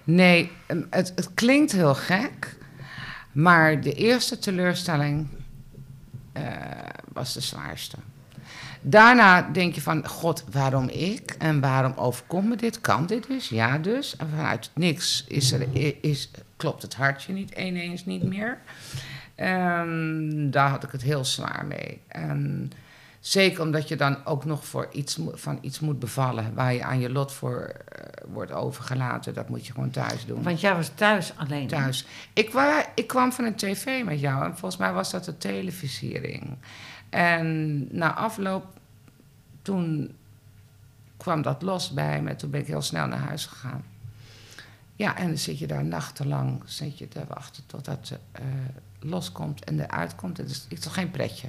[SPEAKER 2] nee, em, het, het klinkt heel gek. Maar de eerste teleurstelling eh, was de zwaarste. Daarna denk je van, god, waarom ik? En waarom overkomt me dit? Kan dit dus? Ja dus. En vanuit niks is is, klopt het hartje niet ineens niet meer. En daar had ik het heel zwaar mee. En zeker omdat je dan ook nog voor iets, van iets moet bevallen... waar je aan je lot voor eh, wordt overgelaten. Dat moet je gewoon thuis doen.
[SPEAKER 3] Want jij was thuis alleen.
[SPEAKER 2] Thuis. Ik, wa- ik kwam van een tv met jou en volgens mij was dat de televisiering. En na afloop, toen kwam dat los bij me. Toen ben ik heel snel naar huis gegaan. Ja, en dan zit je daar nachtenlang zit je te wachten totdat eh, loskomt en eruit komt. Het is, het is toch geen pretje.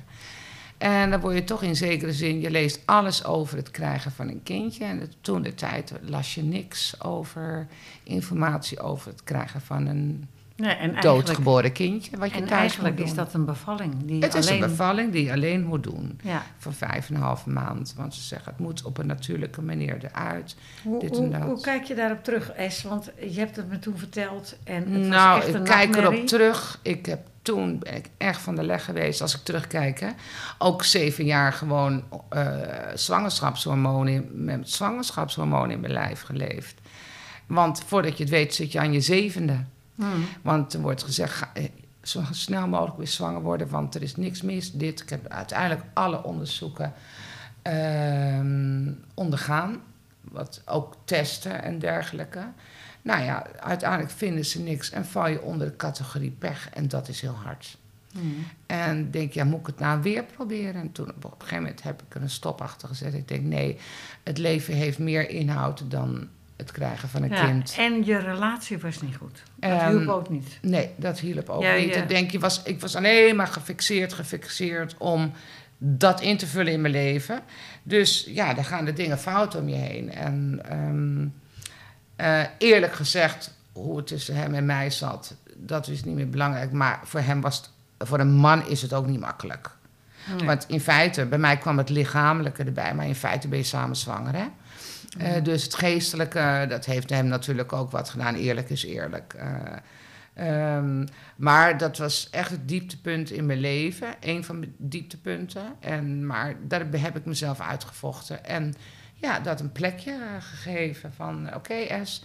[SPEAKER 2] En dan word je toch in zekere zin, je leest alles over het krijgen van een kindje. En het- toen de tijd las je niks over informatie over het krijgen van een
[SPEAKER 3] Nee, en
[SPEAKER 2] doodgeboren kindje. Wat je
[SPEAKER 3] en
[SPEAKER 2] thuis
[SPEAKER 3] eigenlijk
[SPEAKER 2] moet
[SPEAKER 3] is dat een bevalling. Die
[SPEAKER 2] Het is
[SPEAKER 3] alleen,
[SPEAKER 2] een bevalling die je alleen moet doen.
[SPEAKER 3] Ja.
[SPEAKER 2] Voor vijf en een half maand. Want ze zeggen, het moet op een natuurlijke manier eruit.
[SPEAKER 3] Hoe,
[SPEAKER 2] Dit en
[SPEAKER 3] hoe,
[SPEAKER 2] dat.
[SPEAKER 3] hoe kijk je daarop terug, Es? Want je hebt het me toen verteld. En het
[SPEAKER 2] nou,
[SPEAKER 3] was echt een
[SPEAKER 2] ik kijk
[SPEAKER 3] nachtmerrie.
[SPEAKER 2] erop terug. Ik heb toen ben ik echt van de leg geweest als ik terugkijk. Hè. Ook zeven jaar gewoon eh zwangerschapshormonen, met zwangerschapshormonen in mijn lijf geleefd. Want voordat je het weet zit je aan je zevende.
[SPEAKER 3] Hmm.
[SPEAKER 2] Want er wordt gezegd, ga, eh, zo snel mogelijk weer zwanger worden, want er is niks mis. Dit, ik heb uiteindelijk alle onderzoeken ehm, ondergaan. Wat ook testen en dergelijke. Nou ja, uiteindelijk vinden ze niks en val je onder de categorie pech. En dat is heel hard.
[SPEAKER 3] Hmm.
[SPEAKER 2] En denk, ja, moet ik het nou weer proberen? En toen op een gegeven moment heb ik er een stop achter gezet. Ik denk, nee, het leven heeft meer inhoud dan het krijgen van een
[SPEAKER 3] Ja,
[SPEAKER 2] kind.
[SPEAKER 3] En je relatie was niet goed. Dat
[SPEAKER 2] Ehm,
[SPEAKER 3] hielp ook niet.
[SPEAKER 2] Nee, dat hielp ook
[SPEAKER 3] Ja,
[SPEAKER 2] niet.
[SPEAKER 3] ja.
[SPEAKER 2] Ik denk, je was, ik was alleen maar gefixeerd, gefixeerd om dat in te vullen in mijn leven. Dus ja, dan gaan de dingen fout om je heen. En ehm, eh, eerlijk gezegd, hoe het tussen hem en mij zat, dat is niet meer belangrijk. Maar voor hem was het, voor een man is het ook niet makkelijk.
[SPEAKER 3] Nee.
[SPEAKER 2] Want in feite, bij mij kwam het lichamelijke erbij, maar in feite ben je samen zwanger, hè? Eh, dus het geestelijke, dat heeft hem natuurlijk ook wat gedaan. Eerlijk is eerlijk. Eh, ehm, maar dat was echt het dieptepunt in mijn leven. Een van mijn dieptepunten. En, maar daar heb ik mezelf uitgevochten. En ja, dat een plekje gegeven van... Oké, S,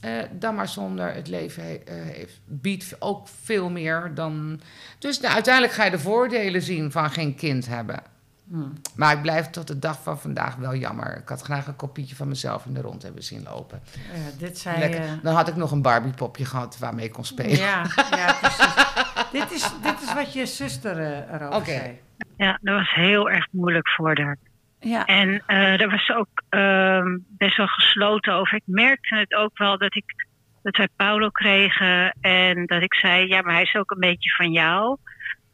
[SPEAKER 2] eh, dan maar zonder. Het leven he- eh, heeft, biedt ook veel meer dan... Dus nou, uiteindelijk ga je de voordelen zien van geen kind hebben.
[SPEAKER 3] Hmm.
[SPEAKER 2] Maar ik blijf tot de dag van vandaag wel jammer. Ik had graag een kopietje van mezelf in de rond hebben zien lopen.
[SPEAKER 3] Ja, dit zei eh,
[SPEAKER 2] Dan had ik nog een Barbiepopje gehad waarmee ik kon spelen.
[SPEAKER 3] Ja, ja precies. dit, is, dit is wat je zuster eh, erover
[SPEAKER 2] Oké.
[SPEAKER 3] zei.
[SPEAKER 1] Ja, dat was heel erg moeilijk voor haar.
[SPEAKER 3] Ja.
[SPEAKER 1] En eh daar was ook ehm, best wel gesloten over. Ik merkte het ook wel dat, ik, dat wij Paulo kregen en dat ik zei: Ja, maar hij is ook een beetje van jou.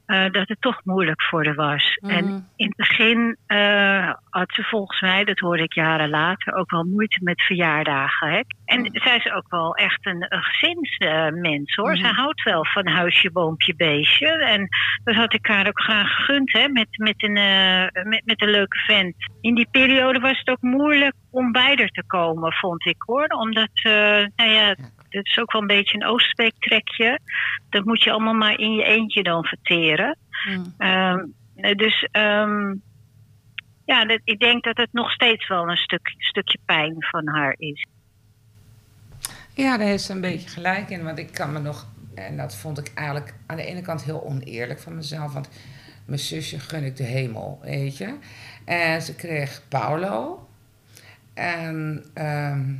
[SPEAKER 1] Eh, dat het toch moeilijk voor haar was.
[SPEAKER 3] Mhm.
[SPEAKER 1] En in het begin eh, had ze volgens mij, dat hoorde ik jaren later, ook wel moeite met verjaardagen. Hè? En
[SPEAKER 3] Mhm.
[SPEAKER 1] zij is ook wel echt een, een gezinsmens hoor.
[SPEAKER 3] Mhm.
[SPEAKER 1] Zij houdt wel van huisje, boompje, beestje. En dat had ik haar ook graag gegund, hè, met, met, een, eh, met, met een leuke vent. In die periode was het ook moeilijk om bij er te komen, vond ik hoor. Omdat, nou ja, dat is ook wel een beetje een Oostbeek-trekje. Dat moet je allemaal maar in je eentje dan verteren.
[SPEAKER 3] Hmm.
[SPEAKER 1] Ehm, dus ehm, ja, dat, ik denk dat het nog steeds wel een stuk, stukje pijn van haar is.
[SPEAKER 2] Ja, daar heeft ze een beetje gelijk in. Want ik kan me nog... En dat vond ik eigenlijk aan de ene kant heel oneerlijk van mezelf. Want mijn zusje gun ik de hemel, weet je. En ze kreeg Paulo. En ehm,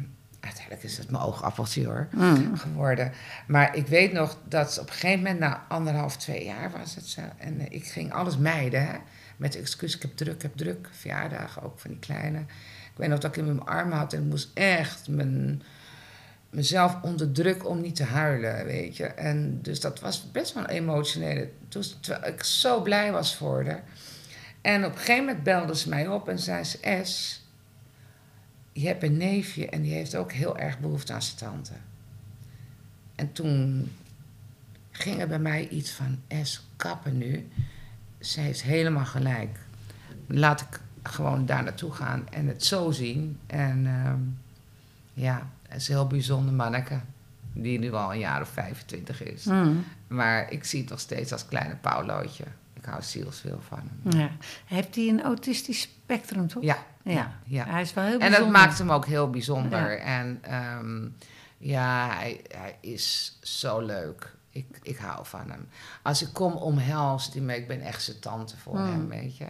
[SPEAKER 2] uiteindelijk is het mijn oogappeltje hoor,
[SPEAKER 3] Mm.
[SPEAKER 2] geworden. Maar ik weet nog dat op een gegeven moment, na anderhalf, twee jaar was het zo. En eh, ik ging alles mijden. Hè? Met excuus, ik heb druk, ik heb druk. Verjaardagen ook van die kleine. Ik weet nog dat ik hem in mijn armen had en ik moest echt mijn, mezelf onder druk om niet te huilen, weet je. En dus dat was best wel een emotionele... Toen, terwijl ik zo blij was voor haar. En op een gegeven moment belde ze mij op en zei ze... S, je hebt een neefje en die heeft ook heel erg behoefte aan zijn tante. En toen ging er bij mij iets van... S, kappen nu. Ze heeft helemaal gelijk. Laat ik gewoon daar naartoe gaan en het zo zien. En ehm, ja, het is een heel bijzonder manneke. Die nu al een jaar of 25 is.
[SPEAKER 3] Mm.
[SPEAKER 2] Maar ik zie het nog steeds als kleine Paulootje. Ik hou zielsveel van hem.
[SPEAKER 3] Ja. Heeft hij een autistisch spectrum, toch?
[SPEAKER 2] Ja,
[SPEAKER 3] Ja.
[SPEAKER 2] ja.
[SPEAKER 3] Hij is wel heel
[SPEAKER 2] En
[SPEAKER 3] bijzonder.
[SPEAKER 2] dat maakt hem ook heel bijzonder.
[SPEAKER 3] Ja.
[SPEAKER 2] En ehm, ja, hij, hij is zo leuk. Ik, ik hou van hem. Als ik kom, omhelst hij me. Ik ben echt zijn tante voor
[SPEAKER 3] Hmm.
[SPEAKER 2] hem, weet je.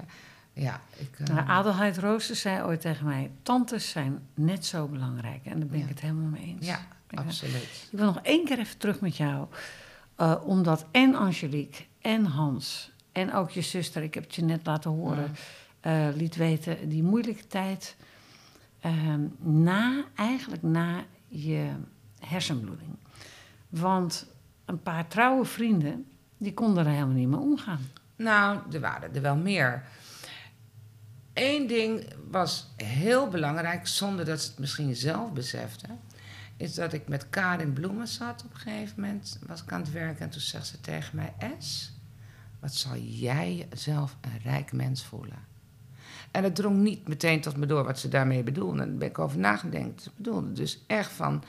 [SPEAKER 2] Ja, ik... eh,
[SPEAKER 3] Nou, Adelheid Roosters zei ooit tegen mij... tantes zijn net zo belangrijk. En daar ben ik het helemaal mee eens.
[SPEAKER 2] ja,
[SPEAKER 3] Ik,
[SPEAKER 2] absoluut.
[SPEAKER 3] ik wil nog één keer even terug met jou. eh, omdat en Angelique en Hans... en ook je zuster, ik heb het je net laten horen... eh, liet weten, die moeilijke tijd... ehm, na, eigenlijk na je hersenbloeding. Want een paar trouwe vrienden... die konden er helemaal niet mee omgaan.
[SPEAKER 2] Nou, er waren er wel meer. Eén ding was heel belangrijk, zonder dat ze het misschien zelf beseften. Is dat ik met Karin Bloemen zat op een gegeven moment. Was ik aan het werken en toen zegt ze tegen mij: S, wat zal jij zelf een rijk mens voelen? En het drong niet meteen tot me door wat ze daarmee bedoelde. En daar ben ik over nagedacht. Ze bedoelde dus echt van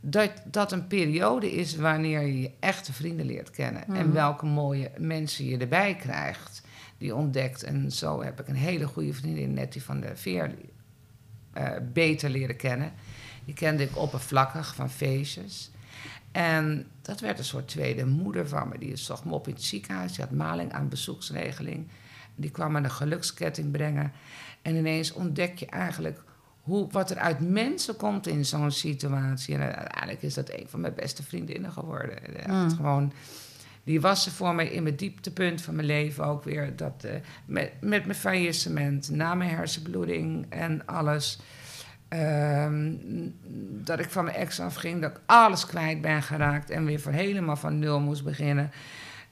[SPEAKER 2] dat dat een periode is wanneer je je echte vrienden leert kennen. En welke mooie mensen je erbij krijgt. Die ontdekt. En zo heb ik een hele goede vriendin, Nettie van der Veer, eh, beter leren kennen. Die kende ik oppervlakkig van feestjes. En dat werd een soort tweede moeder van me. Die zocht me op in het ziekenhuis. Die had maling aan bezoeksregeling. Die kwam me een geluksketting brengen. En ineens ontdek je eigenlijk hoe, wat er uit mensen komt in zo'n situatie. En uiteindelijk is dat een van mijn beste vriendinnen geworden. Echt
[SPEAKER 3] Mm.
[SPEAKER 2] gewoon, die was er voor mij in mijn dieptepunt van mijn leven ook weer. Dat, eh, met, met mijn faillissement, na mijn hersenbloeding en alles. Ehm, dat ik van mijn ex afging, dat ik alles kwijt ben geraakt en weer van helemaal van nul moest beginnen.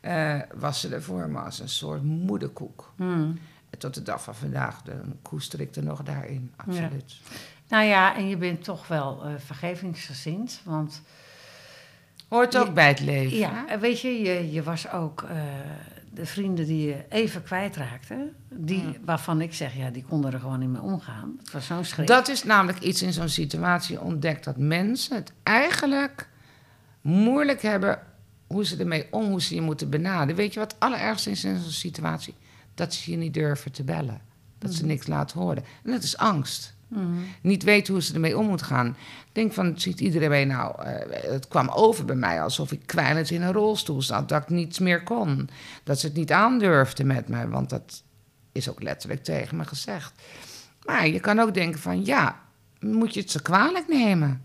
[SPEAKER 2] eh, was ze er voor me als een soort moederkoek.
[SPEAKER 3] Hmm.
[SPEAKER 2] En tot de dag van vandaag koester ik er nog daarin, absoluut.
[SPEAKER 3] Nou ja, en je bent toch wel eh vergevingsgezind. Want
[SPEAKER 2] Hoort ook
[SPEAKER 3] Je-
[SPEAKER 2] bij het leven.
[SPEAKER 3] ja, weet je, je, je was ook eh, de vrienden die je even kwijtraakte. Die, Waarvan ik zeg, ja, die konden er gewoon niet mee omgaan. Het was zo'n schrik.
[SPEAKER 2] Dat is namelijk iets in zo'n situatie ontdekt dat mensen het eigenlijk moeilijk hebben hoe ze ermee om, hoe ze je moeten benaderen. Weet je wat het allerergste is in zo'n situatie? Dat ze je niet durven te bellen. Dat ze niks laten horen. En dat is angst.
[SPEAKER 3] Mhm.
[SPEAKER 2] Niet weten hoe ze ermee om moet gaan. Ik denk van, ziet iedereen nou... eh, het kwam over bij mij alsof ik kwijnend in een rolstoel zat. Dat ik niets meer kon. Dat ze het niet aandurfden met me. Want dat is ook letterlijk tegen me gezegd. Maar je kan ook denken van, ja, moet je het ze kwalijk nemen?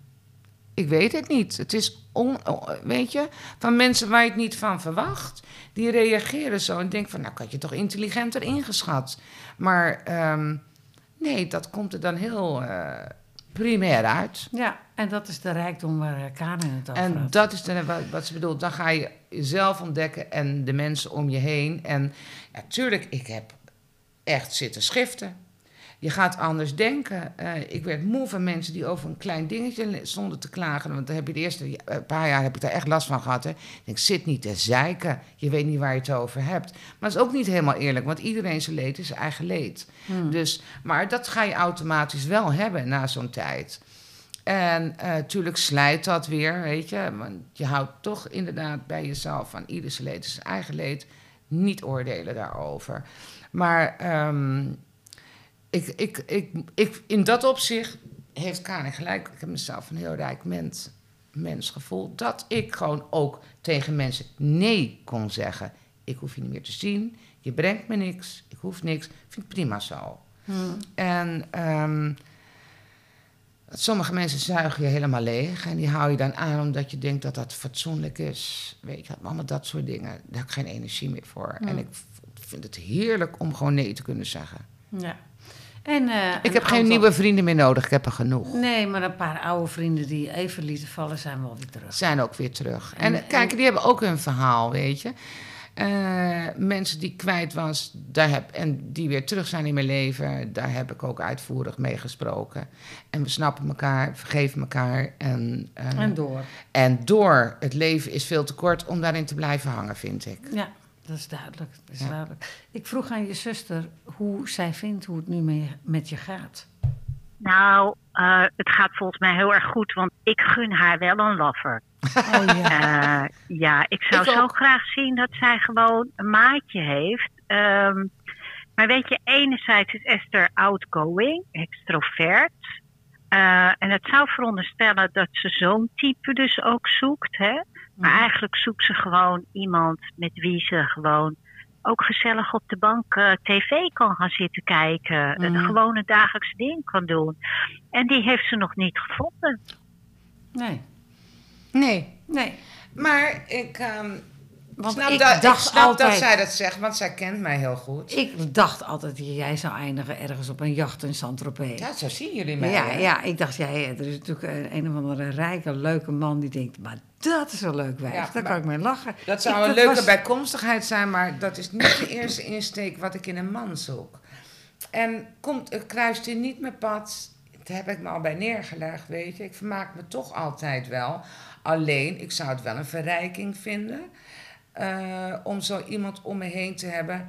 [SPEAKER 2] Ik weet het niet. Het is, on, on- weet je, van mensen waar je het niet van verwacht. Die reageren zo en denken van, nou, ik had je toch intelligenter ingeschat. Maar ehm, nee, dat komt er dan heel eh, primair uit.
[SPEAKER 3] Ja, en dat is de rijkdom waar eh, Karin het over
[SPEAKER 2] En
[SPEAKER 3] had.
[SPEAKER 2] dat is dan wat, wat ze bedoelt. Dan ga je jezelf ontdekken en de mensen om je heen. En ja, tuurlijk, ik heb echt zitten schiften. Je gaat anders denken. Eh, ik werd moe van mensen die over een klein dingetje stonden te klagen. Want dan heb je de eerste eh, paar jaar heb ik daar echt last van gehad. Hè. Ik denk, zit niet te zeiken. Je weet niet waar je het over hebt. Maar dat is ook niet helemaal eerlijk. Want iedereen zijn leed is zijn eigen leed.
[SPEAKER 3] Hmm.
[SPEAKER 2] Dus, maar dat ga je automatisch wel hebben na zo'n tijd. En natuurlijk slijt dat weer, weet je. Want je houdt toch inderdaad bij jezelf van ieder zijn leed is zijn eigen leed. Niet oordelen daarover. Maar ehm, ik, ik, ik, ik, in dat opzicht heeft Karin gelijk. Ik heb mezelf een heel rijk mens, mens gevoeld. Dat ik gewoon ook tegen mensen nee kon zeggen. Ik hoef je niet meer te zien. Je brengt me niks. Ik hoef niks. Vind ik prima zo.
[SPEAKER 3] Hmm.
[SPEAKER 2] En ehm, Sommige mensen zuigen je helemaal leeg en die hou je dan aan omdat je denkt dat dat fatsoenlijk is. Weet je, allemaal dat soort dingen. Daar heb ik geen energie meer voor. En ik v- vind het heerlijk om gewoon nee te kunnen zeggen.
[SPEAKER 3] Ja. En, eh,
[SPEAKER 2] Ik heb geen nieuwe vrienden meer nodig, ik heb er genoeg.
[SPEAKER 3] Nee, maar een paar oude vrienden die even lieten vallen zijn wel weer terug.
[SPEAKER 2] Zijn ook weer terug.
[SPEAKER 3] En-
[SPEAKER 2] En, kijk, die hebben ook hun verhaal, weet je. Eh, mensen die kwijt was daar heb, en die weer terug zijn in mijn leven, daar heb ik ook uitvoerig mee gesproken. En we snappen elkaar, vergeven elkaar. En, eh,
[SPEAKER 3] En door.
[SPEAKER 2] En door. Het leven is veel te kort om daarin te blijven hangen, vind ik.
[SPEAKER 3] Ja, dat is duidelijk. Dat is
[SPEAKER 2] Ja.
[SPEAKER 3] duidelijk. Ik vroeg aan je zuster hoe zij vindt hoe het nu mee, met je gaat.
[SPEAKER 1] Nou, eh, het gaat volgens mij heel erg goed, want ik gun haar wel een lover.
[SPEAKER 3] Oh ja.
[SPEAKER 1] Eh, ja, ik zou
[SPEAKER 2] Ik
[SPEAKER 1] zo
[SPEAKER 2] ook.
[SPEAKER 1] graag zien dat zij gewoon een maatje heeft. Ehm, maar weet je, enerzijds is Esther outgoing, extrovert. Eh, en het zou veronderstellen dat ze zo'n type dus ook zoekt. Hè? Maar
[SPEAKER 3] Mhm.
[SPEAKER 1] eigenlijk zoekt ze gewoon iemand met wie ze gewoon ook gezellig op de bank eh, tv kan gaan zitten kijken.
[SPEAKER 3] Mhm.
[SPEAKER 1] Een gewone dagelijkse ding kan doen. En die heeft ze nog niet gevonden.
[SPEAKER 3] Nee,
[SPEAKER 2] Nee.
[SPEAKER 3] nee.
[SPEAKER 2] Maar ik ehm
[SPEAKER 3] Want
[SPEAKER 2] snap,
[SPEAKER 3] ik
[SPEAKER 2] dat, ik
[SPEAKER 3] dacht
[SPEAKER 2] snap
[SPEAKER 3] altijd...
[SPEAKER 2] dat zij dat zegt, want zij kent mij heel goed.
[SPEAKER 3] Ik dacht altijd dat jij zou eindigen ergens op een jacht in Saint-Tropez.
[SPEAKER 2] Ja, zo zien jullie mij.
[SPEAKER 3] Ja,
[SPEAKER 2] hè?
[SPEAKER 3] ja, ik dacht, ja, ja, er is natuurlijk een, een of andere rijke, leuke man die denkt, maar dat is een leuk wijf,
[SPEAKER 2] Ja,
[SPEAKER 3] daar kan ik mee lachen.
[SPEAKER 2] Dat zou
[SPEAKER 3] Ik-
[SPEAKER 2] een leuke
[SPEAKER 3] was-
[SPEAKER 2] bijkomstigheid zijn, maar dat is niet de eerste insteek wat ik in een man zoek. En komt, kruist hier niet mijn pad, daar heb ik me al bij neergelegd, weet je. Ik vermaak me toch altijd wel. Alleen, ik zou het wel een verrijking vinden eh, om zo iemand om me heen te hebben.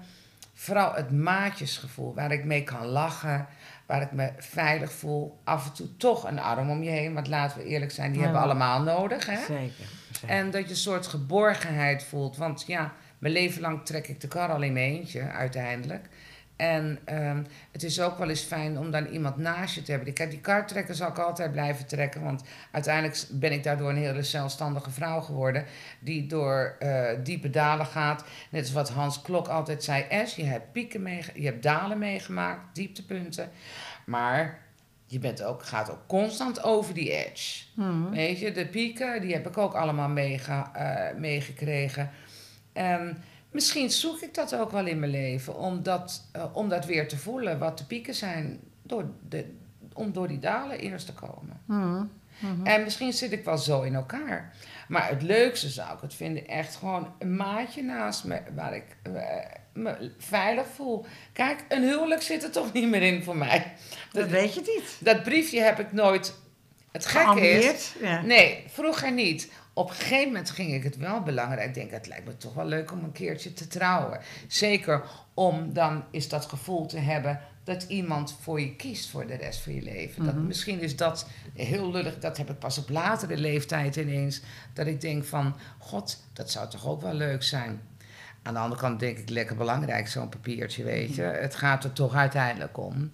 [SPEAKER 2] Vooral het maatjesgevoel, waar ik mee kan lachen, waar ik me veilig voel. Af en toe toch een arm om je heen, want laten we eerlijk zijn, die
[SPEAKER 3] Ja.
[SPEAKER 2] hebben we allemaal nodig, hè.
[SPEAKER 3] Zeker. zeker.
[SPEAKER 2] En dat je een soort geborgenheid voelt. Want ja, mijn leven lang trek ik de kar al in mijn eentje, uiteindelijk. En ehm, het is ook wel eens fijn om dan iemand naast je te hebben. Kijk, die kar trekken zal ik altijd blijven trekken. Want uiteindelijk ben ik daardoor een hele zelfstandige vrouw geworden. Die door eh, diepe dalen gaat. Net als wat Hans Klok altijd zei. Es, je hebt pieken mee, je hebt dalen meegemaakt, dieptepunten. Maar je bent ook, gaat ook constant over die edge.
[SPEAKER 3] Mhm.
[SPEAKER 2] Weet je, de pieken, die heb ik ook allemaal meege- eh, meegekregen. En misschien zoek ik dat ook wel in mijn leven, om dat, eh, om dat weer te voelen, wat de pieken zijn, door de, om door die dalen eerst te komen.
[SPEAKER 3] Mhm.
[SPEAKER 2] En misschien zit ik wel zo in elkaar. Maar het leukste zou ik het vinden, echt gewoon een maatje naast me, waar ik eh, me veilig voel. Kijk, een huwelijk zit er toch niet meer in voor mij.
[SPEAKER 3] Dat weet je niet.
[SPEAKER 2] Dat briefje heb ik nooit. Het gekke is.
[SPEAKER 3] Ja.
[SPEAKER 2] Nee, vroeger niet. Op een gegeven moment ging ik het wel belangrijk. Ik denk, het lijkt me toch wel leuk om een keertje te trouwen. Zeker om dan is dat gevoel te hebben dat iemand voor je kiest voor de rest van je leven. dat, misschien is dat heel lullig, dat heb ik pas op latere leeftijd ineens. Dat ik denk van, god, dat zou toch ook wel leuk zijn. Aan de andere kant denk ik lekker belangrijk, zo'n papiertje, weet je. Het gaat er toch uiteindelijk om.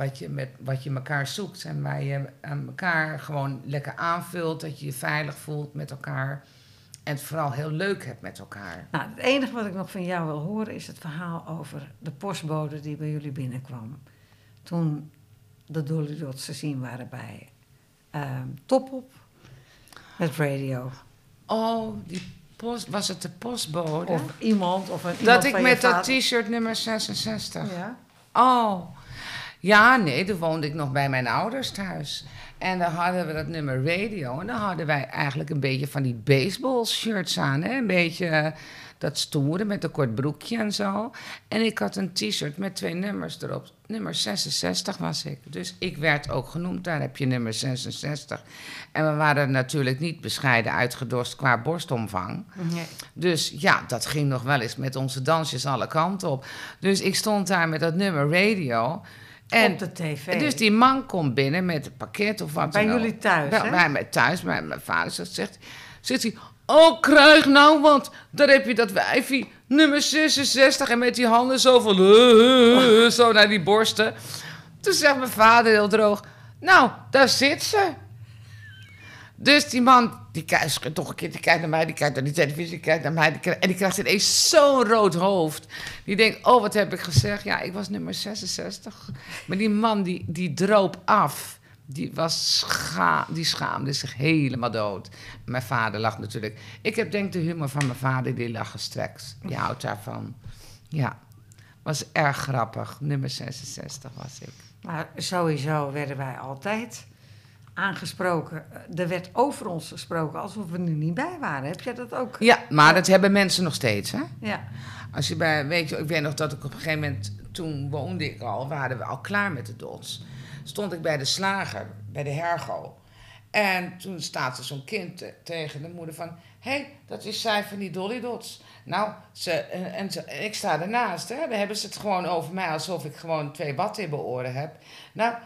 [SPEAKER 2] Wat je, met, wat je elkaar zoekt en waar je aan elkaar gewoon lekker aanvult. Dat je je veilig voelt met elkaar. En het vooral heel leuk hebt met elkaar.
[SPEAKER 3] Nou, het enige wat ik nog van jou wil horen is het verhaal over de postbode die bij jullie binnenkwam. Toen de Dolly Dots te zien waren bij ehm Top Op met radio.
[SPEAKER 2] Oh, die post, was het de postbode?
[SPEAKER 3] Of iemand of een iemand
[SPEAKER 2] dat ik met dat t-shirt nummer 66.
[SPEAKER 3] Ja.
[SPEAKER 2] Oh, ja, nee, toen woonde ik nog bij mijn ouders thuis. En dan hadden we dat nummer radio. En dan hadden wij eigenlijk een beetje van die baseball shirts aan. Hè? Een beetje eh, dat stoere met een kort broekje en zo. En ik had een t-shirt met twee nummers erop. Nummer 66 was ik. Dus ik werd ook genoemd, daar heb je nummer 66. En we waren natuurlijk niet bescheiden uitgedost qua borstomvang.
[SPEAKER 3] Nee.
[SPEAKER 2] Dus ja, dat ging nog wel eens met onze dansjes alle kanten op. Dus ik stond daar met dat nummer radio. En
[SPEAKER 3] Op de tv.
[SPEAKER 2] dus die man komt binnen met een pakket of wat
[SPEAKER 3] Bij
[SPEAKER 2] dan ook.
[SPEAKER 3] jullie thuis,
[SPEAKER 2] Bij,
[SPEAKER 3] hè?
[SPEAKER 2] bij mij thuis, bij mijn vader zegt, zegt, zegt hij... Oh, krijg nou, want daar heb je dat wijfie, nummer 66... en met die handen zo van... eh, eh, zo naar die borsten. Toen zegt mijn vader heel droog... Nou, daar zit ze. Dus die man, die kijkt toch een keer, die kijkt naar mij, die kijkt naar die televisie, die kijkt naar mij. Die kijkt- en die krijgt ineens zo'n rood hoofd. Die denkt, oh, wat heb ik gezegd? Ja, ik was nummer 66. Maar die man, die, die droop af. Die, was scha die schaamde zich helemaal dood. Mijn vader lag natuurlijk. Ik heb denk de humor van mijn vader, die lag gestrekt. Die houdt daarvan. Ja, was erg grappig. Nummer 66 was ik.
[SPEAKER 3] Maar sowieso werden wij altijd aangesproken. Er werd over ons gesproken alsof we er niet bij waren. Heb jij dat ook?
[SPEAKER 2] Ja, maar dat hebben mensen nog steeds, hè?
[SPEAKER 3] Ja.
[SPEAKER 2] Als je bij, weet je, ik weet nog dat ik op een gegeven moment, toen woonde ik al, waren we al klaar met de dots. Stond ik bij de slager, bij de hergo. En toen staat er zo'n kind te- tegen de moeder van... Hé, hey, dat is zij van die Dolly Dots. Nou, ze, en, en ze, ik sta ernaast, hè. Dan hebben ze het gewoon over mij alsof ik gewoon twee oren heb. Nou, eh,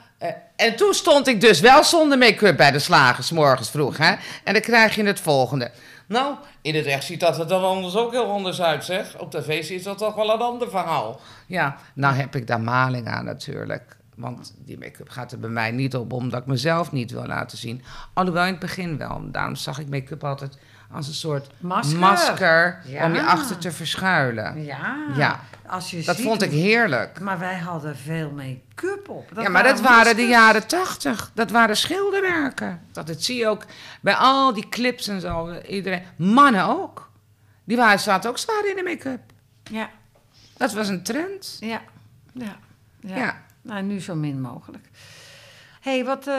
[SPEAKER 2] en toen stond ik dus wel zonder make-up bij de slagers, morgens vroeg, hè. En dan krijg je het volgende. Nou, in het echt ziet dat er dan anders ook heel anders uit, zeg. Op tv is dat toch wel een ander verhaal. Ja, nou heb ik daar maling aan natuurlijk. Want die make-up gaat er bij mij niet op, omdat ik mezelf niet wil laten zien. Alhoewel in het begin wel. Daarom zag ik make-up altijd als een soort
[SPEAKER 3] Masker.
[SPEAKER 2] masker
[SPEAKER 3] Ja.
[SPEAKER 2] om je achter te verschuilen.
[SPEAKER 3] Ja.
[SPEAKER 2] Ja.
[SPEAKER 3] Als je
[SPEAKER 2] Dat
[SPEAKER 3] ziet
[SPEAKER 2] vond ik heerlijk.
[SPEAKER 3] Maar wij hadden veel make-up op.
[SPEAKER 2] ja, maar dat waren de jaren tachtig. Dat waren schilderwerken. Dat, dat zie je ook bij al die clips en zo. Iedereen. Mannen ook. Die waren, zaten ook zwaar in de make-up.
[SPEAKER 3] Ja,
[SPEAKER 2] Dat was een trend.
[SPEAKER 3] ja, ja. ja.
[SPEAKER 2] Ja.
[SPEAKER 3] Nou, nu zo min mogelijk. hey, wat, eh,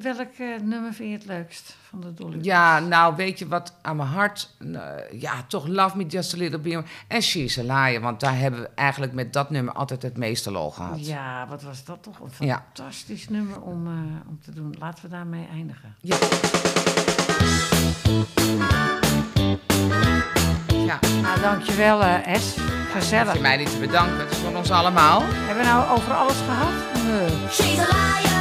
[SPEAKER 3] welk eh, nummer vind je het leukst van de Dolly?
[SPEAKER 2] Ja, nou weet je wat aan mijn hart... eh, ja, toch Love Me Just a Little Bit More. En She's a Liar. Want daar hebben we eigenlijk met dat nummer altijd het meeste lol gehad.
[SPEAKER 3] Ja, wat was dat toch een
[SPEAKER 2] Ja.
[SPEAKER 3] fantastisch nummer om, eh, om te doen. Laten we daarmee eindigen.
[SPEAKER 2] Ja. Ja,
[SPEAKER 3] Nou, dankjewel eh S. Gezellig.
[SPEAKER 2] je mij niet te bedanken. Het is van ons allemaal.
[SPEAKER 3] Hebben we nou over alles gehad? Nee.
[SPEAKER 7] She's a liar.